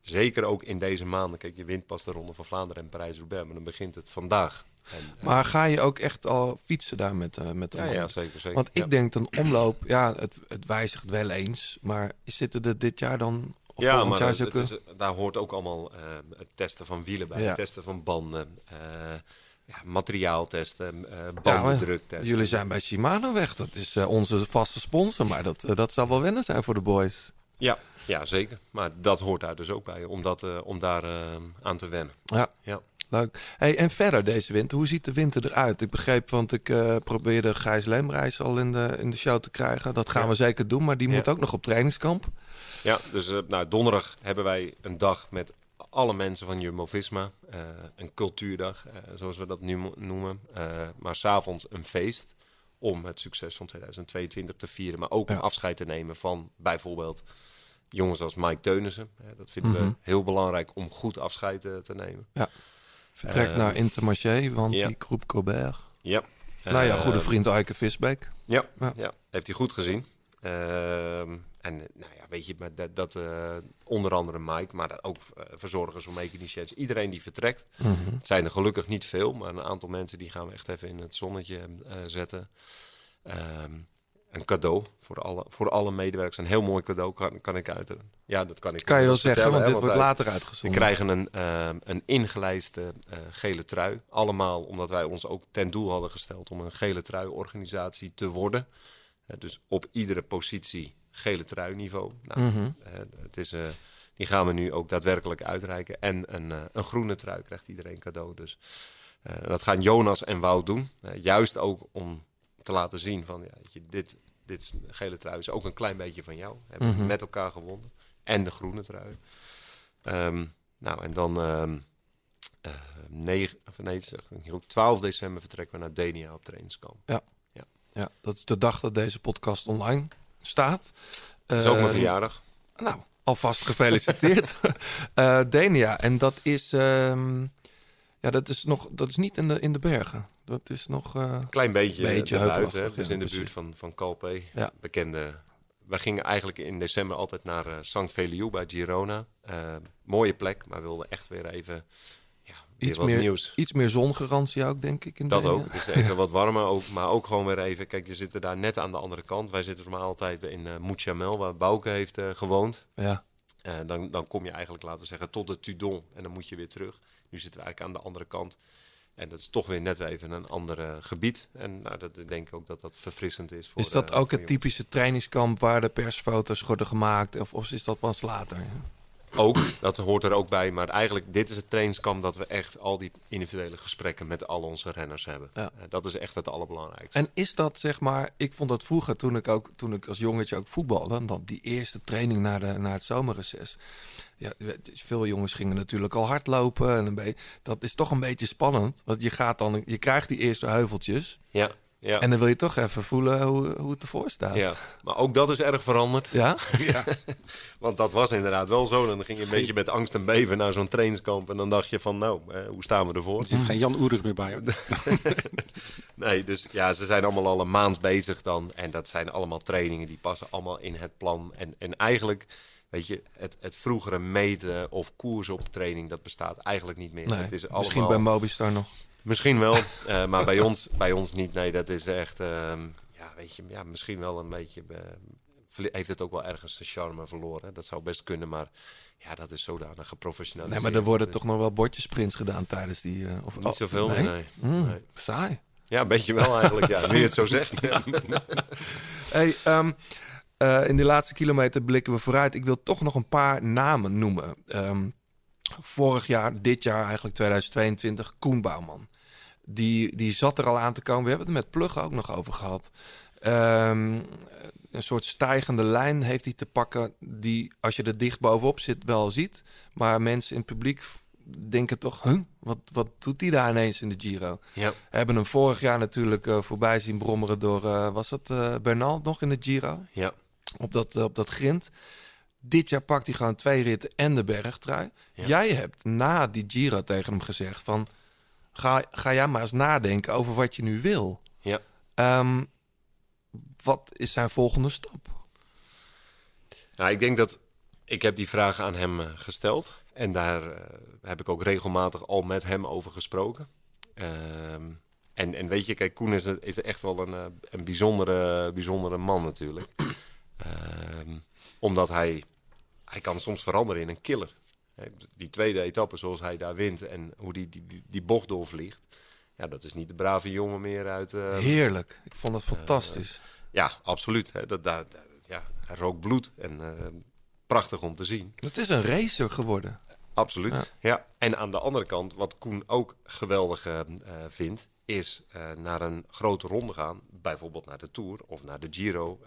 zeker ook in deze maanden. Kijk, je wint pas de Ronde van Vlaanderen en Parijs-Roubaix. Maar dan begint het vandaag. En, Maar ga je ook echt al fietsen daar met, met de Ja, ja, zeker, zeker, Want ik ja. denk een omloop, ja, het, het wijzigt wel eens. Maar zitten er dit jaar dan, of ja, maar is, daar hoort ook allemaal eh, het testen van wielen bij, Ja. het testen van banden, eh, ja, materiaaltesten, eh Ja, maar bandendruk testen. jullie zijn bij Shimano weg. Dat is eh, onze vaste sponsor. Maar dat, eh, dat zal wel wennen zijn voor de boys. Ja, ja, zeker. Maar dat hoort daar dus ook bij, om, dat, eh, om daar eh, aan te wennen. Ja, Ja. leuk. Hey, en verder deze winter, hoe ziet de winter eruit? Ik begreep, want ik eh, probeerde Gijs Leemreis al in de, in de show te krijgen. Dat gaan Ja. we zeker doen, maar die Ja. moet ook nog op trainingskamp. Ja, dus eh, nou, donderdag hebben wij een dag met alle mensen van Jumbo-Visma. eh, een cultuurdag, eh, zoals we dat nu noemen. Eh, maar s'avonds een feest om het succes van 2022 te vieren. Maar ook Ja. afscheid te nemen van bijvoorbeeld jongens als Mike Teunissen. Dat vinden Mhm. we heel belangrijk om goed afscheid te nemen. Ja. Vertrekt Eh, naar Intermarché, want ja. die groep Colbert. Ja. Nou ja, goede vriend Eike Visbeek. Ja, Ja. ja. heeft hij goed gezien. En nou ja, weet je, maar dat, dat eh, onder andere Mike, maar dat ook eh, verzorgers om mechaniciëns, iedereen die vertrekt. Mhm. Het zijn er gelukkig niet veel, maar een aantal mensen die gaan we echt even in het zonnetje eh, zetten. Ehm, een cadeau voor alle, voor alle medewerkers. Een heel mooi cadeau kan, kan ik uit. Ja, dat kan ik Kan je wel zeggen, want hè, dit wordt later uitgezonden. We krijgen een, ehm, een ingelijste eh, gele trui. Allemaal omdat wij ons ook ten doel hadden gesteld om een gele trui organisatie te worden. Eh, dus op iedere positie gele trui niveau. Nou, Mhm. eh, het is, eh, die gaan we nu ook daadwerkelijk uitreiken. En een, eh, een groene trui krijgt iedereen cadeau. Dus dat gaan Jonas en Wout doen. Juist ook om te laten zien van ja, weet je, dit, dit is- gele trui is ook een klein beetje van jou. Hebben Mhm. met elkaar gewonnen. En de groene trui. Ehm, nou, en dan eh, negen, of nee, zeg ik niet goed, 12 december vertrekken we naar Denia op trainingskamp. Ja. Ja. ja, dat is de dag dat deze podcast online staat. Dat is ook Eh, mijn verjaardag. Nou, Alvast gefeliciteerd. (laughs) Eh Denia, en dat is, ehm, ja, dat is, nog, dat is niet in de, in de bergen. Dat is nog... eh, Een klein beetje, beetje hè? Dus ja, in de precies. buurt van, van Calpe. Ja. Bekende. We gingen eigenlijk in december altijd naar eh St. Feliu bij Girona. Eh, mooie plek, maar wilden echt weer even Iets wat meer, nieuws. iets meer zongarantie ook, denk ik. In Dat Denia. ook. Het is even (laughs) wat warmer, ook, maar ook gewoon weer even. Kijk, je zit er daar net aan de andere kant. Wij zitten normaal altijd in eh Mouchamel, waar Bouke heeft eh, gewoond. Ja. Eh, dan, dan kom je eigenlijk, laten we zeggen, tot de Tudon. En dan moet je weer terug. Nu zitten we eigenlijk aan de andere kant. En dat is toch weer net weer even een ander gebied. En nou, dat ik denk ik ook dat dat verfrissend is. Voor, Is dat ook het typische trainingskamp waar de persfoto's worden gemaakt? Of, of is dat pas later? Ook, dat hoort er ook bij. Maar eigenlijk, dit is het trainingskamp dat we echt al die individuele gesprekken met al onze renners hebben. Ja. Eh, dat is echt het allerbelangrijkste. En is dat zeg maar, ik vond dat vroeger toen ik ook toen ik als jongetje ook voetbalde, dan die eerste training na, de, na het zomerreces. Ja, veel jongens gingen natuurlijk al hardlopen en een beetje, dat is toch een beetje spannend, want je gaat dan, je krijgt die eerste heuveltjes. Ja, ja. En dan wil je toch even voelen hoe, hoe het ervoor staat. Ja, maar ook dat is erg veranderd. Ja? (laughs) Ja. Want dat was inderdaad wel zo. Dan ging je een beetje met angst en beven naar zo'n trainingskamp. En dan dacht je van, nou, eh, hoe staan we ervoor? Er zit geen Jan Oerig meer bij. (laughs) nee, dus ja, ze zijn allemaal al een maand bezig dan. En dat zijn allemaal trainingen die passen allemaal in het plan. En, en eigenlijk, weet je, het, het vroegere meten of koers op training, dat bestaat eigenlijk niet meer. Nee, het is misschien allemaal... bij Mobistar nog. Misschien wel, eh, maar bij ons, bij ons niet. Nee, dat is echt, ehm, ja, weet je, ja, misschien wel een beetje, eh, heeft het ook wel ergens zijn charme verloren. Dat zou best kunnen, maar ja, dat is zodanig geprofessionaliseerd. Nee, maar er worden is- toch nog wel bordjesprints gedaan tijdens die... eh, of, Niet zoveel meer, nee. Mm, Nee. Saai. Ja, een beetje wel eigenlijk, ja, nu je het zo zegt. (laughs) Hey, ehm, eh, in de laatste kilometer blikken we vooruit. Ik wil toch nog een paar namen noemen. Ehm, vorig jaar, dit jaar eigenlijk 2022, Koen Bouwman. Die, die zat er al aan te komen. We hebben het er met Plug ook nog over gehad. Ehm, een soort stijgende lijn heeft hij te pakken... die als je er dicht bovenop zit wel ziet. Maar mensen in het publiek denken toch... Huh? Wat, wat doet hij daar ineens in de Giro? Ja. Hebben hem vorig jaar natuurlijk eh, voorbij zien brommeren door... eh, was dat eh Bernal nog in de Giro? Ja. Op dat, op dat grind. Dit jaar pakt hij gewoon twee ritten en de bergtrui. Ja. Jij hebt na die Giro tegen hem gezegd van... Ga, ga jij maar eens nadenken over wat je nu wil. Ja. Ehm, wat is zijn volgende stap? Nou, ik denk dat ik heb die vraag aan hem eh, gesteld. En daar eh, heb ik ook regelmatig al met hem over gesproken. Ehm, en, en weet je, kijk, Koen is, is echt wel een, eh, een bijzondere, bijzondere man natuurlijk. (clears throat) Ehm, omdat hij, hij kan soms veranderen in een killer. Die tweede etappe zoals hij daar wint en hoe die, die, die, die bocht doorvliegt. Ja, dat is niet de brave jongen meer uit... eh, Heerlijk. Ik vond dat fantastisch. ja, absoluut. Hè. Dat, dat, dat- ja, hij rook bloed en eh, prachtig om te zien. Het is een racer geworden. Absoluut. Ja. Ja. En aan de andere kant, wat Koen ook geweldig eh, eh, vindt, is eh, naar een grote ronde gaan. Bijvoorbeeld naar de Tour of naar de Giro.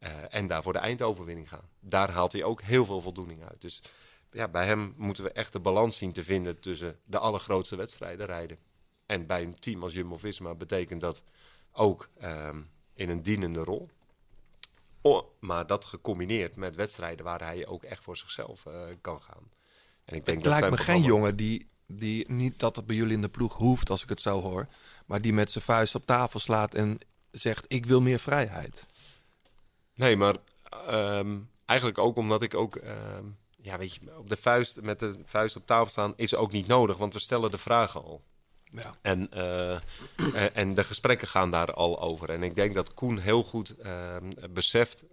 Eh, en daar voor de eindoverwinning gaan. Daar haalt hij ook heel veel voldoening uit. Dus ja, bij hem moeten we echt de balans zien te vinden tussen de allergrootste wedstrijden rijden. En bij een team als Jumbo-Visma betekent dat ook ehm, in een dienende rol. Oh, maar dat gecombineerd met wedstrijden waar hij ook echt voor zichzelf eh, kan gaan. En ik denk Het dat lijkt me geen jongen die, die niet dat het bij jullie in de ploeg hoeft, als ik het zo hoor. Maar die met zijn vuist op tafel slaat en zegt: Ik wil meer vrijheid. Nee, maar ehm, eigenlijk ook omdat ik ook, ehm, ja, weet je, op de vuist, met de vuist op tafel staan is ook niet nodig, want we stellen de vragen al. Ja. En, eh, eh, en de gesprekken gaan daar al over. En ik denk dat Koen heel goed ehm, beseft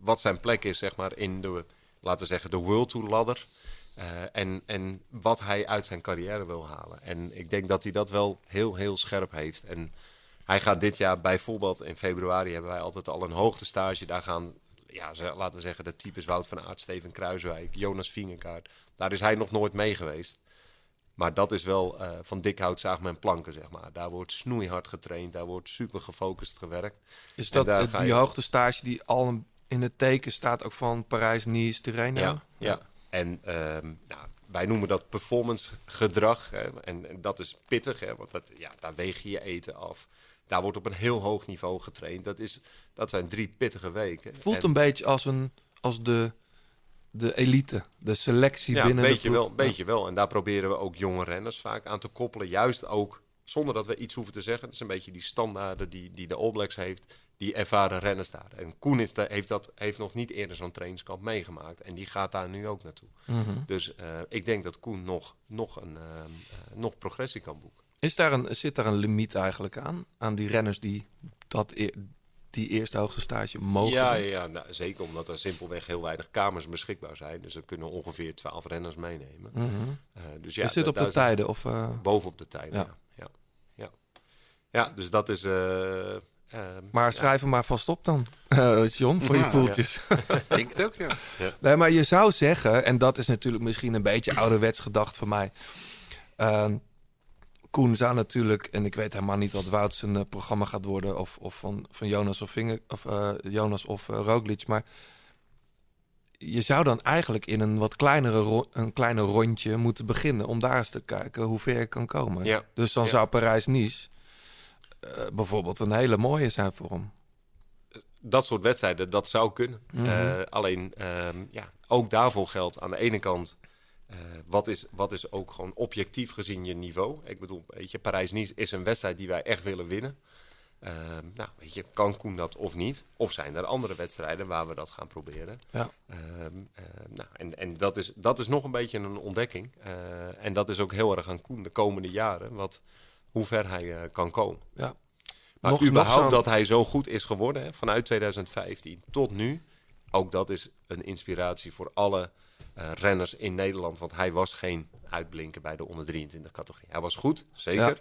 wat zijn plek is, zeg maar, in de, laten we zeggen, de World Tour ladder. Eh, en, en wat hij uit zijn carrière wil halen. En ik denk dat hij dat wel heel, heel scherp heeft. En hij gaat dit jaar bijvoorbeeld, in februari hebben wij altijd al een hoogtestage. Daar gaan, ja, laten we zeggen, de types Wout van Aert, Steven Kruiswijk, Jonas Vingegaard. Daar is hij nog nooit mee geweest. Maar dat is wel eh, van dik hout zaag men planken, zeg maar. Daar wordt snoeihard getraind, daar wordt super gefocust gewerkt. Is dat het- die je- hoogtestage die al in het teken staat ook van Parijs-Nice, Tirreno? Ja, ja. En ehm, nou, wij noemen dat performance gedrag. Hè. En, en dat is pittig, hè, want dat, ja, daar weeg je je eten af. Daar wordt op een heel hoog niveau getraind. Dat, is, dat zijn drie pittige weken. Het voelt En- een beetje als, een, als de de elite, de selectie Ja, binnen beetje de wel, beetje wel. En daar proberen we ook jonge renners vaak aan te koppelen. Juist ook zonder dat we iets hoeven te zeggen. Het is een beetje die standaarden die, die de All Blacks heeft. Die ervaren renners daar. En Koen is daar- heeft, dat, heeft nog niet eerder zo'n trainingskamp meegemaakt. En die gaat daar nu ook naartoe. Mhm. Dus eh, ik denk dat Koen nog, nog, een, eh, eh, nog progressie kan boeken. Is daar een, zit daar een limiet eigenlijk aan? Aan die renners die dat e- die eerste hoogste stage mogen Ja, ja, ja nou, zeker omdat er simpelweg heel weinig kamers beschikbaar zijn. Dus er kunnen ongeveer 12 renners meenemen. Mhm. Eh, dus ja, Is dit op de tijden, of, eh? Bovenop de tijden, Ja. ja. Ja, ja. dus dat is... eh, ehm, Maar schrijf hem maar vast op dan, (laughs) John, voor je poeltjes. (laughs) Ik denk het ook, ja. (laughs) Ja. Nee, maar je zou zeggen, en dat is natuurlijk misschien een beetje ouderwets gedacht van mij. Ehm, Koen zou natuurlijk, en ik weet helemaal niet wat Wout zijn eh, programma gaat worden, of, of van, van Jonas of, Vinger, of, eh, Jonas of Roglic, maar je zou dan eigenlijk in een wat kleinere een kleiner rondje moeten beginnen om daar eens te kijken hoe ver je kan komen. Ja. Dus dan Ja. zou Parijs-Nice bijvoorbeeld een hele mooie zijn voor hem. dat soort wedstrijden, dat zou kunnen. Mhm. Alleen, ehm, ja, ook daarvoor geldt aan de ene kant... eh, wat, is, wat is ook gewoon objectief gezien je niveau? Ik bedoel, weet je, Parijs-Nice is een wedstrijd die wij echt willen winnen. Ehm, nou, weet je, kan Koen dat of niet? Of zijn er andere wedstrijden waar we dat gaan proberen? Ja. Ehm, eh, nou, en en dat, is, dat is nog een beetje een ontdekking. Eh, en dat is ook heel erg aan Koen de komende jaren, wat, hoe ver hij eh, kan komen. Ja. Maar Nog- überhaupt dat hij zo goed is geworden, hè, vanuit 2015 tot nu, ook dat is een inspiratie voor alle renners in Nederland. Want hij was geen uitblinker bij de onder 23 categorie. Hij was goed, zeker, Ja.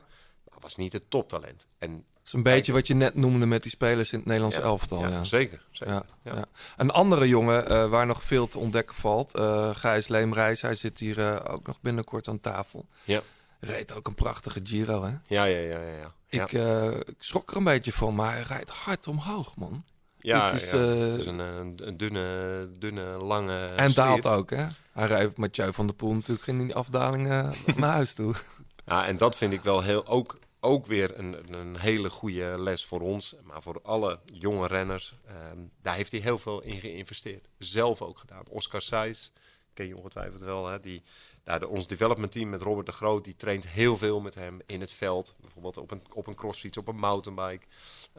maar was niet het toptalent. En is een beetje wat je net noemde met die spelers in het Nederlands Ja, elftal. ja, Ja, zeker, zeker, Ja. Een andere jongen eh, waar nog veel te ontdekken valt, eh Gijs Leemreis. Hij zit hier eh, ook nog binnenkort aan tafel. Ja. Reed ook een prachtige Giro, hè? Ja, ja, ja, ja. ja. Ik, eh, ik schrok er een beetje van, maar hij rijdt hard omhoog, man. Ja, Dit is, ja, het is een, eh, een dunne, dunne, lange en daalt ook, hè? Hij rijdt met Mathieu van der Poel natuurlijk in die afdaling eh, (laughs) naar huis toe. Ja, en dat vind ik wel heel, ook, ook weer een, een hele goede les voor ons. Maar voor alle jonge renners. ehm, daar heeft hij heel veel in geïnvesteerd. Zelf ook gedaan. Oscar Seys, ken je ongetwijfeld wel. Hè? Die, daar de, ons development team met Robert de Groot. Die traint heel veel met hem in het veld. Bijvoorbeeld op een, op een crossfiets, op een mountainbike.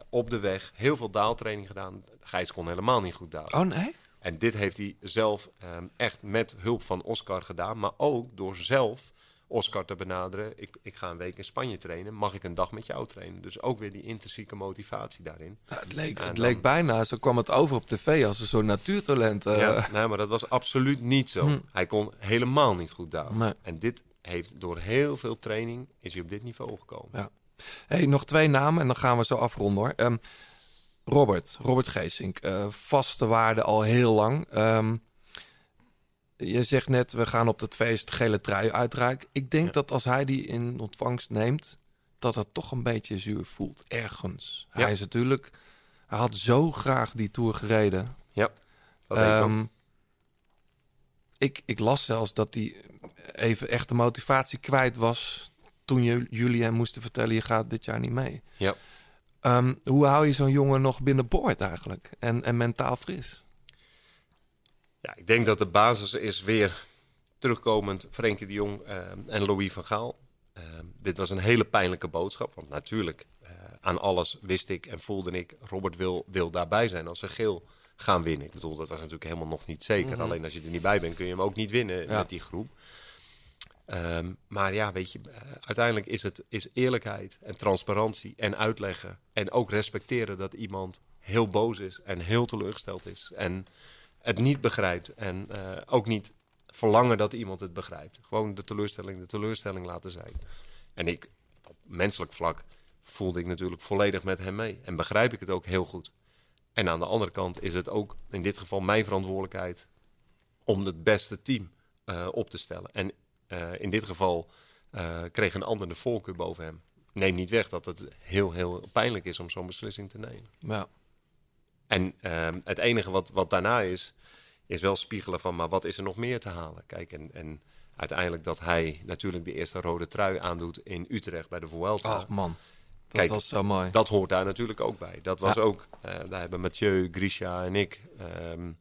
Op de weg. Heel veel daaltraining gedaan. Gijs kon helemaal niet goed dalen. Oh, nee? En dit heeft hij zelf ehm, echt met hulp van Oscar gedaan. Maar ook door zelf Oscar te benaderen. Ik, ik ga een week in Spanje trainen. Mag ik een dag met jou trainen? Dus ook weer die intrinsieke motivatie daarin. Ja, het leek, En het dan- leek bijna, zo kwam het over op tv als een soort natuurtalent. eh. Ja, nee, maar dat was absoluut niet zo. Hm. Hij kon helemaal niet goed dalen. Nee. En dit heeft door heel veel training is hij op dit niveau gekomen. Ja. Hey, nog twee namen en dan gaan we zo afronden hoor. Ehm, Robert, Robert Geesink, eh, vaste waarde al heel lang. Ehm, je zegt net, we gaan op het feest gele trui uitreiken. Ik denk dat als hij die in ontvangst neemt, dat het toch een beetje zuur voelt, ergens. Ja. Hij is natuurlijk, hij had zo graag die Tour gereden. Ja, dat ik. Ehm, ik, ik las zelfs dat hij even echt de motivatie kwijt was toen je, jullie hem moesten vertellen, je gaat dit jaar niet mee. Ja. Ehm, hoe hou je zo'n jongen nog binnenboord eigenlijk? En, en mentaal fris? Ja, ik denk dat de basis is weer terugkomend Frenkie de Jong eh, en Louis van Gaal. Eh, dit was een hele pijnlijke boodschap. Want natuurlijk, eh, aan alles wist ik en voelde ik... Robert wil, wil daarbij zijn als ze geel gaan winnen. Ik bedoel, dat was natuurlijk helemaal nog niet zeker. Mhm. Alleen als je er niet bij bent, kun je hem ook niet winnen Ja. met die groep. Ehm, maar ja, weet je, eh, uiteindelijk is het is eerlijkheid en transparantie en uitleggen. En ook respecteren dat iemand heel boos is en heel teleurgesteld is. En het niet begrijpt. En eh, ook niet verlangen dat iemand het begrijpt. Gewoon de teleurstelling de teleurstelling laten zijn. En ik, op menselijk vlak, voelde ik natuurlijk volledig met hem mee. En begrijp ik het ook heel goed. En aan de andere kant is het ook in dit geval mijn verantwoordelijkheid om het beste team eh, op te stellen. En eh, in dit geval eh, kreeg een ander de voorkeur boven hem. Neem niet weg dat het heel, heel pijnlijk is om zo'n beslissing te nemen. Ja. En ehm, het enige wat, wat daarna is, is wel spiegelen van, maar wat is er nog meer te halen? Kijk, en, en uiteindelijk dat hij natuurlijk de eerste rode trui aandoet in Utrecht bij de Vuelta. Ach man, dat was zo mooi. Dat hoort daar natuurlijk ook bij. Dat was Ja. ook, eh, daar hebben Mathieu, Grisha en ik ehm,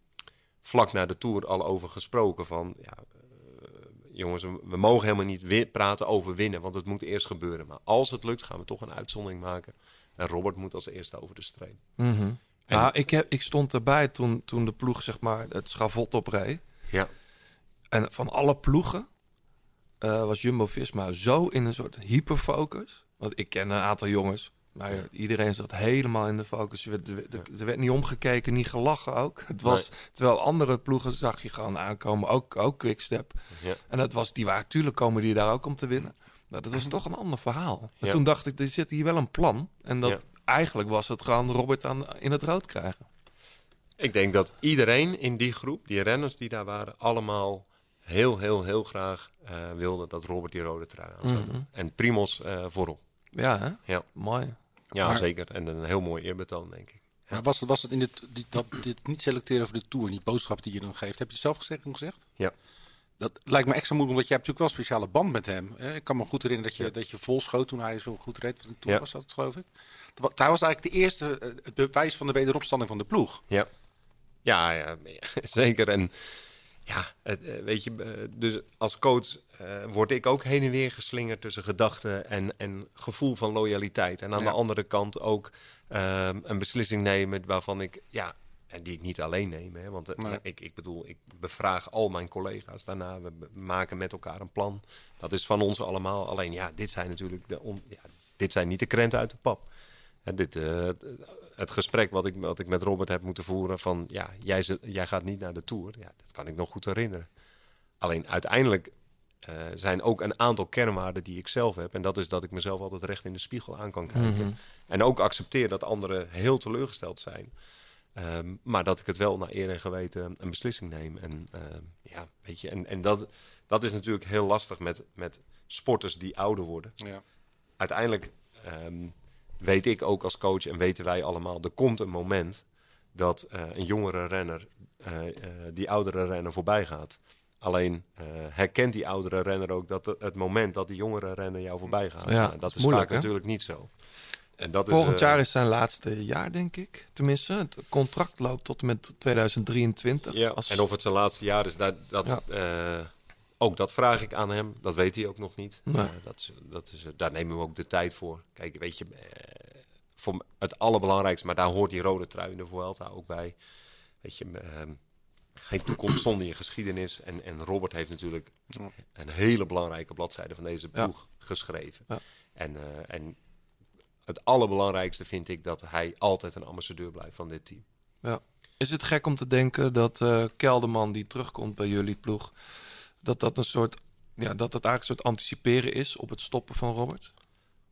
vlak na de Tour al over gesproken van... Ja, jongens, we mogen helemaal niet wi- praten over winnen, want het moet eerst gebeuren. Maar als het lukt, gaan we toch een uitzondering maken. En Robert moet als eerste over de streep. En- Nou, ik, heb, ik stond erbij toen, toen de ploeg zeg maar, het schavot opreed. Ja. En van alle ploegen eh, was Jumbo-Visma zo in een soort hyperfocus. Want ik ken een aantal jongens. Nou ja, iedereen zat helemaal in de focus. Er werd, er, er werd niet omgekeken, niet gelachen ook. Het was, Terwijl andere ploegen zag je gewoon aankomen. Ook, ook Quickstep. Ja. En dat was, die waren, natuurlijk komen die daar ook om te winnen. Maar dat was (laughs) toch een ander verhaal. Ja. toen dacht ik, er zit hier wel een plan. En dat Ja. eigenlijk was het gewoon Robert aan, in het rood krijgen. Ik denk dat iedereen in die groep, die renners die daar waren, allemaal heel, heel, heel graag eh wilde dat Robert die rode trui aan zou doen. Mhm. En Primos eh, voorop. Ja, hè? Ja. Mooi. Ja, Maar- zeker. En een heel mooi eerbetoon, denk ik. Maar was, het, was het in dit, dit, dat, dit niet selecteren voor de Tour, die boodschap die je dan geeft, heb je het zelf gezegd, gezegd? Ja. Dat lijkt me extra moeilijk, omdat jij hebt natuurlijk wel een speciale band met hem. hè. Ik kan me goed herinneren dat je, dat je vol schoot toen hij zo goed reed Tour, Ja. was dat geloof ik? Dat Hij was eigenlijk de eerste, eh, het bewijs van de wederopstanding van de ploeg. Ja, ja, ja, (laughs) zeker. En ja, eh, weet je, eh, dus als coach eh, word ik ook heen en weer geslingerd tussen gedachten en, en gevoel van loyaliteit. En aan Ja. de andere kant ook ehm, een beslissing nemen waarvan ik, ja, en die ik niet alleen neem. Hè, want eh, Nee. ik, ik bedoel, ik bevraag al mijn collega's daarna. We maken met elkaar een plan. Dat is van ons allemaal. Alleen ja, dit zijn natuurlijk de on, ja, dit zijn niet de krenten uit de pap. En dit, eh, het gesprek wat ik, wat ik met Robert heb moeten voeren van ja, jij, jij gaat niet naar de Tour. Ja, dat kan ik nog goed herinneren. Alleen uiteindelijk eh, zijn ook een aantal kernwaarden die ik zelf heb. En dat is dat ik mezelf altijd recht in de spiegel aan kan kijken. Mhm. En ook accepteer dat anderen heel teleurgesteld zijn. Ehm, maar dat ik het wel naar eer en geweten een beslissing neem. En ehm, ja, weet je, en, en dat, dat is natuurlijk heel lastig met, met sporters die ouder worden. Ja. Uiteindelijk ehm, weet ik ook als coach en weten wij allemaal, er komt een moment dat eh, een jongere renner eh, eh, die oudere renner voorbij gaat. Alleen eh, herkent die oudere renner ook dat het, moment dat die jongere renner jou voorbij gaat. Ja, dat is moeilijk, vaak hè? natuurlijk niet zo. En dat Volgend is, eh, jaar is zijn laatste jaar, denk ik. Tenminste, het contract loopt tot en met 2023. Ja, Als- en of het zijn laatste jaar is, dat, dat, eh, ook dat vraag ik aan hem. Dat weet hij ook nog niet. Nee. Dat is, dat is, daar nemen we ook de tijd voor. Kijk, weet je, voor het allerbelangrijkste, maar daar hoort die rode trui in de Vuelta ook bij. Weet je, ehm, geen toekomst zonder je geschiedenis. En, en Robert heeft natuurlijk een hele belangrijke bladzijde van deze Ja. ploeg geschreven. Ja. En, eh, en het allerbelangrijkste vind ik dat hij altijd een ambassadeur blijft van dit team. Ja. Is het gek om te denken dat eh, Kelderman, die terugkomt bij jullie ploeg, dat dat een soort, ja, dat het eigenlijk een soort anticiperen is op het stoppen van Robert?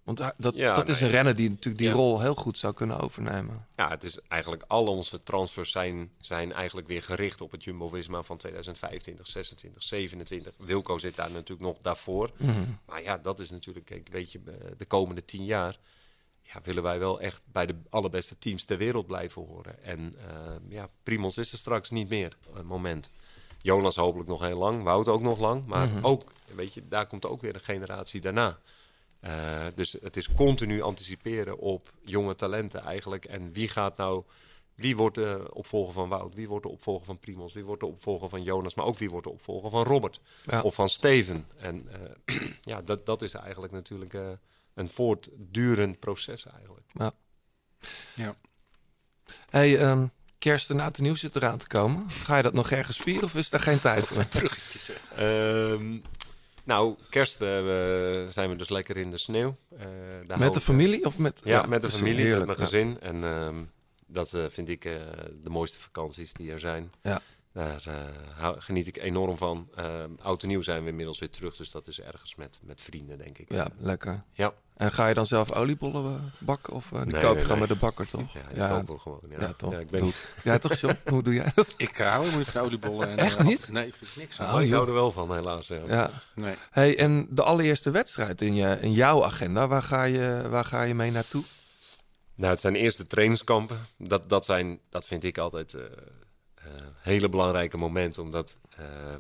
Want hij- dat, Ja, dat is een renner die natuurlijk die Ja. rol heel goed zou kunnen overnemen. Ja, het is eigenlijk al onze transfers zijn, zijn eigenlijk weer gericht op het Jumbo-Visma van 2025, 26, 27. Wilco zit daar natuurlijk nog daarvoor. Mhm. Maar ja, dat is natuurlijk, kijk, weet je, eh, de komende tien jaar ja, willen wij wel echt bij de allerbeste teams ter wereld blijven horen. En eh, ja, Primos is er straks niet meer, een moment. Jonas hopelijk nog heel lang, Wout ook nog lang. Maar Mhm. ook, weet je, daar komt ook weer een generatie daarna. Eh, dus het is continu anticiperen op jonge talenten eigenlijk. En wie gaat nou, wie wordt de opvolger van Wout? Wie wordt de opvolger van Primos? Wie wordt de opvolger van Jonas? Maar ook wie wordt de opvolger van Robert? Ja. Of van Steven? En eh, (clears throat) ja, dat, dat is eigenlijk natuurlijk eh, een voortdurend proces eigenlijk. Ja. Ja. Hey, ehm, kerst en oud en nieuw zit eraan te komen. Ga je dat nog ergens vieren of is daar geen tijd voor? (laughs) Bruggetjes. Ehm, nou, kerst eh, zijn we dus lekker in de sneeuw. Eh, Met de familie of met... Ja, met de dus familie, heerlijk, met mijn ja. gezin. En ehm, dat eh, vind ik de mooiste vakanties die er zijn. Ja. Daar eh, hou- geniet ik enorm van. Ehm oud en nieuw zijn we inmiddels weer terug. Dus dat is ergens met, met vrienden, denk ik. Ja, lekker. Ja. En ga je dan zelf oliebollen eh, bakken? Of die Nee, koop je nee, gewoon nee. bij de bakker, toch? Ja, die kopen we gewoon, ja. toch? Ja, ik ben- Ja, toch, John? (laughs) Hoe doe jij dat? Ik hou helemaal niet van oliebollen. En, Echt niet? Nee, vind ik niks. Oh, Oh, ik hou er wel van, helaas. Ja. Ja. Nee. Hey, en de allereerste wedstrijd in, je, in jouw agenda, waar ga, je, waar ga je mee naartoe? Nou, het zijn eerste trainingskampen. Dat, dat, zijn, dat vind ik altijd hele belangrijke momenten. Omdat eh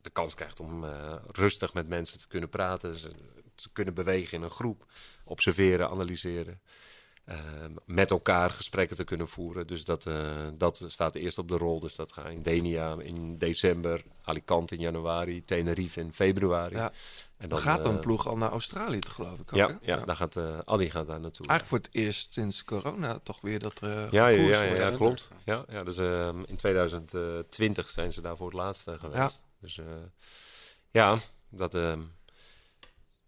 de kans krijgt om eh, rustig met mensen te kunnen praten. Ze, te kunnen bewegen in een groep. Observeren, analyseren. Eh, met elkaar gesprekken te kunnen voeren. Dus dat, eh, dat staat eerst op de rol. Dus dat gaat in Denia in december, Alicante in januari, Tenerife in februari. Ja. En dan gaat een eh, ploeg al naar Australië, geloof ik ook, Ja, hè? ja, daar gaat uh, Adi gaat daar naartoe. Eigenlijk voor het eerst sinds corona toch weer dat er ja, ja, ja, ja, klopt. Ja, ja, dus uh, in 2020 zijn ze daar voor het laatst uh, geweest. Ja. Dus ja, dat.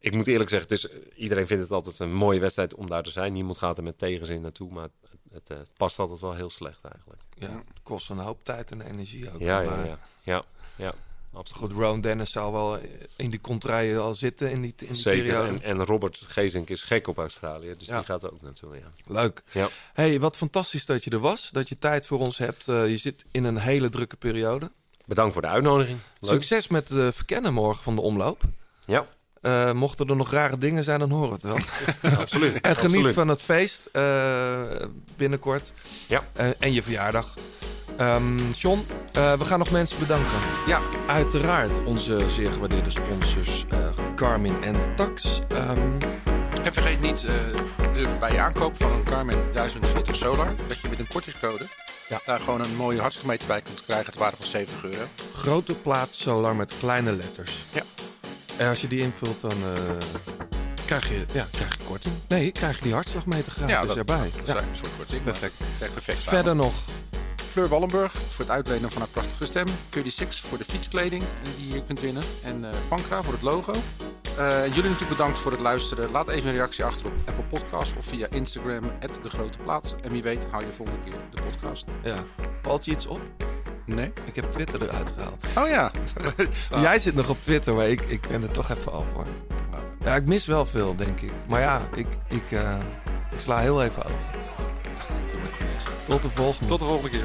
Ik moet eerlijk zeggen, is, iedereen vindt het altijd een mooie wedstrijd om daar te zijn. Niemand gaat er met tegenzin naartoe, maar het, het, het past altijd wel heel slecht eigenlijk. Ja, het kost een hoop tijd en energie ook. Ja, ja, eh, ja, ja, ja, absoluut. Goed, Ron Dennis zal wel in die contraien al zitten in die, in die Zeker. periode. En, en Robert Gezink is gek op Australië, dus Ja. die gaat er ook naartoe. Ja. Leuk. Ja. Hey, wat fantastisch dat je er was. Dat je tijd voor ons hebt. Eh, je zit in een hele drukke periode. Bedankt voor de uitnodiging. Leuk. Succes met het verkennen morgen van de omloop. Ja. Eh, mochten er nog rare dingen zijn, dan horen we het wel. (laughs) Absoluut. en geniet Absoluut. van het feest eh, binnenkort. Ja. Eh, en je verjaardag. Ehm John, we gaan nog mensen bedanken. Ja. Uiteraard onze zeer gewaardeerde sponsors Garmin en Tax. Ehm, En vergeet niet, bij je aankoop van een Garmin 1040 Solar, dat je met een kortingscode Ja. daar gewoon een mooie hartstikke bij kunt krijgen. Het waarde van 70 euro. grote plaat solar met kleine letters. Ja. En als je die invult, dan eh, krijg, je, ja, krijg je korting. Nee, krijg je die hartslagmeter gratis Ja, dat- erbij. dat is Ja. een soort korting, Perfect. perfect Verder samen. nog Fleur Wallenburg voor het uitlenen van haar prachtige stem. 36 voor de fietskleding eh, die je kunt winnen. En eh Pankra voor het logo. Eh, jullie natuurlijk bedankt voor het luisteren. Laat even een reactie achter op Apple Podcast of via Instagram, de Grote Plaat. En wie weet hou je volgende keer de podcast. Ja. Valt je iets op? Nee. Ik heb Twitter eruit gehaald. Oh ja. (laughs) Jij zit nog op Twitter, maar ik, ik ben er toch even af hoor. Ja, ik mis wel veel, denk ik. Maar ja, ik, ik, eh, ik sla heel even over. Tot de volgende. Tot de volgende keer.